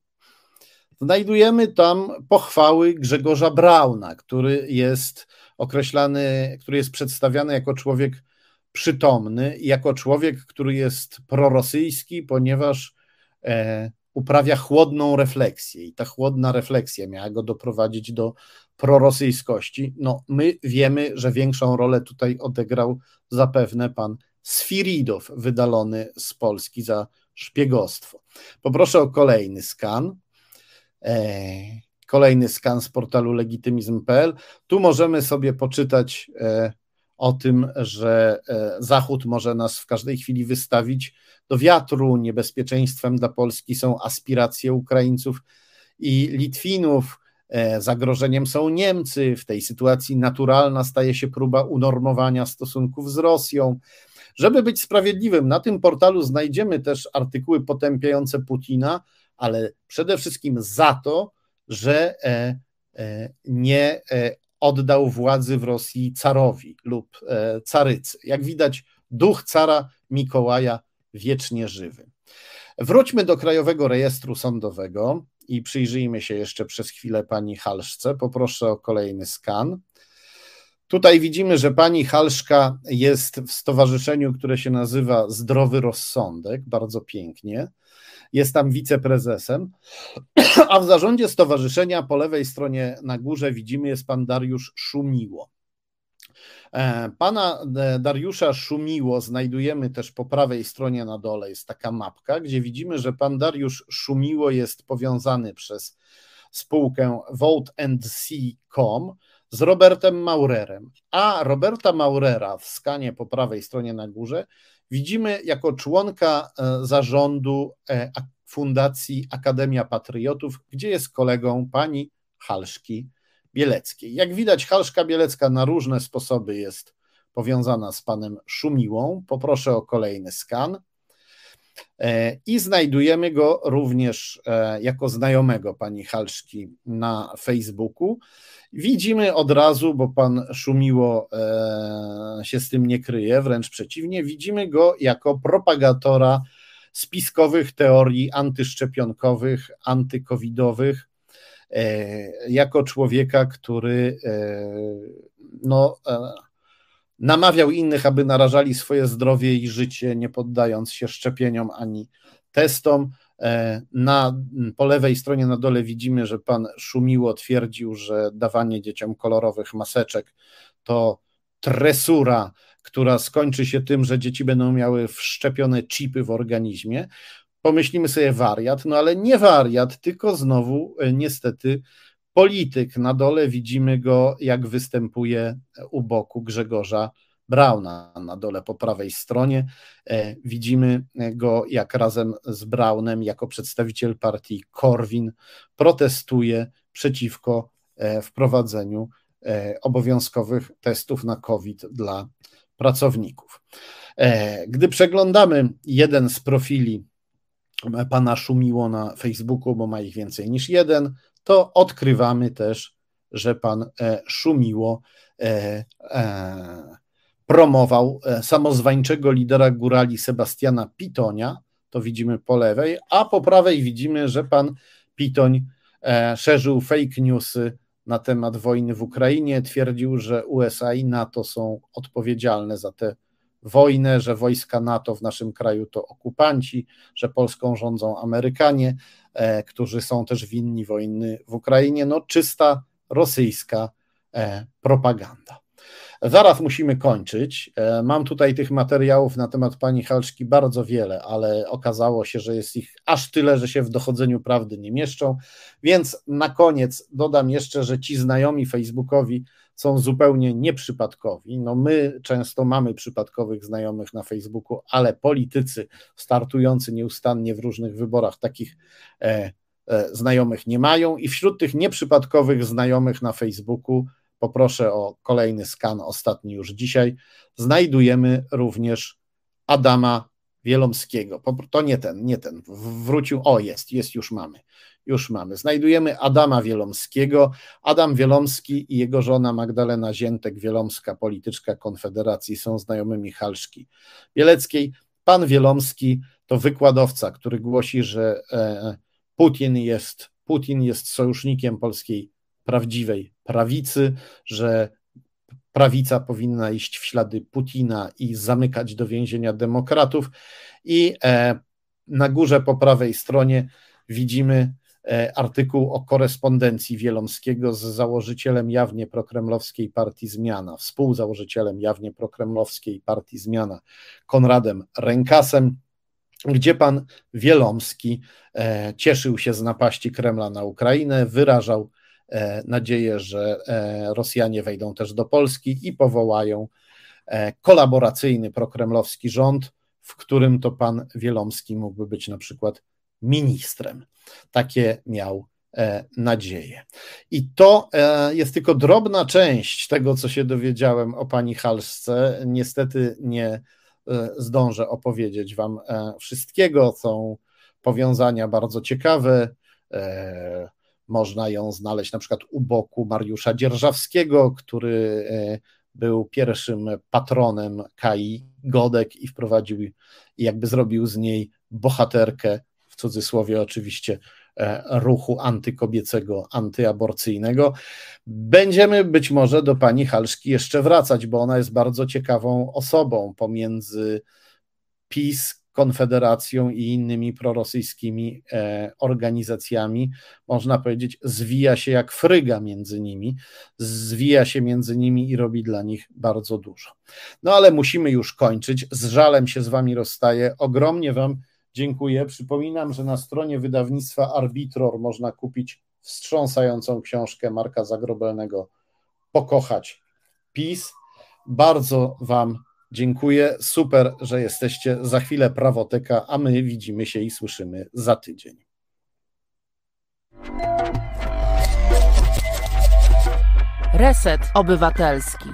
Znajdujemy tam pochwały Grzegorza Brauna, który jest określany, który jest przedstawiany jako człowiek przytomny, jako człowiek, który jest prorosyjski, ponieważ e, uprawia chłodną refleksję i ta chłodna refleksja miała go doprowadzić do prorosyjskości. No, my wiemy, że większą rolę tutaj odegrał zapewne pan Sfiridow, wydalony z Polski za szpiegostwo. Poproszę o kolejny skan. E, kolejny skan z portalu legitymizm.pl. Tu możemy sobie poczytać e, o tym, że e, Zachód może nas w każdej chwili wystawić do wiatru. Niebezpieczeństwem dla Polski są aspiracje Ukraińców i Litwinów. E, zagrożeniem są Niemcy. W tej sytuacji naturalna staje się próba unormowania stosunków z Rosją. Żeby być sprawiedliwym, na tym portalu znajdziemy też artykuły potępiające Putina, ale przede wszystkim za to, że e, nie oddał władzy w Rosji carowi lub e, carycy. Jak widać, duch cara Mikołaja wiecznie żywy. Wróćmy do Krajowego Rejestru Sądowego i przyjrzyjmy się jeszcze przez chwilę pani Halszce. Poproszę o kolejny skan. Tutaj widzimy, że pani Halszka jest w stowarzyszeniu, które się nazywa Zdrowy Rozsądek, bardzo pięknie jest tam wiceprezesem, a w zarządzie stowarzyszenia po lewej stronie na górze widzimy jest pan Dariusz Szumiło. E, pana e, Dariusza Szumiło znajdujemy też po prawej stronie na dole, jest taka mapka, gdzie widzimy, że pan Dariusz Szumiło jest powiązany przez spółkę voteandc.com z Robertem Maurerem, a Roberta Maurera w skanie po prawej stronie na górze widzimy jako członka e, zarządu Fundacji Akademia Patriotów, gdzie jest kolegą pani Halszki Bieleckiej. Jak widać, Halszka Bielecka na różne sposoby jest powiązana z panem Szumiłą. Poproszę o kolejny skan. E, I znajdujemy go również jako znajomego pani Halszki na Facebooku. Widzimy od razu, bo pan Szumiło e, się z tym nie kryje, wręcz przeciwnie, widzimy go jako propagatora spiskowych teorii antyszczepionkowych, antykowidowych, e, jako człowieka, który e, no, namawiał innych, aby narażali swoje zdrowie i życie, nie poddając się szczepieniom ani testom. E, na, po lewej stronie na dole widzimy, że pan Szumiło twierdził, że dawanie dzieciom kolorowych maseczek to tresura, która skończy się tym, że dzieci będą miały wszczepione chipy w organizmie. Pomyślimy sobie wariat, no ale nie wariat, tylko znowu e, niestety polityk. Na dole widzimy go, jak występuje u boku Grzegorza Brauna na dole po prawej stronie. E, widzimy go, jak razem z Braunem, jako przedstawiciel partii Korwin, protestuje przeciwko e, wprowadzeniu e, obowiązkowych testów na COVID dla pracowników. Gdy przeglądamy jeden z profili pana Szumiło na Facebooku, bo ma ich więcej niż jeden, to odkrywamy też, że pan Szumiło promował e, samozwańczego lidera górali Sebastiana Pitonia, to widzimy po lewej, a po prawej widzimy, że pan Pitoń e, szerzył fake newsy na temat wojny w Ukrainie, twierdził, że USA i NATO są odpowiedzialne za tę wojnę, że wojska NATO w naszym kraju to okupanci, że Polską rządzą Amerykanie, e, którzy są też winni wojny w Ukrainie. No, czysta rosyjska propaganda. Zaraz musimy kończyć. E, mam tutaj tych materiałów na temat pani Halszki bardzo wiele, ale okazało się, że jest ich aż tyle, że się w dochodzeniu prawdy nie mieszczą. Więc na koniec dodam jeszcze, że ci znajomi Facebookowi są zupełnie nieprzypadkowi. No my często mamy przypadkowych znajomych na Facebooku, ale politycy startujący nieustannie w różnych wyborach, takich e, znajomych nie mają i wśród tych nieprzypadkowych znajomych na Facebooku, poproszę o kolejny skan, ostatni już dzisiaj, znajdujemy również Adama Wielomskiego. To nie ten, nie ten. Wrócił, o jest, jest, już mamy. Już mamy. Znajdujemy Adama Wielomskiego. Adam Wielomski i jego żona Magdalena Ziętek-Wielomska, polityczka Konfederacji, są znajomymi Halszki Bieleckiej. Pan Wielomski to wykładowca, który głosi, że e, Putin jest, Putin jest sojusznikiem polskiej prawdziwej prawicy, że prawica powinna iść w ślady Putina i zamykać do więzienia demokratów. I e, na górze po prawej stronie widzimy artykuł o korespondencji Wielomskiego z założycielem jawnie prokremlowskiej partii Zmiana, współzałożycielem jawnie prokremlowskiej partii Zmiana, Konradem Rękasem, gdzie pan Wielomski e, cieszył się z napaści Kremla na Ukrainę, wyrażał E, nadzieję, że e, Rosjanie wejdą też do Polski i powołają e, kolaboracyjny prokremlowski rząd, w którym to pan Wielomski mógłby być na przykład ministrem. Takie miał nadzieję. I to jest tylko drobna część tego, co się dowiedziałem o pani Halsce. Niestety nie zdążę opowiedzieć wam wszystkiego. Są powiązania bardzo ciekawe. Można ją znaleźć na przykład u boku Mariusza Dzierżawskiego, który e, był pierwszym patronem Kai Godek i wprowadził jakby zrobił z niej bohaterkę, w cudzysłowie oczywiście, e, ruchu antykobiecego, antyaborcyjnego. Będziemy być może do pani Halszki jeszcze wracać, bo ona jest bardzo ciekawą osobą pomiędzy PiS, Konfederacją i innymi prorosyjskimi e, organizacjami, można powiedzieć, zwija się jak fryga między nimi, zwija się między nimi i robi dla nich bardzo dużo. No ale musimy już kończyć. Z żalem się z Wami rozstaję. Ogromnie Wam dziękuję. Przypominam, że na stronie wydawnictwa Arbitror można kupić wstrząsającą książkę Marka Zagrobelnego Pokochać PiS. Bardzo Wam Dziękuję. Super, że jesteście. Za chwilę prawoteka, a my widzimy się i słyszymy za tydzień. Reset Obywatelski.